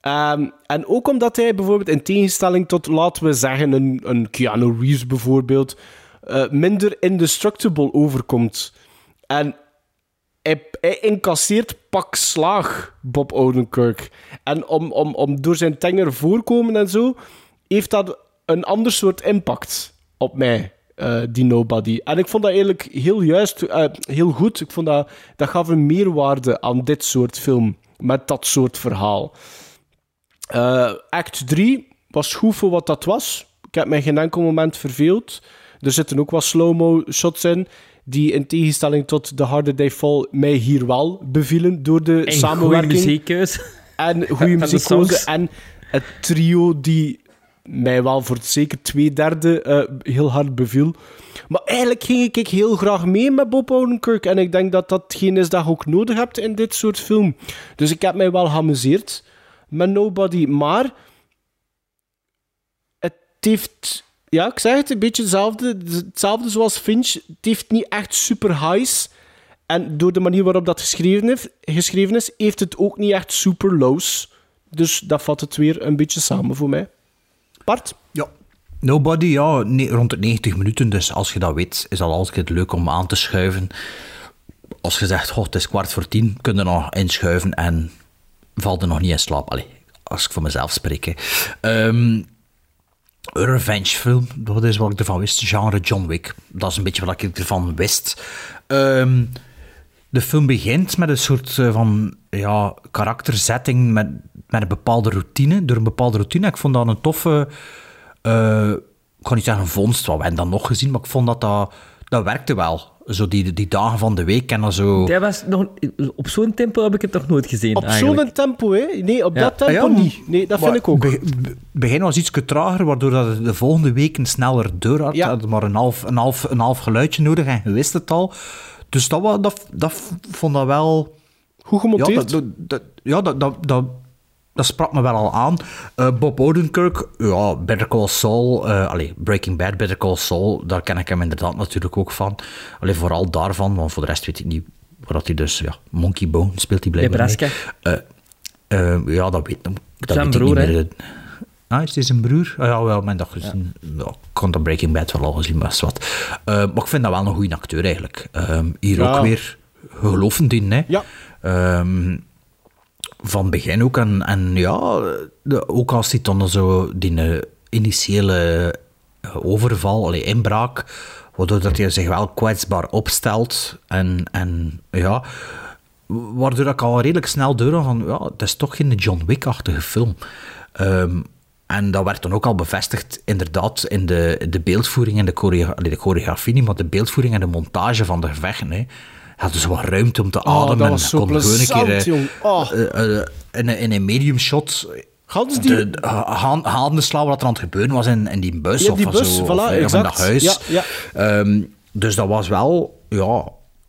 Ehm, en ook omdat hij bijvoorbeeld in tegenstelling tot, laten we zeggen, een, een Keanu Reeves bijvoorbeeld, eh, minder indestructible overkomt. En hij, incasseert pak slaag, Bob Odenkirk. En om, om, om door zijn tenger voorkomen en zo, heeft dat een ander soort impact op mij, eh, die Nobody. En ik vond dat eigenlijk heel juist, eh, heel goed. Ik vond dat, dat gaf een meerwaarde aan dit soort film. met dat soort verhaal. Eh, act 3 was goed voor wat dat was. Ik heb mij geen enkel moment verveeld. Er zitten ook wat slow-mo shots in, die in tegenstelling tot The Harder They Fall mij hier wel bevielen door de En samenwerking. goede muziekkeus. En *laughs* goede de muziekkeuze. En het trio die mij wel voor zeker twee derde eh, heel hard beviel. Maar eigenlijk ging ik heel graag mee met Bob Odenkirk. En ik denk dat dat hetgeen is dat je ook nodig hebt in dit soort film. Dus ik heb mij wel geamuseerd met Nobody. Maar het heeft... Ja, ik zeg het, een beetje hetzelfde, hetzelfde zoals Finch. Het heeft niet echt super highs. En door de manier waarop dat geschreven, geschreven is, heeft het ook niet echt super lows. Dus dat vat het weer een beetje samen voor mij. Bart? Ja. Nobody, ja, rond de 90 minuten. Dus als je dat weet, is dat altijd leuk om aan te schuiven. Als je zegt, het is kwart voor tien, kun je nog inschuiven en valt er nog niet in slaap. Allee, als ik voor mezelf spreek. hè. Een revenge film, dat is wat ik ervan wist. Genre John Wick. Dat is een beetje wat ik ervan wist. Ehm, de film begint met een soort eh, van ja, karakterzetting met, met een bepaalde routine. Door een bepaalde routine. Ik vond dat een toffe... eh, ik ga niet zeggen een vondst, wat we hebben dat nog gezien, maar ik vond dat dat, dat werkte wel. Zo die, die dagen van de week en dan zo... Dat was nog, op zo'n tempo heb ik het nog nooit gezien. Op zo'n tempo, hè? Nee, op Ja. dat tempo Ah ja, niet. Nee, dat maar vind ik ook. be- be- begin was iets trager, waardoor dat het de volgende weken sneller deur had. Ja. Had maar een half, een, half, een half geluidje nodig en je wist het al. Dus dat, dat, dat vond dat wel... Goed gemonteerd. Ja, dat, dat, dat- ja, dat, dat, dat, dat sprak me wel al aan. Eh, Bob Odenkirk, ja, Better Call Saul, eh allee, Breaking Bad, Better Call Saul, daar ken ik hem inderdaad natuurlijk ook van. Alleen vooral daarvan, want voor de rest weet ik niet waar hij dus, ja, Monkey Bone speelt hij blijkbaar Nebraska. mee. Eh, ja, dat weet, dat Zijn weet ik broer, niet meer. Ah, is dit zijn broer? Ah, ja, wel, mijn dag gezien. Ja. ik kon dat Breaking Bad wel al gezien, maar is wat. Eh, maar ik vind dat wel een goede acteur eigenlijk. Ehm, hier Ja. ook weer gelovend in, hè. Ja. Ehm, van begin ook. En, en ja, de, ook als hij dan zo die eh, initiële eh, overval, allee, inbraak, waardoor dat hij zich wel kwetsbaar opstelt. En, en ja, waardoor dat ik al redelijk snel door van, ja, het is toch geen John Wick-achtige film. Ehm, en dat werd dan ook al bevestigd, inderdaad, in de, de beeldvoering en de choreografie niet, maar de beeldvoering en de montage van de gevechten. Hè. Hadden ze wat ruimte om te Oh, ademen. dat was en zo kon gewoon een keer, plezant, eh. Oh. eh, eh, in, een- in een medium shot Hadden ze die... de, de, ha- handen slaan wat er aan het gebeuren was in, in die bus Ja, of die zo, bus, of, voilà, of in exact. dat huis. Ja, ja. Ehm, dus dat was wel, ja,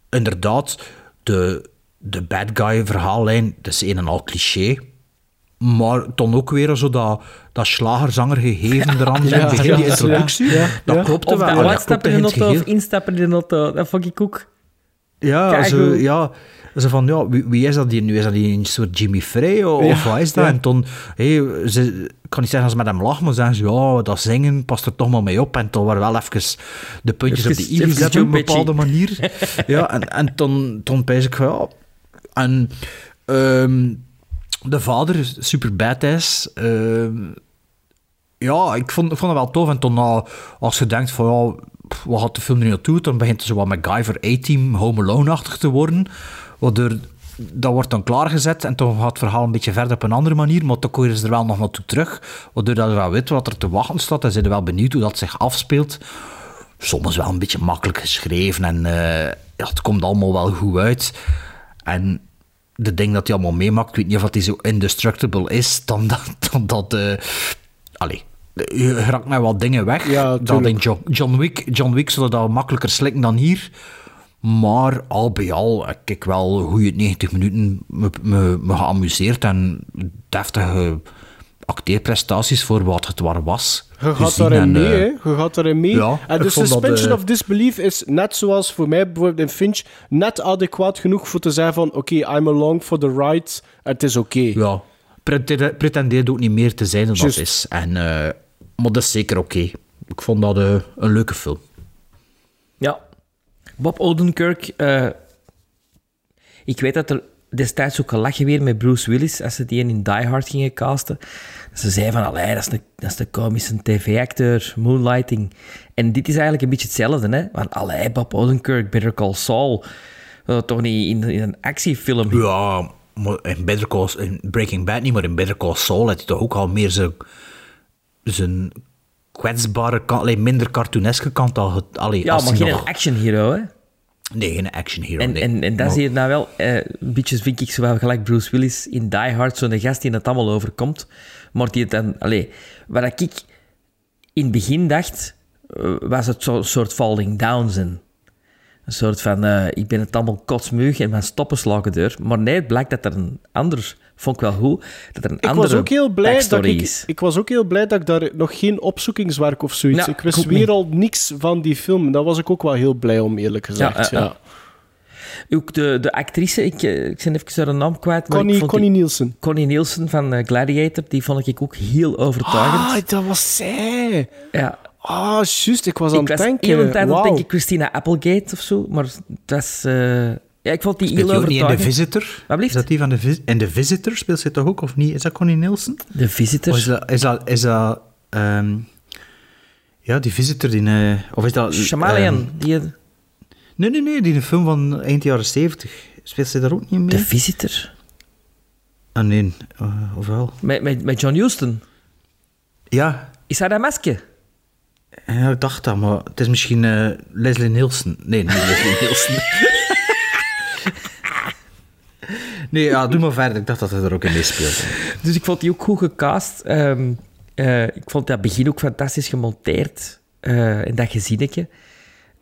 inderdaad, de, de bad guy verhaallijn, dat is een en al cliché. Maar dan ook weer zo dat, dat slagerzanger gegeven *laughs* eraan Ja, zijn begin, die introductie. ja, dat ja. klopte Of wel. dat in de in auto of instappen in de auto. Dat vond ik ook... Ja, Kijk, zo, hoe- ja. Van, ja, wie, wie is dat hier nu? Is dat hier een soort Jimmy Frey of Ja, wat is dat? ja. En toen, hey, ze, ik kan niet zeggen als ze met hem lachen, maar zeggen ze, ja, dat zingen past er toch maar mee op. En toen waren wel even de puntjes op de i gezet op een bepaalde manier. *laughs* ja, en, en toen, toen pijs ik van, ja. En ehm, de vader, is super badass. ehm ja, ik vond, ik vond het wel tof. En toen, nou, als je denkt van, ja, wat gaat de film nu naartoe? Dan begint het zo wat MacGyver A-Team, Home Alone-achtig te worden. Waardoor, dat wordt dan klaargezet en dan gaat het verhaal een beetje verder op een andere manier. Maar komen ze er wel nog naartoe terug. Waardoor dat je wel weet wat er te wachten staat. En zijn wel benieuwd hoe dat zich afspeelt. Soms wel een beetje makkelijk geschreven. En eh, ja, het komt allemaal wel goed uit. En de ding dat hij allemaal meemaakt, ik weet niet of hij zo indestructible is, dan dat... Dan dat eh, allee, je raakt met wat dingen weg. Ja, dat in John Wick, John Wick zullen dat makkelijker slikken dan hier. Maar al bij al heb ik wel goede 90 minuten me, me, me geamuseerd en deftige acteerprestaties voor wat het waar was. Je gaat daarin mee, eh, hè? Je gaat daarin mee. ja, en de dat, suspension eh, of disbelief is net zoals voor mij bijvoorbeeld in Finch net adequaat genoeg voor te zeggen van oké, I'm along for the ride. Het is oké. Ja, pretendeerde pretendeerde ook niet meer te zijn dan dat is. En, eh, maar dat is zeker oké. Ik vond dat eh, een leuke film. Ja. Bob Odenkirk... eh, ik weet dat er destijds ook gelachen weer met Bruce Willis als ze die in Die Hard gingen casten. Ze zeiden van, allee, dat is een, dat is de komische tv-acteur, Moonlighting. En dit is eigenlijk een beetje hetzelfde, hè. Want, allee, Bob Odenkirk, Better Call Saul... toch niet in, in een actiefilm. Ja, maar in, Better Call, in Breaking Bad niet, maar in Better Call Saul had hij toch ook al meer zijn, zijn kwetsbare kant, allee, minder cartooneske kant al. het- Allee, Ja, als maar geen nog- action hero, hè? Nee, geen action hero. En, nee. en, en dat Maar- zie je nou wel, eh, een beetje vind ik zo gelijk Bruce Willis in Die Hard, zo'n gast die het allemaal overkomt. Maar die het dan, allee, wat ik in het begin dacht, eh, was het zo'n soort falling down zijn. Een soort van, eh, ik ben het allemaal kotsmeug en mijn stoppen slagen deur. Maar nee, het blijkt dat er een ander, vond ik wel goed, dat er een Ik andere was ook heel blij dat ik, is. ik was ook heel blij dat ik daar nog geen opzoekingswerk of zoiets. Ja, ik wist ik weer niet. al niks van die film. Daar was ik ook wel heel blij om, eerlijk gezegd. Ja. Ook de, de actrice, ik, eh, ik ben even haar naam kwijt. Maar Connie, ik vond Connie die, Nielsen. Connie Nielsen van eh, Gladiator, die vond ik ook heel overtuigend. Ah, dat was zij. Ja. Ah, juist. Ik was aan ik het was denken. heel een tijd aan het Wauw. denken Christina Applegate of zo, maar dat was... eh, ja, ik vond die niet in The overtuigend. Visitor? Wat Is dat die van de Vis- In The Visitor speelt ze toch ook, of niet? Is dat Connie Nielsen? De Visitor? Of is dat... Is dat, is dat ehm, ja, die Visitor, die... eh, of is dat... Chameleon, ehm, die... nee, nee, nee, die een film van eind jaren 70. Speelt ze daar ook niet mee? De Visitor? Ah, nee. eh, of wel? Met, met, met John Huston. Ja. Is hij dat masker? Ja, ik dacht dat, maar het is misschien eh, Leslie Nielsen. Nee, niet Leslie *laughs* Nielsen. Nee, ja, doe maar verder. Ik dacht dat hij er ook in meespeelde. *laughs* Dus ik vond die ook goed gecast. Ehm, eh, ik vond dat begin ook fantastisch gemonteerd. eh en dat gezinnetje.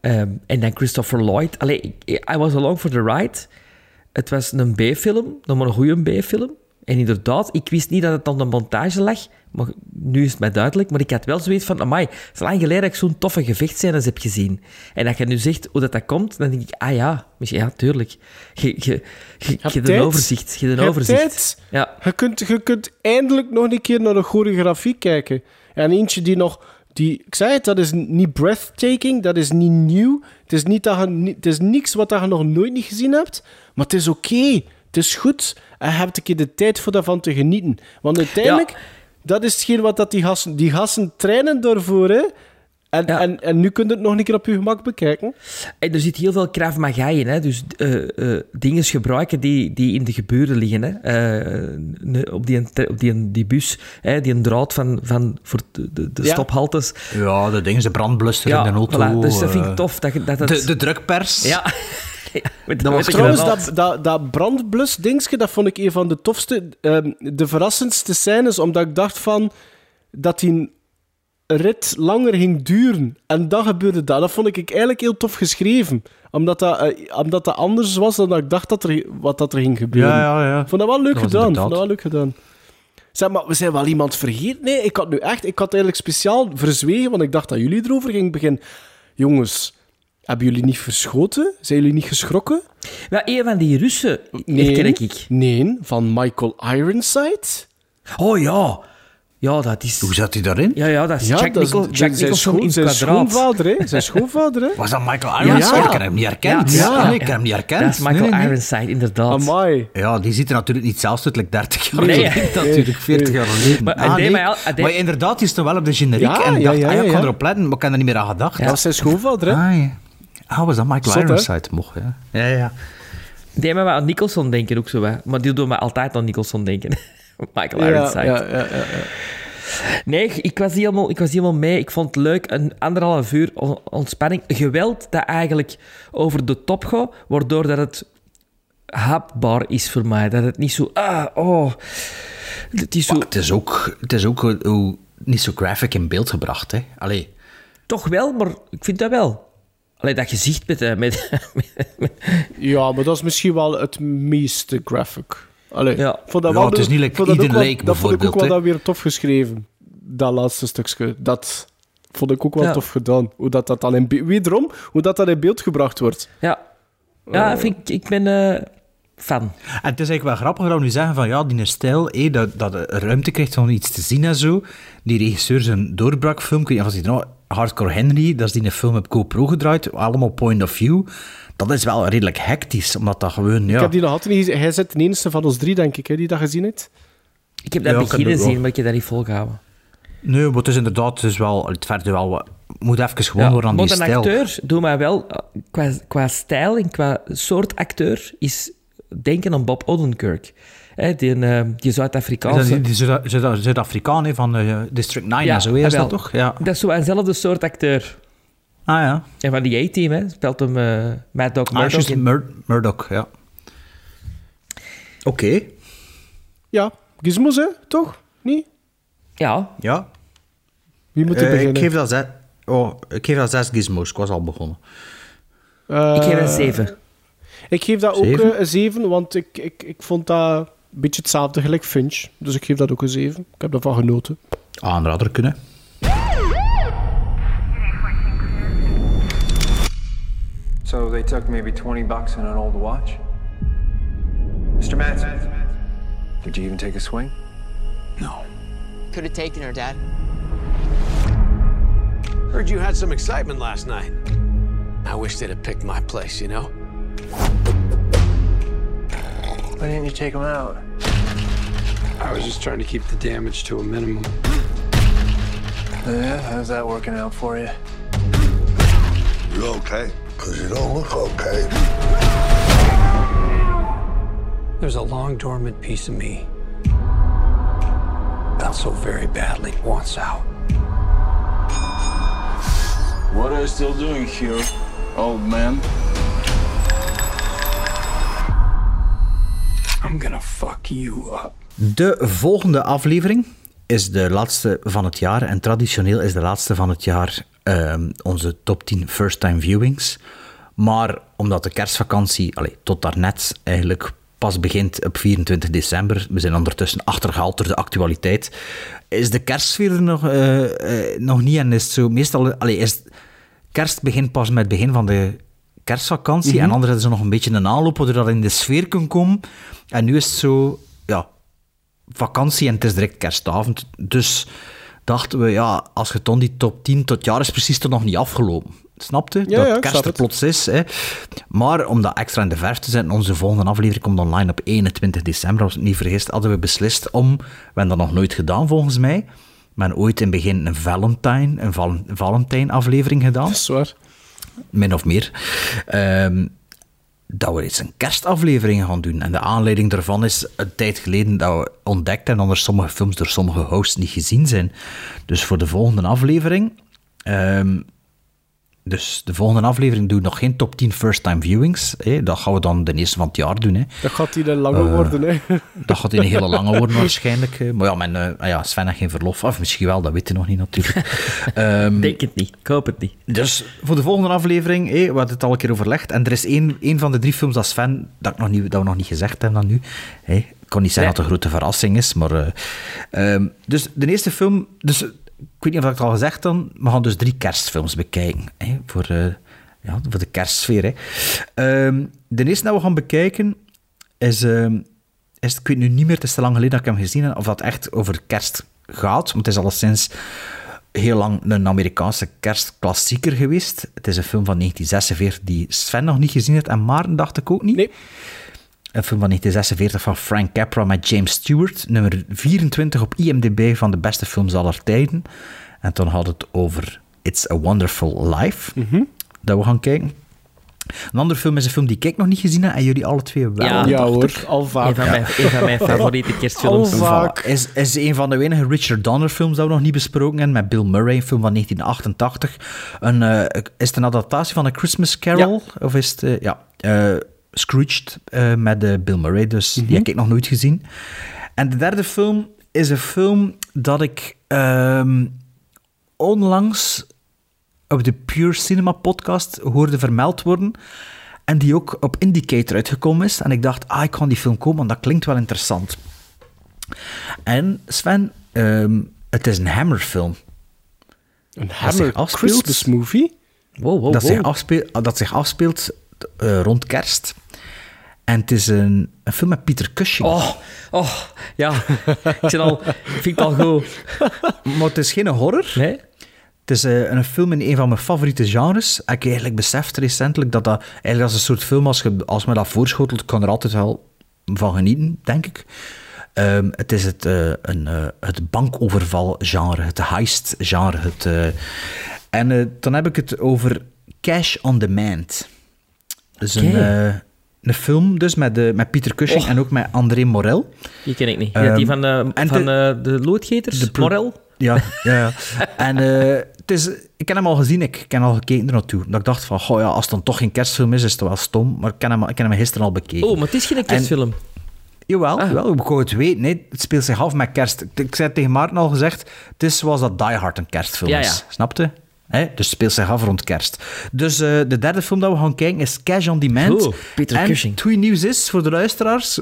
Ehm, en dan Christopher Lloyd. Allee, I was along for the ride. Het was een B-film, nog maar een goede B-film. En inderdaad, ik wist niet dat het aan de montage lag. Maar nu is het mij duidelijk. Maar ik had wel zoiets van, amai, het is lang geleden dat ik zo'n toffe gevechtscènes heb gezien. En dat je nu zegt hoe dat, dat komt, dan denk ik, ah ja, ja, tuurlijk. Je, je, je, je hebt een overzicht. Je hebt een overzicht. tijd. Ja. Je, kunt, je kunt eindelijk nog een keer naar de choreografie kijken. En eentje die nog... Die, ik zei het, dat is niet breathtaking, dat is niet nieuw. Het is, niet dat je, het is niks wat je nog nooit niet gezien hebt. Maar het is oké. Het is goed. En je hebt een keer de tijd voor daarvan te genieten. Want uiteindelijk, dat is hetgeen wat dat die gasten... Die gasten trainen daarvoor, hè. En, en, en nu kun je het nog een keer op je gemak bekijken. En er zit heel veel Krav Maga in, hè? dus eh, eh, dingen gebruiken die, die in de geburen liggen. Hè? Eh, op die, op die, die bus, hè? die een draad van, van voor de, de, Ja. stophaltes. Ja, de dingen, de brandblusser Ja, in de auto. voilà, dus dat vind ik tof. Dat, je- dat het... De, de drukpers. Ja. *laughs* *laughs* Met- Dat was Trouwens, dat, dat, dat brandblus-dingetje, dat vond ik een van de tofste, ehm, de verrassendste scènes, omdat ik dacht van, dat die rit langer ging duren. En dan gebeurde dat. Dat vond ik eigenlijk heel tof geschreven. Omdat dat, eh, omdat dat anders was dan dat ik dacht dat er, wat dat er ging gebeuren. Ja, ja, ja. Ik vond dat wel leuk Dat gedaan. Vond dat wel leuk gedaan. Zeg maar, we zijn wel iemand vergeten. Nee, ik had nu echt... Ik had eigenlijk speciaal verzwegen, want ik dacht dat jullie erover gingen beginnen. Jongens, hebben jullie niet verschoten? Zijn jullie niet geschrokken? Ja, een van die Russen Nee, herken ik. nee, van Michael Ironside. Oh ja. Ja, dat is... Hoe zat hij daarin? Ja, ja, dat is Ja, Jack, dat is- Jack Nicholson in zijn kwadraat. schoonvader, hè? Zijn *laughs* schoonvader, hè? Was dat Michael Ironside? Ja. Ik heb hem niet herkend. Ja, Ja, nee, ik heb hem niet herkend. Dat is Michael Nee, nee, nee. Ironside, inderdaad. Amai. Ja, die ziet er natuurlijk niet zelfs uit, like 30 jaar Nee, geleden, nee. natuurlijk, 40 jaar geleden. Maar Ah, nee. Maar inderdaad, die is toch wel op de generiek Ja, en ik ja, dacht, ja, ah, ja, ik kan ja. erop letten, maar ik heb er niet meer aan gedacht. Dat is zijn schoonvader, hè? Ah, ja. Ah, was dat Michael Zot? Ironside? Mocht, ja. Ja, ja. Die hebben me aan Nicholson denken ook zo. Hè. Maar die doen me altijd aan Nicholson denken. *laughs* Michael Ja, Ironside. ja, ja, ja, ja. Nee, ik was, niet helemaal, ik was helemaal mee. Ik vond het leuk. Een anderhalf uur on- ontspanning. Geweld dat eigenlijk over de top gaat, waardoor dat het hapbaar is voor mij. Dat het niet zo... Ah, oh... Het is zo... Maar het is ook, het is ook hoe- niet zo graphic in beeld gebracht, hè. Allee. Toch wel, maar ik vind dat wel. Allee, dat gezicht met... eh, met, *laughs* met- Ja, maar dat is misschien wel het meeste graphic. Allee, Ja. vond dat Ja, wel het is de- niet dat Eden ook wel- Lake, Dat vond ik ook wel bijvoorbeeld, dan weer tof geschreven. Dat laatste stukje. Dat vond ik ook wel Ja. tof gedaan. Hoe dat, dat dan in be- Wederom, hoe dat, dat in beeld gebracht wordt. ja. Ja, vind ik, ik ben eh, fan. En het is eigenlijk wel grappig dat we nu zeggen van ja, die stijl, hé, dat, dat ruimte krijgt om iets te zien en zo. Die regisseur zijn doorbraakfilm, ik weet niet of je het nou, Hardcore Henry, dat is die een film op GoPro gedraaid, allemaal point of view. Dat is wel redelijk hectisch, omdat dat gewoon, ja... Ik heb die nog altijd niet gezien. Hij zit de enige van ons drie, denk ik, hè, die dat gezien heeft. Ik heb dat Ja, ik heb beginnen het wel. zien, maar ik heb dat niet volgehouden. Nee, maar het is inderdaad, het is wel, het verder wel wat... moet even gewoon worden aan maar die een stijl. acteur, doe mij wel, qua, qua stijl en qua soort acteur, is denken aan Bob Odenkirk. Hè, die, eh, die Zuid-Afrikaanse... die, die Zuid- Zuid- Zuid-Afrikaan van eh, District 9 en zo, is dat toch? Ja. Dat is zo eenzelfde soort acteur. Ah ja. En van die A-team, hè, speelt hem eh Mad Dog Ah, Murdoch juist, in. Mur- Murdoch, ja. Oké. Ja, gizmos, hè? Toch? Niet? Ja. Ja. Wie moet er Eh, beginnen? ik, geef dat zes, oh, ik geef dat zes gizmos. Ik was al begonnen. Eh, Ik geef een 7. Ik geef dat ook Zeven? een 7, want ik, ik, ik vond dat beetje hetzelfde gelijk Finch. Dus ik geef dat ook een 7. Ik heb daarvan genoten. Aanrader kunnen. So they took maybe 20 bucks and an old watch? Mr. Manson, did you even take a swing? Could have taken her, Dad. Heard you had some excitement last night. I wish they'd have picked my place, you know? Why didn't you take him out? I was just trying to keep the damage to a minimum. Yeah, how's that working out for you? You okay? Because you don't look okay. There's a long dormant piece of me that so very badly wants out. What are you still doing here, old man? I'm fuck you up. De volgende aflevering is de laatste van het jaar. En traditioneel is de laatste van het jaar ehm, onze top 10 first-time viewings. Maar omdat de kerstvakantie, allee, tot daarnet eigenlijk pas begint op 24 december, we zijn ondertussen achtergehaald door de actualiteit, is de kerstsfeer er nog, eh, eh, nog niet. En is het zo meestal, allee, is kerst begint pas met het begin van de kerstvakantie. Mhm. En anders hebben ze nog een beetje een aanloop waardoor dat in de sfeer kan komen. En nu is het zo, ja, vakantie en het is direct kerstavond. Dus dachten we, ja, als je dan die top 10 tot jaar is precies toch nog niet afgelopen. Snapte? Ja, dat ja, kerst er plots is. Hè. Maar om dat extra in de verf te zetten, onze volgende aflevering komt online op 21 december. Als ik het niet vergis, hadden we beslist om, we hebben dat nog nooit gedaan volgens mij, maar ooit in het begin een Valentine, een Val- Valentine aflevering gedaan. Dat is waar. Min of meer. Ehm, dat we eens een kerstaflevering gaan doen. En de aanleiding daarvan is een tijd geleden dat we ontdekt hebben dat er sommige films door sommige hosts niet gezien zijn. Dus voor de volgende aflevering... ehm, dus de volgende aflevering doen we nog geen top 10 first-time viewings. Hè. Dat gaan we dan de eerste van het jaar doen. Hè. Dat gaat die een lange Eh, worden, hè? Dat gaat een hele lange worden *laughs* waarschijnlijk. Maar ja, mijn, eh, ah ja, Sven heeft geen verlof. Of misschien wel, dat weet je nog niet natuurlijk. *laughs* Ehm, Denk het niet. Ik hoop het niet. dus voor de volgende aflevering, hé, we hadden het al een keer overlegd. En er is één, één van de drie films dat Sven, dat, ik nog niet, dat we nog niet gezegd hebben dan nu. Hé, ik kan niet zeggen Nee. dat het een grote verrassing is, maar... eh, ehm, dus de eerste film... Dus, ik weet niet of ik het al gezegd heb, we gaan dus drie kerstfilms bekijken. Hè, voor, eh, ja, voor de kerstsfeer. Hè. Ehm, de eerste dat we gaan bekijken is... ehm, is ik weet nu niet meer, het is te lang geleden dat ik hem gezien heb, of dat echt over kerst gaat. Want het is alleszins heel lang een Amerikaanse kerstklassieker geweest. Het is een film van 1946 die Sven nog niet gezien heeft en Maarten dacht ik ook niet. Nee. Een film van 1946 van Frank Capra met James Stewart. Nummer 24 op IMDb van de beste films aller tijden. En toen had het over It's a Wonderful Life. Dat we gaan kijken. Een andere film is een film die ik nog niet gezien heb en jullie alle twee wel. Ja, Ja hoor, al vaak. Een van mijn, een van mijn favoriete kerstfilms. Al vaak. Is, is een van de weinige Richard Donner films dat we nog niet besproken hebben, met Bill Murray, een film van 1988. Een, eh, is het een adaptatie van A Christmas Carol? Of is het, eh, ja, eh, Scrooged eh, met eh, Bill Murray, dus die heb ik nog nooit gezien. En de derde film is een film dat ik ehm, onlangs op de Pure Cinema podcast hoorde vermeld worden. En die ook op Indicator uitgekomen is. En ik dacht, ah, ik kan die film komen, want dat klinkt wel interessant. En Sven, ehm, het is een Hammer-film. Een Hammer afspeelt. Christmas movie? Wow, wow, dat, wow. zich afspeelt, dat zich afspeelt eh, rond kerst. En het is een, een film met Peter Cushing. Oh, oh, ja. Ik zit al, ik vind het al goed. Maar het is geen horror. Nee? Het is eh, een film in een van mijn favoriete genres. Ik heb eigenlijk beseft recentelijk dat dat eigenlijk als een soort film, als, je, als me dat voorschotelt, kan er altijd wel van genieten, denk ik. Ehm, het is het, eh, een, eh, het bankoverval-genre, het heist-genre. Het, en dan heb ik het over Cash on Demand. Dus een, Een film dus met, de, met Pieter Cushing en ook met André Morel. Die ken ik niet. Ehm, ja, die van, de, van de- de, de loodgeters, de Morel. Ja, *laughs* ja, ja. en eh, het is, ik ken hem al gezien, ik ken al gekeken er naartoe. Dat ik dacht van, goh ja, als het dan toch geen kerstfilm is, is het wel stom. Maar ik ken hem, ik ken hem gisteren al bekeken. Oh, maar het is geen kerstfilm. Jawel, Ah. jawel, ik wou het weten. Nee, het speelt zich af met kerst. Ik, ik zei tegen Maarten al gezegd, het is zoals dat Die Hard een kerstfilm Ja, is. ja. Snapte? Hè? Dus speelt zich af rond kerst. Dus eh, de derde film dat we gaan kijken is Cash on Demand. Oh, Peter en Cushing. het goede nieuws is voor de luisteraars...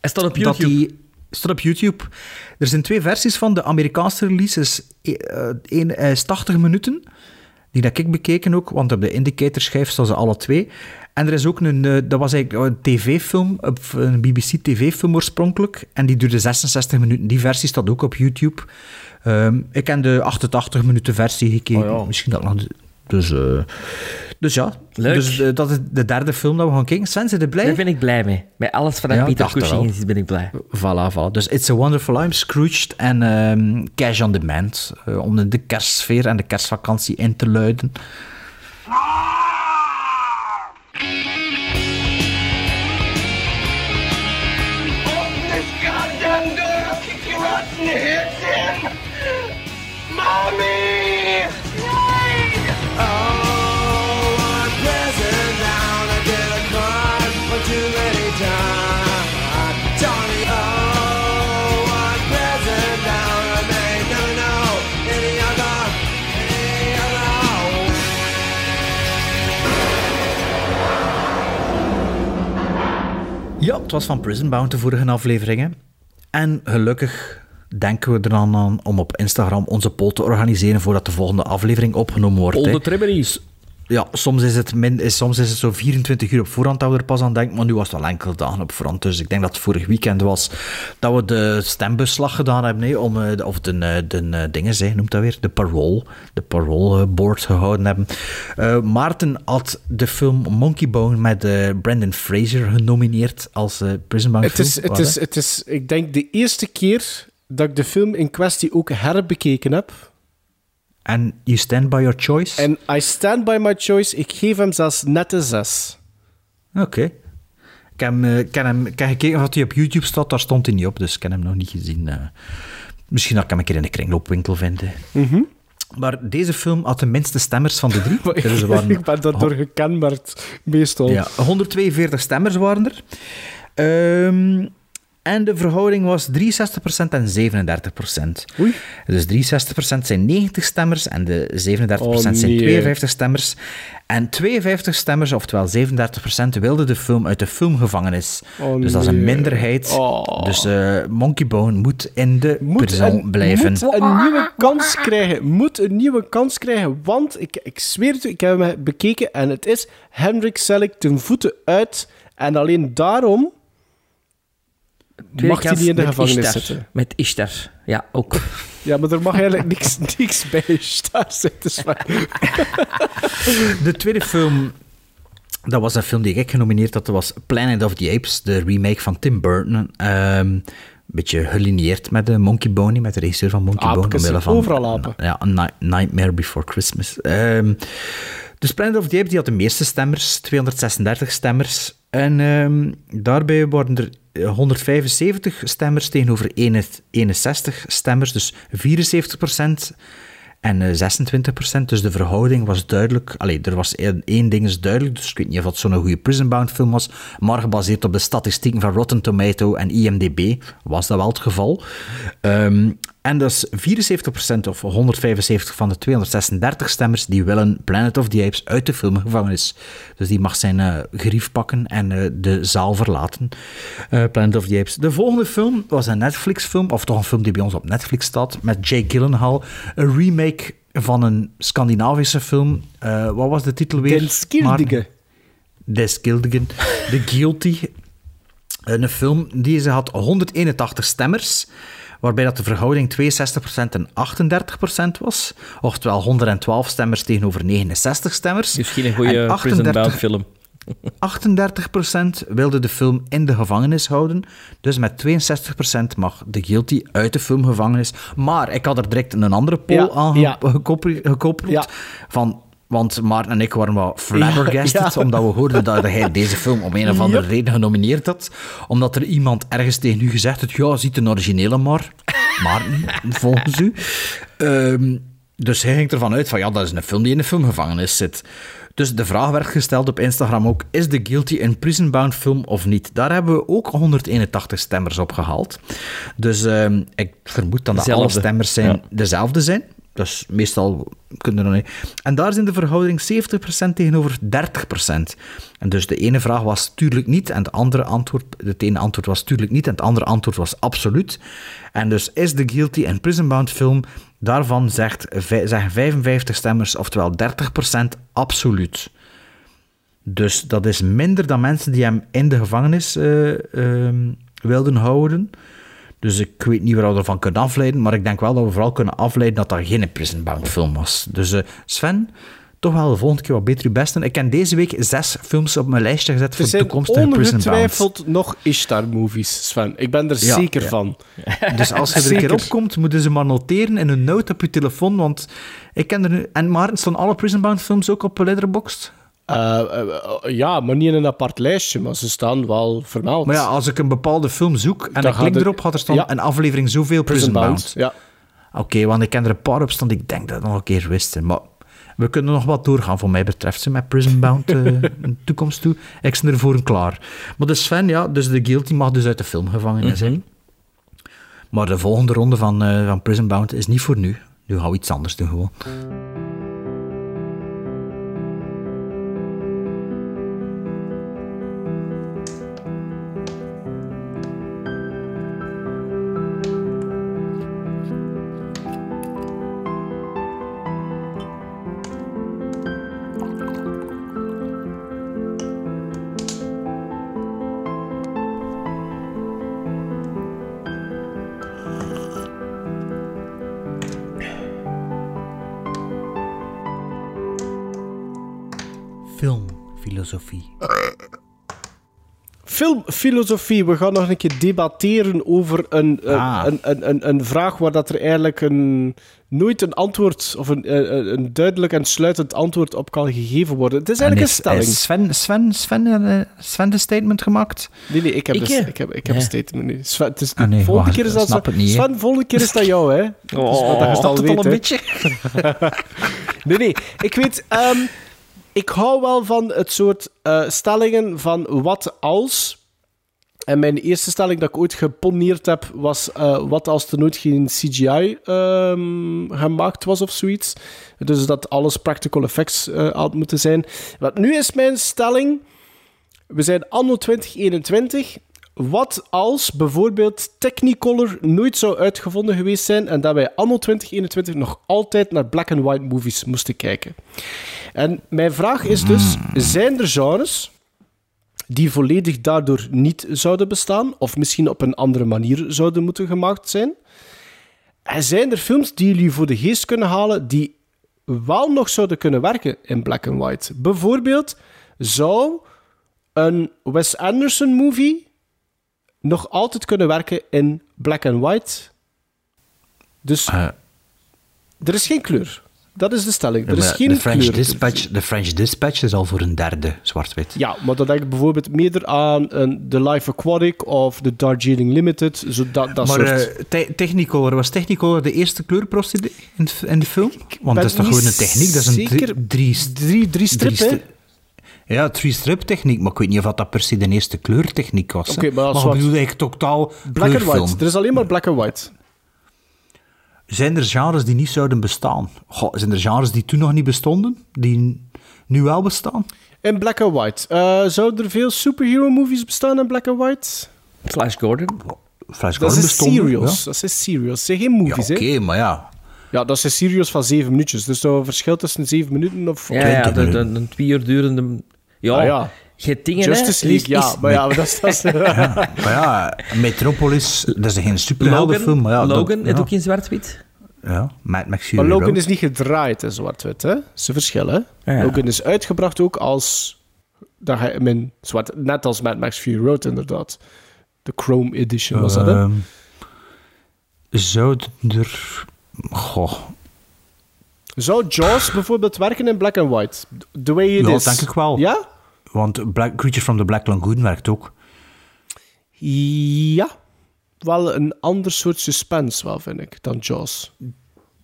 Hij staat op Dat YouTube. die staat op YouTube. Er zijn twee versies van. De Amerikaanse release is, eh, één is 80 minuten. Die dat ik bekeken ook, want op de indicatorschijf staan ze alle twee. En er is ook een, eh, dat was eigenlijk een tv-film, op- een BBC-tv-film oorspronkelijk. En die duurde 66 minuten. Die versie staat ook op YouTube. Ehm, ik heb de 88 minuten versie gekeken. Misschien dat nog... Dus, eh, dus ja, Leuk. dus eh, dat is de derde film dat we gaan kijken. Sven, zijn er blij? Daar ben ik blij mee. Met alles wat Ja, Pieter dacht er Cushing is, ben ik blij. Voilà, voilà. Dus It's a Wonderful Life, Scrooged en ehm, Cash on Demand. eh, om de, kerstsfeer en de kerstvakantie in te luiden. This was van Prison Bound de vorige afleveringen. En gelukkig denken we er dan aan om op Instagram onze poll te organiseren voordat de volgende aflevering opgenomen wordt. All the. Ja, soms is, het min, is, soms is het zo 24 uur op voorhand dat we er pas aan denken, maar nu was het wel enkele dagen op voorhand. Dus ik denk dat het vorig weekend was dat we de stembusslag gedaan hebben, hè, om, eh, de- of de, eh, de eh, dingen, zeg, noemt dat weer, de parole, de parole board gehouden hebben. Eh, Maarten had de film Monkey Bone met eh, Brandon Fraser genomineerd als eh Prison Bound Het is, film. het, is, hè? het is, ik denk, de eerste keer dat ik de film in kwestie ook herbekeken heb. En you stand by your choice? En I stand by my choice. Ik geef hem zelfs net een 6. Oké. Ik heb, hem, eh, ik heb hem ik heb gekeken of hij op YouTube staat, daar stond hij niet op, dus ik heb hem nog niet gezien. eh. misschien dat ik hem een keer in de kringloopwinkel vind. hè. Mhm. Maar deze film had de minste stemmers van de drie. *laughs* Dus er waren- *laughs* ik ben daardoor gekenmerkt, meestal. ja, 142 stemmers waren er. Ehm, en de verhouding was 63% en 37%. Oei. Dus 63% zijn 90 stemmers en de 37% Oh, zijn nee. 52 stemmers. En 52 stemmers, oftewel 37%, wilden de film uit de filmgevangenis. Oh, dus dat is een minderheid. Oh. Dus eh, Monkey Bone moet in de Moet prison een, blijven. moet een nieuwe kans krijgen. Moet een nieuwe kans krijgen. Want, ik, ik zweer het u, ik heb hem bekeken en het is Hendrik Selick ten voeten uit. En alleen daarom mag hij niet in de met gevangenis Ishtar. zitten. Met Ishtar. Ja, ook. *laughs* Ja, maar er mag eigenlijk niks, *laughs* niks bij staan zitten. *laughs* De tweede film, dat was een film die ik genomineerd had, dat was Planet of the Apes, de remake van Tim Burton. Ehm, een beetje gelineerd met de Monkey Bone, met de regisseur van Monkey Bone. Aapjes, omwille van, overal apen. Ja, Nightmare Before Christmas. Ehm, dus Planet of the Apes die had de meeste stemmers, 236 stemmers. En ehm, daarbij waren er 175 stemmers tegenover 61 stemmers, dus 74% en eh, 26%. Dus de verhouding was duidelijk. Allee, er was één ding is duidelijk, dus ik weet niet of het zo'n goede Prison Bound film was, maar gebaseerd op de statistieken van Rotten Tomato en IMDb was dat wel het geval. Ehm, en dus 74% of 175 van de 236 stemmers die willen Planet of the Apes uit de filmgevangenis. Dus die mag zijn gerief pakken en eh, de zaal verlaten. Eh, Planet of the Apes. De volgende film was een Netflix-film, of toch een film die bij ons op Netflix staat, met Jake Gyllenhaal. Een remake van een Scandinavische film. Wat was de titel weer? Den Skildige. Maar- Des Skildigen. The Guilty. Een film die ze had 181 stemmers, waarbij dat de verhouding 62% en 38% was. Oftewel 112 stemmers tegenover 69 stemmers. Misschien een goede En Prison Bound film. *laughs* *laughs* 38% wilde de film in de gevangenis houden. Dus met 62% mag de guilty uit de filmgevangenis. Maar ik had er direct een andere poll Ja, aan ja. gekoppeld Ja. Van Want Maarten en ik waren wat flabbergasted, Ja, omdat we hoorden dat hij deze film om een of andere reden genomineerd had. Omdat er iemand ergens tegen u gezegd had, ja, ziet een originele maar. Maarten, *laughs* volgens u. Ehm, dus hij ging ervan uit van, ja, dat is een film die in de filmgevangenis zit. Dus de vraag werd gesteld op Instagram ook, is The Guilty een prison-bound film of niet? Daar hebben we ook 181 stemmers op gehaald. Dus ehm, ik vermoed dan dat alle stemmers zijn Ja. dezelfde zijn. Dus meestal kunnen nog niet. En daar zijn de verhouding 70% tegenover 30%. En dus de ene vraag was tuurlijk niet, en het andere antwoord, het ene antwoord was tuurlijk niet, en het andere antwoord was absoluut. En dus is The Guilty een prison-bound film? Daarvan zegt, zeggen 55 stemmers, oftewel 30% absoluut. Dus dat is minder dan mensen die hem in de gevangenis eh, ehm, wilden houden. Dus ik weet niet waar we ervan kunnen afleiden, maar ik denk wel dat we vooral kunnen afleiden dat dat geen prison-bound film was. Dus eh, Sven, toch wel de volgende keer wat beter je best doen. Ik heb deze week zes films op mijn lijstje gezet Er voor zijn toekomstige prison-bound. ongetwijfeld nog Ishtar-movies, Sven. Ik ben er Ja, zeker ja. van. *laughs* Dus als je er een keer opkomt, moeten ze maar noteren in een note op je telefoon, want ik ken er nu... En Maarten, staan alle prison-bound films ook op Letterboxd? Eh, eh, eh, ja, maar niet in een apart lijstje, maar ze staan wel vermeld. Maar ja, als ik een bepaalde film zoek en ik klik er- erop, gaat er staan een aflevering zoveel Prison, Bound. Ja. Oké, want ik ken er een paar op staan ik denk dat ik nog een keer wisten. Maar we kunnen nog wat doorgaan, voor mij betreft, ze, met Prison Bound *laughs* in de toekomst toe. Ik ben ervoor klaar. Maar dus Sven, ja, dus de Guilty mag dus uit de filmgevangenis zijn. Maar de volgende ronde van, van Prison Bound is niet voor nu. Nu gaan we iets anders doen gewoon. Filmfilosofie. We gaan nog een keer debatteren over een, een- Ah. een, een, een, een vraag waar dat er eigenlijk een, nooit een antwoord of een, een, een duidelijk en sluitend antwoord op kan gegeven worden. Het is En eigenlijk is, een stelling. is Sven, Sven, Sven, eh, Sven de statement gemaakt? Nee, nee, ik heb, Ik, dus, eh? ik heb, ik heb een statement nu. Sven, het is, Ah, nee, volgende wacht, keer is dat snap zo- het niet. Sven, volgende keer is dat jou, hè? Dus *laughs* wat dat je het al het weet, al een beetje? *laughs* Nee, nee. Ik weet... ehm, ik hou wel van het soort eh, stellingen van wat als... En mijn eerste stelling dat ik ooit geponeerd heb was eh, wat als er nooit geen CGI ehm, gemaakt was of zoiets. Dus dat alles practical effects eh, had moeten zijn. Want nu is mijn stelling... We zijn anno 2021. Wat als bijvoorbeeld Technicolor nooit zou uitgevonden geweest zijn en dat wij anno 2021 nog altijd naar black and white movies moesten kijken? En mijn vraag is dus: zijn er genres die volledig daardoor niet zouden bestaan, of misschien op een andere manier zouden moeten gemaakt zijn? En zijn er films die jullie voor de geest kunnen halen die wel nog zouden kunnen werken in black and white? Bijvoorbeeld, zou een Wes Anderson movie nog altijd kunnen werken in black and white? Dus Eh, er is geen kleur. Dat is de stelling. Er is geen de, French kleur. Dispatch, de French Dispatch is al voor een derde zwart-wit. Ja, maar dan denk ik bijvoorbeeld meer aan een The Life Aquatic of The Darjeeling Limited. Zo dat, dat maar soort... eh, te- Technicolor, was Technicolor de eerste kleurprocedure in, in de film? Want dat is toch gewoon een techniek? Dat is een zeker. drie, drie, drie, drie strip, hè? Ja, three-strip techniek, maar ik weet niet of dat per se de eerste kleurtechniek was. maar als maar wat- ik bedoel eigenlijk totaal Black and white. Er is alleen maar black and white. Zijn er genres die niet zouden bestaan? Goh, zijn er genres die toen nog niet bestonden, die nu wel bestaan? In black and white. Eh zouden er veel superhero movies bestaan in black and white? Flash Gordon. Flash Dat Gordon is bestonden, serials. ja. Dat is serials. Dat zijn geen movies, Ja, hè? oké, maar ja. Ja, dat zijn serials van zeven minuutjes. Dus er is een verschil tussen zeven minuten of... Ja, ja de, de, een twee uur durende... Ja, Ah, ja. je hebt dingen, Justice hè. League, ja. Is- Maar ja, maar dat is... Dat is *laughs* Maar ja, Metropolis, dat is geen superheldenfilm. maar ja, dat- Logan, ja. het ook in zwart-wit. Ja, Mad Max Fury Maar Logan Road. is niet gedraaid in zwart-wit, hè? Ze verschillen. Ja. Logan is uitgebracht ook als... Dat hij in zwart... Net als Mad Max Fury Road, inderdaad. De Chrome Edition was dat, hè? Ehm, Zou er... Goh. Zou Jaws bijvoorbeeld werken in black and white? The way it Ja, is. denk ik wel. Ja? Want Black, Creature from the Black Lagoon werkt ook. Ja. Wel een ander soort suspense, wel, vind ik, dan Jaws.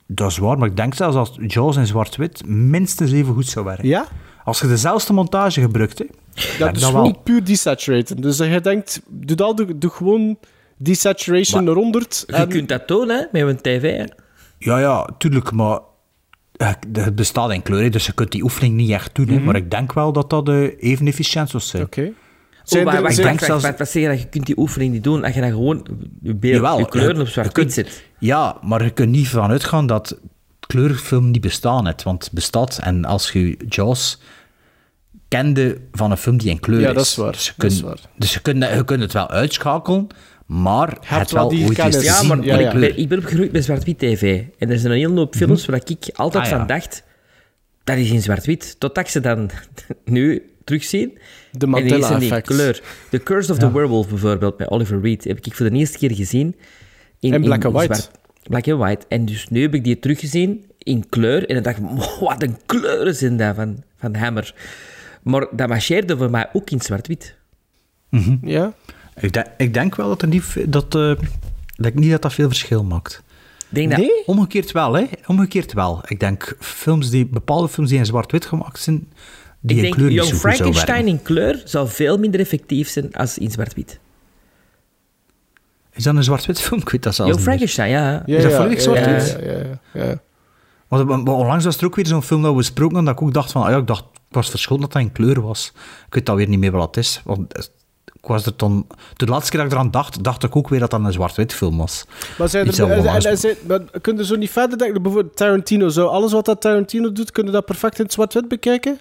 Dat is waar, maar ik denk zelfs als Jaws in zwart-wit minstens even goed zou werken. Ja? Als je dezelfde montage gebruikt, hè, Dat is gewoon wel. puur desaturaten. Dus je denkt, doe, dat, doe, doe gewoon desaturation Maar- eronder. Je kunt dat doen, hè, met een tv. Hè. Ja, ja, tuurlijk, maar het bestaat in kleur, hè, dus je kunt die oefening niet echt doen. Mhm. maar ik denk wel dat dat eh, even efficiënt zou zijn. Oké. Oh, maar wacht, wacht, zelfs- wacht, wat dat je kunt die oefening niet doen als je dan gewoon je, beeld, Jawel, je kleuren je- op je zwart-wit kunt- zet. Ja, maar je kunt niet van uitgaan dat kleurfilm niet bestaan heeft, want het bestaat. En als je Jaws kende van een film die in kleur Ja, is. dat is waar, Dus je kunt, dus je kunt, je kunt het wel uitschakelen, maar het wel wel die ooit eens. Ja, maar, ik, kleur. ben, ik ben opgegroeid met zwart-wit tv. En er zijn een hele hoop films waar ik altijd Ah, ja. van dacht, dat is in zwart-wit. Totdat ik ze dan *laughs* nu terugzien. De Mandela-effect. kleur. The Curse of the Werewolf bijvoorbeeld, met Oliver Reed, heb ik voor de eerste keer gezien. In, In black and white. zwart- Black and white. En dus nu heb ik die teruggezien in kleur. En dan dacht ik, "Wow, wat een kleuren zijn dat van, van Hammer. Maar dat marcheerde voor mij ook in zwart-wit. Mhm. Ja? Ik, denk, ik denk wel dat er niet, dat, eh, dat ik niet dat dat veel verschil maakt. Denk dat, Nee? Omgekeerd wel, hè? Omgekeerd wel. Ik denk films die, bepaalde films die in zwart-wit gemaakt zijn, die ik in denk, kleur niet Young zo goed zouden Frankenstein werken. in kleur zou veel minder effectief zijn als in zwart-wit. Is dat een zwart-wit film? *laughs* Ik weet dat zelfs Young. Frankenstein, ja. Ja, Is dat ja, volledig ja, zwart-wit? Ja, ja, ja, ja. Want, maar- maar onlangs was er ook weer zo'n film dat we besproken hadden, dat ik ook dacht van, ah ja, ik dacht, ik was verschoten dat dat in kleur was. Ik weet alweer niet meer wat het is. Want ik was er toen, de laatste keer dat ik eraan dacht, dacht ik ook weer dat dat een zwart-wit film was. Maar, zijn er, en, en, zijn- maar kun je zo niet verder denken? Bijvoorbeeld Tarantino. Zo, alles wat dat Tarantino doet, kun je dat perfect in het zwart-wit bekijken?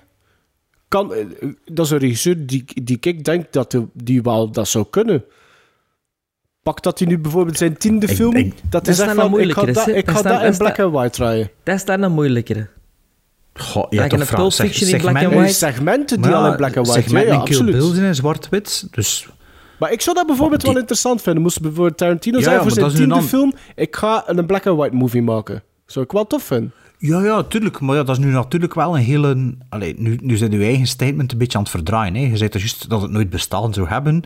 Kan, eh, dat is een regisseur die, die ik denk dat die, die wel dat zou kunnen. Pak dat hij nu bijvoorbeeld zijn tiende film... ik- dat Dat is echt van, een ik ga moeilijkere, dat, ik ga dat in black and white draaien. Dat is dan een moeilijkere. Goh, Ja, ja, toch. Pulp in black and white. segmenten die Maar al ja, in black and white... Ja, segmenten ja. Bill zijn in zwart-wit, dus... Maar ik zou dat bijvoorbeeld Die- wel interessant vinden. Moest bijvoorbeeld Tarantino Ja, zeggen ja, voor zijn dat tiende een film... Ik ga een black and white movie maken. Zou ik wel tof vinden. Ja, ja, tuurlijk. Maar ja, dat is nu natuurlijk wel een hele... Allee, nu, nu zijn je eigen statement een beetje aan het verdraaien. Hè. Je zei toch juist dat het nooit bestaan zou hebben.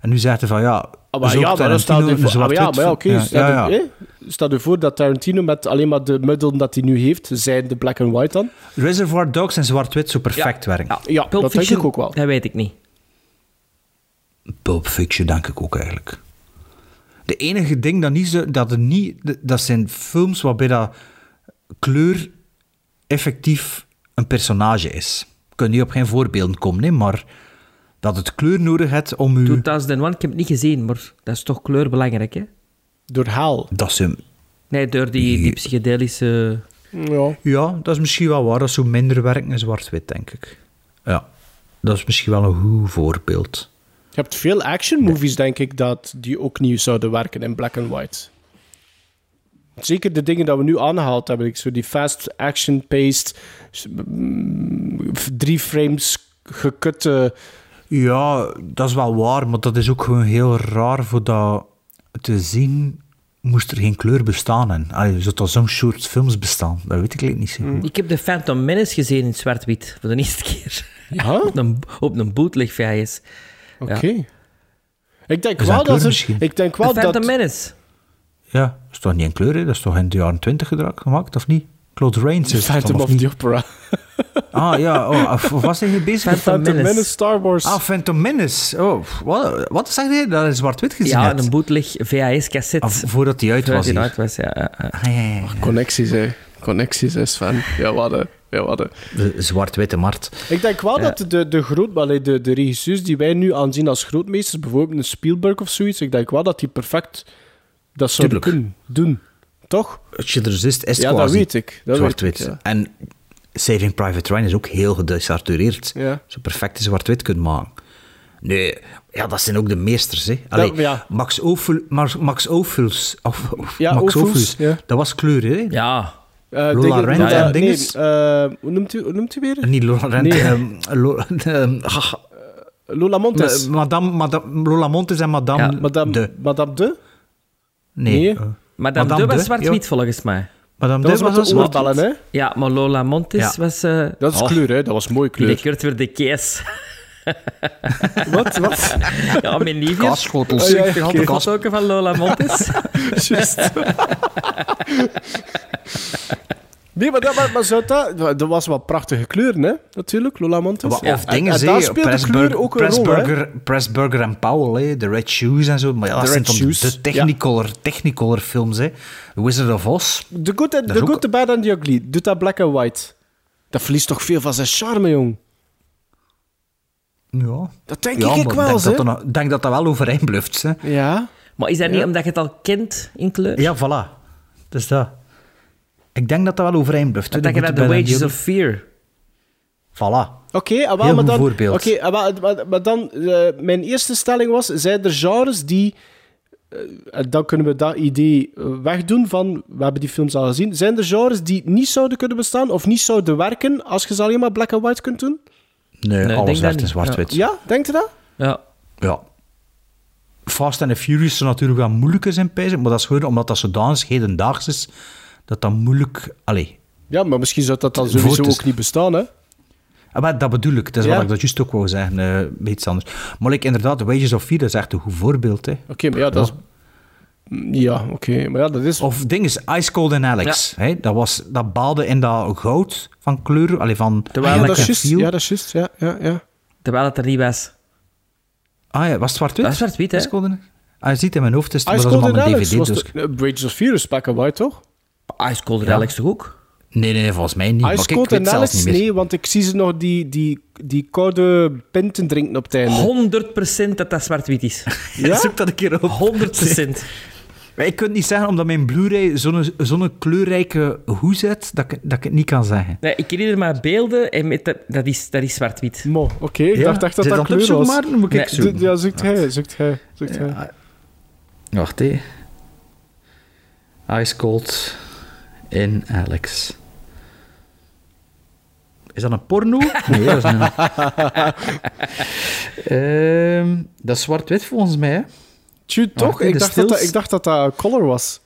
En nu zegt hij van, ja... Ah, maar zou ja, maar dan staat u voor, ah, maar ja, maar ja, oké. ja, ja? Stel u voor dat Tarantino met alleen maar de middelen dat hij nu heeft, zijn de black and white dan. Reservoir Dogs en zwart-wit zo perfect werken. Ja, Ja, Pulp dat denk Fiction, ik ook wel. Dat weet ik niet. Pulp Fiction denk ik ook eigenlijk. De enige ding dat, niet zo, dat er niet... Dat zijn films waarbij dat kleur effectief een personage is. Ik kan nu op geen voorbeelden komen, nee, maar dat het kleur nodig heeft om u... 2001, ik heb het niet gezien, maar dat is toch kleur belangrijk, hè? Door haal. Dat ze... Nee, door die, die psychedelische... Ja. Ja, dat is misschien wel waar. Dat zo minder werken in zwart-wit, denk ik. Ja, dat is misschien wel een goed voorbeeld. Je hebt veel action movies, denk ik, dat die ook niet zouden werken in black and white. Zeker de dingen dat we nu aangehaald hebben. Ik zo die fast action paced, s- mm, drie frames gekutte. Ja, dat is wel waar, maar dat is ook gewoon heel raar voor dat te zien. Moest er geen kleur bestaan en Allee, zou er zo'n soort films bestaan? Dat weet ik eigenlijk niet zo goed. Ik heb de Phantom Menace gezien in zwart-wit, voor de eerste keer. Ja? *laughs* op een, op een bootleg VHS. Oké. Ik denk Is dat wel dat er, misschien? Ik denk De wel Phantom dat... Menace. Ja, dat is toch niet in kleur, hè? Dat is toch in de jaren twintig gemaakt, of niet? Claude Rains is Phantom of of niet? the Opera. Ah, ja. Oh, of of was hij hier bezig? Phantom Phantom Menace. Menace, Star Wars. Ah, Phantom Menace. Oh, wat, wat zeg je? Dat is zwart-wit gezien Ja, een bootleg VHS-cassette. Ah, voordat hij uit was Voordat die hier. uit was, ja. Ah, ja, ja, ja. Connecties, hè. Connecties is van... Ja, wat hè. Ja, wat hè. De zwart-witte markt. Ik denk wel Ja. dat de, de, groot, de, de regisseurs die wij nu aanzien als grootmeesters, bijvoorbeeld een Spielberg of zoiets, ik denk wel dat die perfect dat zouden Tuurlijk. kunnen doen. Toch? List is Ja, dat quasi weet ik. Dat weet zwart-wit. ik, ja. En Saving Private Ryan is ook heel gedesatureerd. Ja. Zo perfect zwart-wit kunt maken. Nee, ja, dat zijn ook de meesters, hè. Allee, Dat- ja. Max Ophel, Max, Max Ophuls, of, of Ja, Max Ophuls, Ophuls, ja. dat was kleur, hè. Ja. Eh, Lola Rent en nee, dinges? eh, hoe, noemt u, hoe noemt u weer? Niet Lola Rent, Nee. ehm, Lo- ehm, ah, Lola Montes. ma- Madame, Madame, Lola Montes en Madame Ja, Madame de. Madame de? Nee. Nee. eh, Madame, Madame de was zwart-wit, ja. volgens mij. Madame Dat Dit was met was oorbellen, hè? Ja, maar Lola Montes Ja. was... eh, Dat is oh, kleur, hè? Dat was mooi kleur. Binnenkort weer de kees. *laughs* Wat? Wat? Ja, mijn liefjes. Kaasschotels. Oh, ja, Ik had oké. de kasstoken van Lola Montes. *laughs* *laughs* Juist. Nee, maar dat, maar, maar zou dat, dat was wat prachtige kleuren, hè? Natuurlijk, Lola Montes. Of, Ja. En- dingen, en hè. daar speelt de kleur Pressburger, ook een rol, hè? Pressburger, Pressburger en Powell, hè. de Red Shoes en zo. Maar ja, dat The zijn de technicolor, technicolor films. Hè. The Wizard of Oz. The Good, and, the, good ook- the Bad and the Ugly. Doet dat black and white. Dat verliest toch veel van zijn charme, jong. Ja. Dat denk ja, ik maar wel, hè? dat, nog- denk dat dat wel overeind blijft. Hè. Ja. Maar is dat niet omdat je het al kent in kleur? Ja, voilà. Dus dat. Ik denk dat dat wel overeind blijft. hè. Dat je The Wages of Fear... Voilà. Oké, ah, wel, Heel maar goed dan, voorbeeld. Oké, ah, maar, maar, maar dan, eh, mijn eerste stelling was, zijn er genres die, eh, en dan kunnen we dat idee eh, wegdoen van, we hebben die films al gezien, zijn er genres die niet zouden kunnen bestaan of niet zouden werken als je ze alleen maar black and white kunt doen? Nee, ik denk alles dat werd in zwart-wit. Ja, denkt u dat? Ja. Ja. Fast and the Furious zou natuurlijk wel moeilijker zijn, pijzen, maar dat is gewoon omdat dat zodanig hedendaags is, dat dat moeilijk... Allee, Ja, maar misschien zou dat dan sowieso te- ook niet bestaan, hè? Ah, maar dat bedoel ik. Dat is Ja. wat ik dat juist ook wou zeggen. eh, bij iets anders. Maar like, inderdaad, The Wages of Fear dat is echt een goed voorbeeld. Hè. Oké, maar ja, dat is... Ja, oké, maar ja, dat is... Of ding is Ice Cold and Alex. Hè? Dat, was, dat baalde in dat goud van kleur. Allee, van Terwijl ja, ik dat is het juist, ja, dat is juist, ja, ja, ja. Terwijl het er niet was. Ah ja, was het zwart-wit? Dat is zwart-wit, hè? Ice Cold and- Ah, je ziet in mijn hoofd, het is, maar Ice dat is Cold allemaal and een Alex DVD. was Dus... eh, Wages of Fear is black and white, toch? Ice Cold Ja. Alex toch ook? Nee, nee, volgens mij niet. Ice Cold zelfs Alex, niet meer. nee, want ik zie ze nog die, die, die koude pinten drinken op het einde. 100% dat dat zwart-wit is. *laughs* Ja? Zoek dat een keer op. 100%. *laughs* Maar ik kan het niet zeggen, omdat mijn Blu-ray zo'n zo'n kleurrijke hoes zet, dat ik, dat ik het niet kan zeggen. Nee, ik herinner maar beelden en met dat, dat is, dat is zwart-wit. Mo, oké, ik Ja? dacht echt dat dat kleur was. maar? Dan moet ik Nee, zoeken. Ja, zoekt hij, zoekt hij, zoekt hij. Wacht, hé. Ice Cold in Alex. Is dat een porno? Nee, dat is een... *laughs* Ehm, dat is zwart-wit volgens mij, hè? Toch? Ik, dacht dat, dat, ik dacht dat dat color was.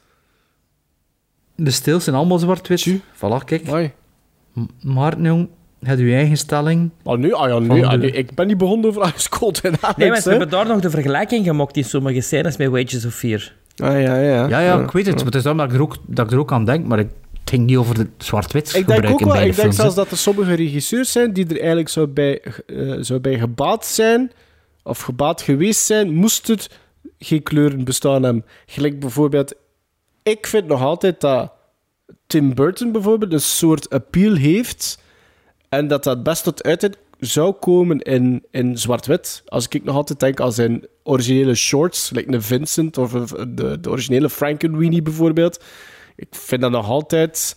De stils zijn allemaal zwart-wit. Voilà, kijk. Amai. M- Maarten, jong, heb je eigen stelling? Ah, nu, ah ja, ah, nee, ik ben niet begonnen over Ice Cold en Alex, Nee, maar ze hebben daar nog de vergelijking gemaakt in sommige scènes met Wages of Fear. Ah, ja, ja. Ja, ja, ik weet het. Maar het is daarom dat ik er ook, dat ik er ook aan denk, maar ik het ging niet over de zwart-wit Ik denk gebruik in beide ik denk zelfs dat er sommige regisseurs zijn die er eigenlijk zou bij, eh, zou bij gebaat zijn, of gebaat geweest zijn, moest het geen kleuren bestaan hebben. Gelijk bijvoorbeeld, ik vind nog altijd dat Tim Burton bijvoorbeeld een soort appeal heeft en dat dat best tot uiting zou komen in, in zwart-wit. Als ik nog altijd denk aan zijn originele shorts, like een Vincent of de, de originele Frankenweenie bijvoorbeeld. Ik vind dat nog altijd...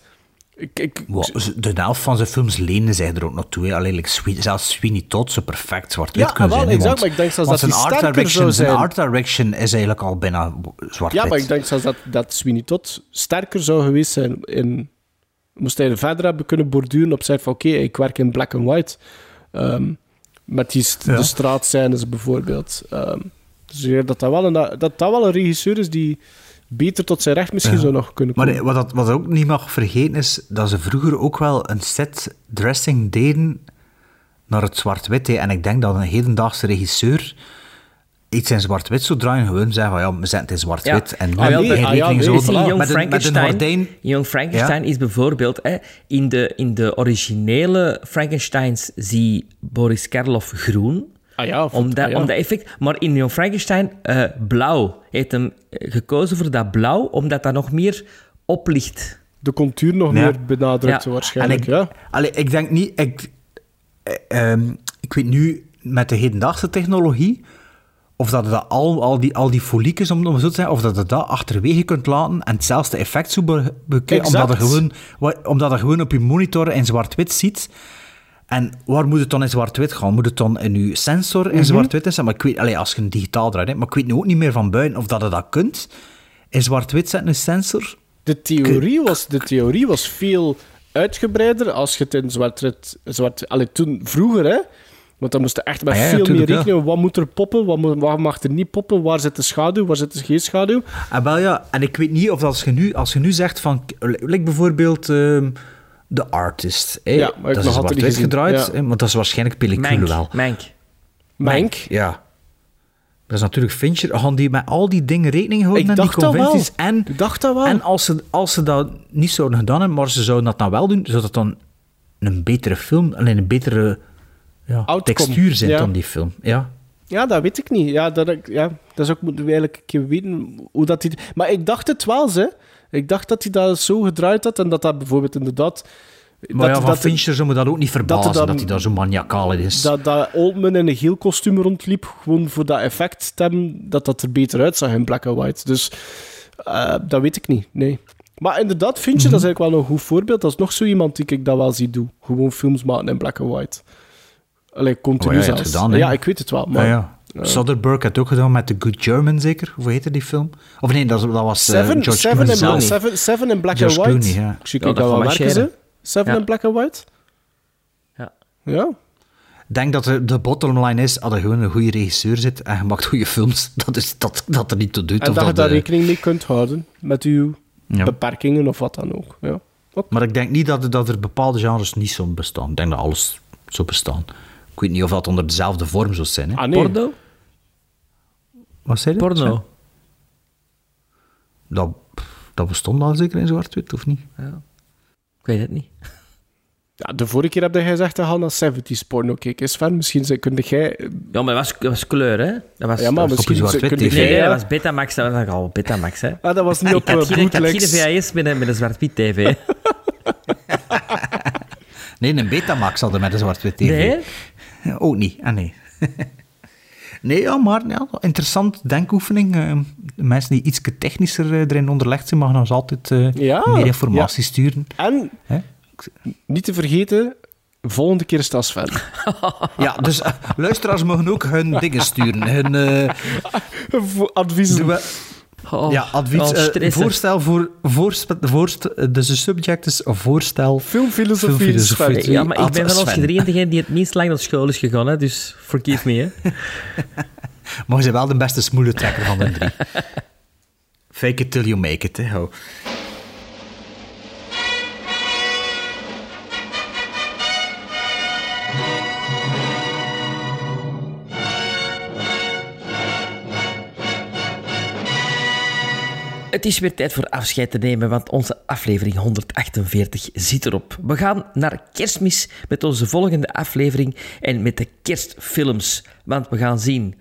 Ik, ik, Wow, de helft van zijn films lenen zij er ook naartoe. hè. Alleen, like, zelfs Sweeney Todd zou perfect zwart-wit Ja, kunnen wel, zijn. exact, want- maar ik denk zelfs dat zijn art direction, zou Zijn art direction is eigenlijk al bijna zwart-wit. Ja, maar ik denk zelfs dat, dat Sweeney Todd sterker zou geweest zijn in... Moest hij er verder hebben kunnen borduren op zijn van oké, ik werk in black and white. Ehm, met die st- Ja. de straatscènes bijvoorbeeld. Ehm, dus ik dat dat wel, een, dat dat wel een regisseur is die beter tot zijn recht misschien Ja. zou nog kunnen Maar komen. wat, dat, wat ook niet mag vergeten is dat ze vroeger ook wel een set dressing deden naar het zwart-wit. En ik denk dat een hedendaagse regisseur iets in zwart-wit zou draaien. Gewoon zeggen van ja, we zetten het in zwart-wit. Ja. En Ah, wel, geen de- ah, ja, zo met Young een- met een Frankenstein, gordijn. Young Frankenstein is bijvoorbeeld hè, in, de, in de originele Frankensteins zie Boris Karloff groen. Ah ja, of- Om dat, ah ja. om dat effect. Maar in Young Frankenstein eh, blauw. Hij heeft hem eh, gekozen voor dat blauw, omdat dat nog meer oplicht. De contuur nog Ja. meer benadrukt Ja. waarschijnlijk, ik, ja. allee, ik denk niet... Ik, eh, ehm, ik weet nu, met de hedendaagse technologie, of dat je dat al, al, die, al die foliekjes, om, om zo te zeggen, of dat je dat achterwege kunt laten en hetzelfde effect zo be- bekijken, omdat je, Exact. gewoon, omdat je gewoon op je monitor in zwart-wit ziet. En waar moet het dan in zwart-wit gaan? Moet het dan in je sensor Mhm. in zwart-wit zijn? Maar ik weet, allee, als je een digitaal draait, maar ik weet nu ook niet meer van buiten of dat je dat kunt. In zwart-wit zetten een sensor. De theorie, was, de theorie was veel uitgebreider als je het in zwart-wit... Zwart, allee, toen, vroeger, hè, Want dan moest je echt met Ah, ja, ja, veel meer ja. rekenen. Wat moet er poppen? Wat, moet, wat mag er niet poppen? Waar zit de schaduw? Waar zit geen schaduw? Ah, wel ja, en ik weet niet of als je nu, als je nu zegt van, like bijvoorbeeld ehm The Artist, hè, Ja, maar ik dat is altijd zwart-wit gedraaid, maar dat is waarschijnlijk pellicule Mank. wel. Mank. Mank? Ja. Dat is natuurlijk Fincher. Gaan die met al die dingen rekening houden Ik en die dacht dat wel. conventies? En, Ik dacht dat wel. en als ze, als ze dat niet zouden gedaan hebben, maar ze zouden dat dan wel doen, zou dat dan een betere film, alleen een betere ja, textuur zijn ja. dan die film. Ja. Ja, dat weet ik niet. Ja, dat, ja, dat is ook moeten we eigenlijk een keer weten hoe dat hij. Maar ik dacht het wel, ze. Ik dacht dat hij dat zo gedraaid had en dat dat bijvoorbeeld inderdaad. Maar ja, dat, van dat, Fincher zou me dat ook niet verbazen, dat, hij daar zo maniacaal in is. dat, dat Oldman in een geel kostuum rondliep, gewoon voor dat effect hebben, dat dat er beter uitzag in black and white. Dus eh, dat weet ik niet, nee. Maar inderdaad, Fincher, Mhm. dat is eigenlijk wel een goed voorbeeld. Dat is nog zo iemand die ik dat wel zie doen. Gewoon films maken in black and white. Allee, continu Oh ja, zelfs. gedaan, ik weet het wel. Maar, ja, ja. eh, Soderbergh had het ook gedaan met The Good German, zeker? Hoe heette die film? Of nee, dat, dat was eh, Seven, George seven, Clooney in, zelf. seven, seven in black George and white. Clooney, ja. Ik zie dat wel werken, ze. Seven Ja. in black and white? Ja. Ja. Ik denk dat de, de bottom line is, als er gewoon een goede regisseur zit en je maakt goede films, *laughs* dat, is, dat, dat er niet toe doet. En of dat je daar rekening mee kunt houden met uw Ja. beperkingen of wat dan ook. Ja. Maar ik denk niet dat, dat er bepaalde genres niet zo bestaan. Ik denk dat alles zo bestaan. Ik weet niet of dat onder dezelfde vorm zou zijn. Hè? Ah, nee. Porno? Wat zei je? Porno. Dat, dat bestond al zeker in zwart-wit, of niet? Ja. Ik weet het niet. Ja, de vorige keer heb jij gezegd dat naar 70s porno keek. Is Sven, misschien kun jij... Ja, maar dat was, dat was kleur, hè? Dat was, Ja, maar dat was- misschien zwart-wit kun TV. Nee, dat was Betamax. Dat was al Betamax, hè? Ah, dat was niet op ik had uh, geen, ik had geen bootlegs. VHS met een, met een zwart-wit tv. *laughs* Nee, een Betamax hadden met een zwart-wit tv. Nee? Ja, Ook niet. Ah, nee. *laughs* nee, ja, maar ja, interessant denkoefening. Eh, de mensen die iets technischer eh, erin onderlegd zijn, mogen ons altijd eh, Ja, meer informatie ja. sturen. En, Hè? niet te vergeten, volgende keer is het als. *laughs* Ja, dus eh, luisteraars mogen ook hun dingen sturen. Hun eh, *laughs* adviezen. Oh, ja, advies, oh, eh, voorstel voor... Voorstel, voorstel, dus de subject is voorstel... Filmfilosofie, Filmfilosofie. Ja, maar ik ben van ons Sven. gedreven degene die het minst lang naar school is gegaan, hè? Dus forgive me, hè? *laughs* Maar je bent wel de beste smoelentrekker van de drie. *laughs* Fake it till you make it, hè. ho. Het is weer tijd voor afscheid te nemen, want onze aflevering 148 zit erop. We gaan naar kerstmis met onze volgende aflevering en met de kerstfilms. Want we gaan zien...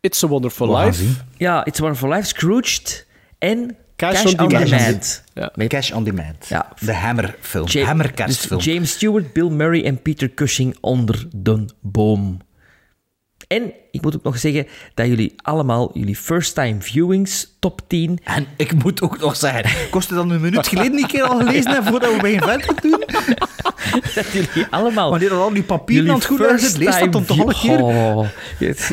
It's a Wonderful We Life. Ja, It's a Wonderful Life, Scrooged en Cash Cash, on on Demand. Demand. Ja. Met Cash on Demand. Ja. De Hammer-film. Ja- Hammer-kerstfilm. dus James Stewart, Bill Murray en Peter Cushing onder de boom. En ik moet ook nog zeggen dat jullie allemaal jullie first-time viewings top 10 En ik moet ook nog zeggen, kostte dat een minuut geleden een keer al gelezen hebben voordat we bij verder doen? dat jullie allemaal Wanneer er al die papieren aan het goed zit, lees dat dan toch keer? Oh,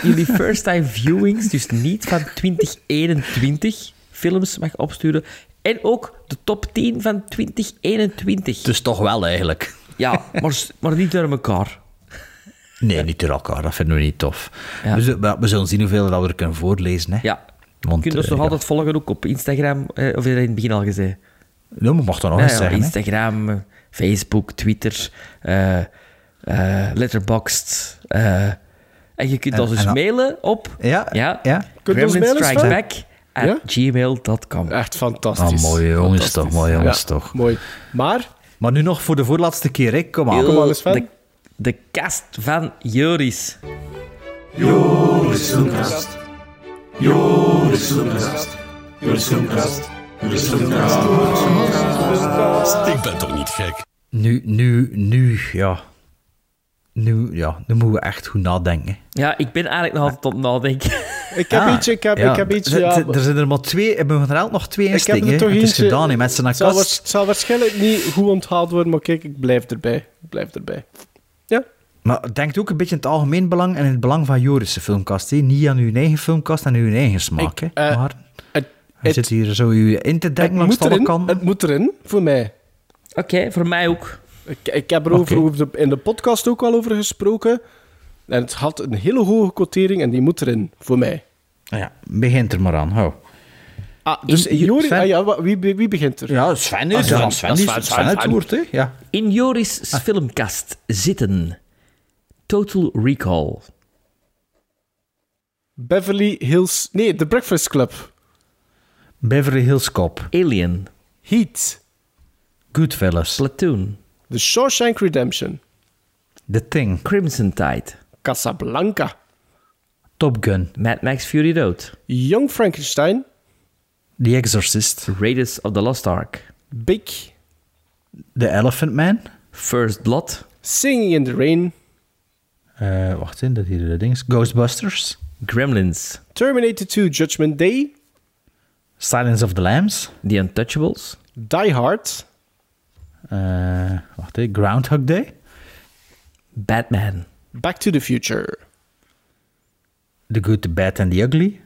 jullie first time viewings, dus niet van 2021 films mag opsturen. En ook de top 10 van 2021. Dus toch wel eigenlijk. Ja, maar, maar niet door elkaar. Nee, niet door elkaar, dat vinden we niet tof. Ja. We, zullen, we zullen zien hoeveel dat we er kunnen voorlezen. Hè. Ja. Want, Je kunt ons eh, nog ja. altijd volgen, ook op Instagram. Eh, of heb je dat in het begin al gezegd? Ja, maar mag dat nog eens ja, zeggen. Instagram, Facebook, Twitter, eh eh, Letterboxd. eh, en je kunt En- ons dus en mailen op Ja, ja, ja. Kunt je ons mailen, Sven? gremlinstrikesback at Ja? gmail.com. Echt fantastisch. Ah, mooie jongens Fantastisch. toch, mooie jongens Ja, toch. Mooi. Maar, Maar nu nog voor de voorlaatste keer, hè. kom aan. Kom eens, Sven. De, kast van Joris. Joris Filmkast. Joris Filmkast. Joris Filmkast. Joris Filmkast. Ik ben toch niet gek? Nu, nu, nu, ja. Nu, ja, nu moeten we echt goed nadenken. Ja, ik ben eigenlijk nog altijd op het nadenken. ik heb Ah, iets, ik heb, ja. ik heb iets, Er- ja. Er, er zijn er maar twee, er mogen er nog twee Ik heb er toch Het is gedaan, hè, met zal, kast. het zal waarschijnlijk niet goed onthaald worden, maar kijk, ik blijf erbij. Ik blijf erbij. Maar denkt ook een beetje in het algemeen belang en in het belang van Joris' filmkast. Niet aan uw eigen filmkast en uw eigen smaak. Ik, hè? eh, maar Het, je zit hier zo u in te denken langs moet alle erin, kanten. het moet erin, voor mij. Oké, voor mij ook. Ik, ik heb er over, Oké. over de- in de podcast ook al over gesproken. En het had een hele hoge quotering en die moet erin, voor mij. Ja, begint er maar aan. Hou. Ah, dus In- Joris... Sven- ah ja, wie, wie begint er? Ja, Sven is Ah. Sven. Van Sven, Sven, Sven Sven, het woord, hè. Ja. In Joris' filmkast zitten Total Recall, Beverly Hills... Nee, The Breakfast Club. Beverly Hills Cop. Alien, Heat. Goodfellas. Platoon, The Shawshank Redemption. The Thing. Crimson Tide, Casablanca. Top Gun. Mad Max Fury Road, Young Frankenstein. The Exorcist. Raiders of the Lost Ark, Big. The Elephant Man. First Blood, Singing in the Rain. Eh, wacht in, dat hier de dings. Ghostbusters. Gremlins, Terminator 2 Judgment Day. Silence of the Lambs. The Untouchables, Die Hard. Eh, wacht even. Groundhog Day. Batman, Back to the Future. The Good, the Bad and the Ugly.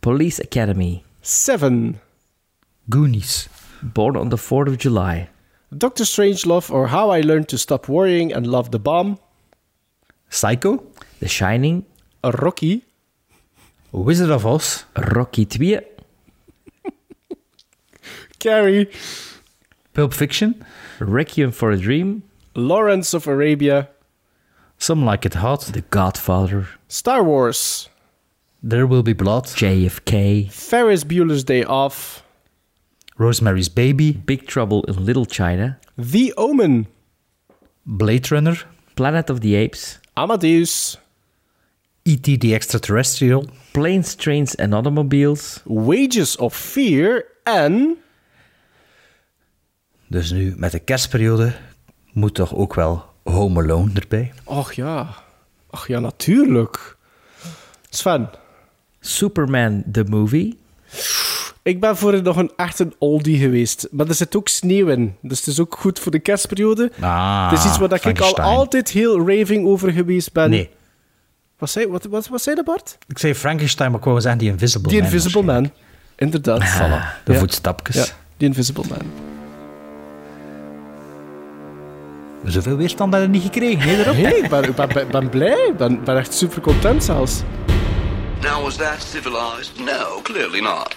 Police Academy, Seven. Goonies. Born on the 4th of July, Doctor Strangelove or How I Learned to Stop Worrying and Love the Bomb. Psycho. The Shining, Rocky. Wizard of Oz. Rocky 2, *laughs* Carrie. Pulp Fiction. Requiem for a Dream, Lawrence of Arabia. Some Like It Hot. The Godfather, Star Wars. There Will Be Blood. JFK, Ferris Bueller's Day Off. Rosemary's Baby. Big Trouble in Little China, The Omen. Blade Runner. Planet of the Apes, Amadeus. E.T. the Extraterrestrial. Planes, Trains and Automobiles, Wages of Fear. En... Dus nu, met de kerstperiode, moet toch ook wel Home Alone erbij. Och ja. Ach ja, natuurlijk. Sven. Superman the Movie, Ik ben voor nog een echt een oldie geweest. Maar er zit ook sneeuw in. Dus het is ook goed voor de kerstperiode. Ah, het is iets waar dat ik al altijd heel raving over geweest ben. Nee. Wat zei, wat, wat, wat zei de Bart? Ik zei Frankenstein, maar ik wou zeggen die Invisible Die Man. Invisible Man. Inderdaad. Voilà, de Ja. voetstapjes. Ja, die Invisible Man. Zoveel weerstand hebben we niet gekregen, hè, daarop? Nee, ik ben, ik ben, ben, ben blij. Ik ben, ben echt super content zelfs. Now, was that civilized? No, clearly not.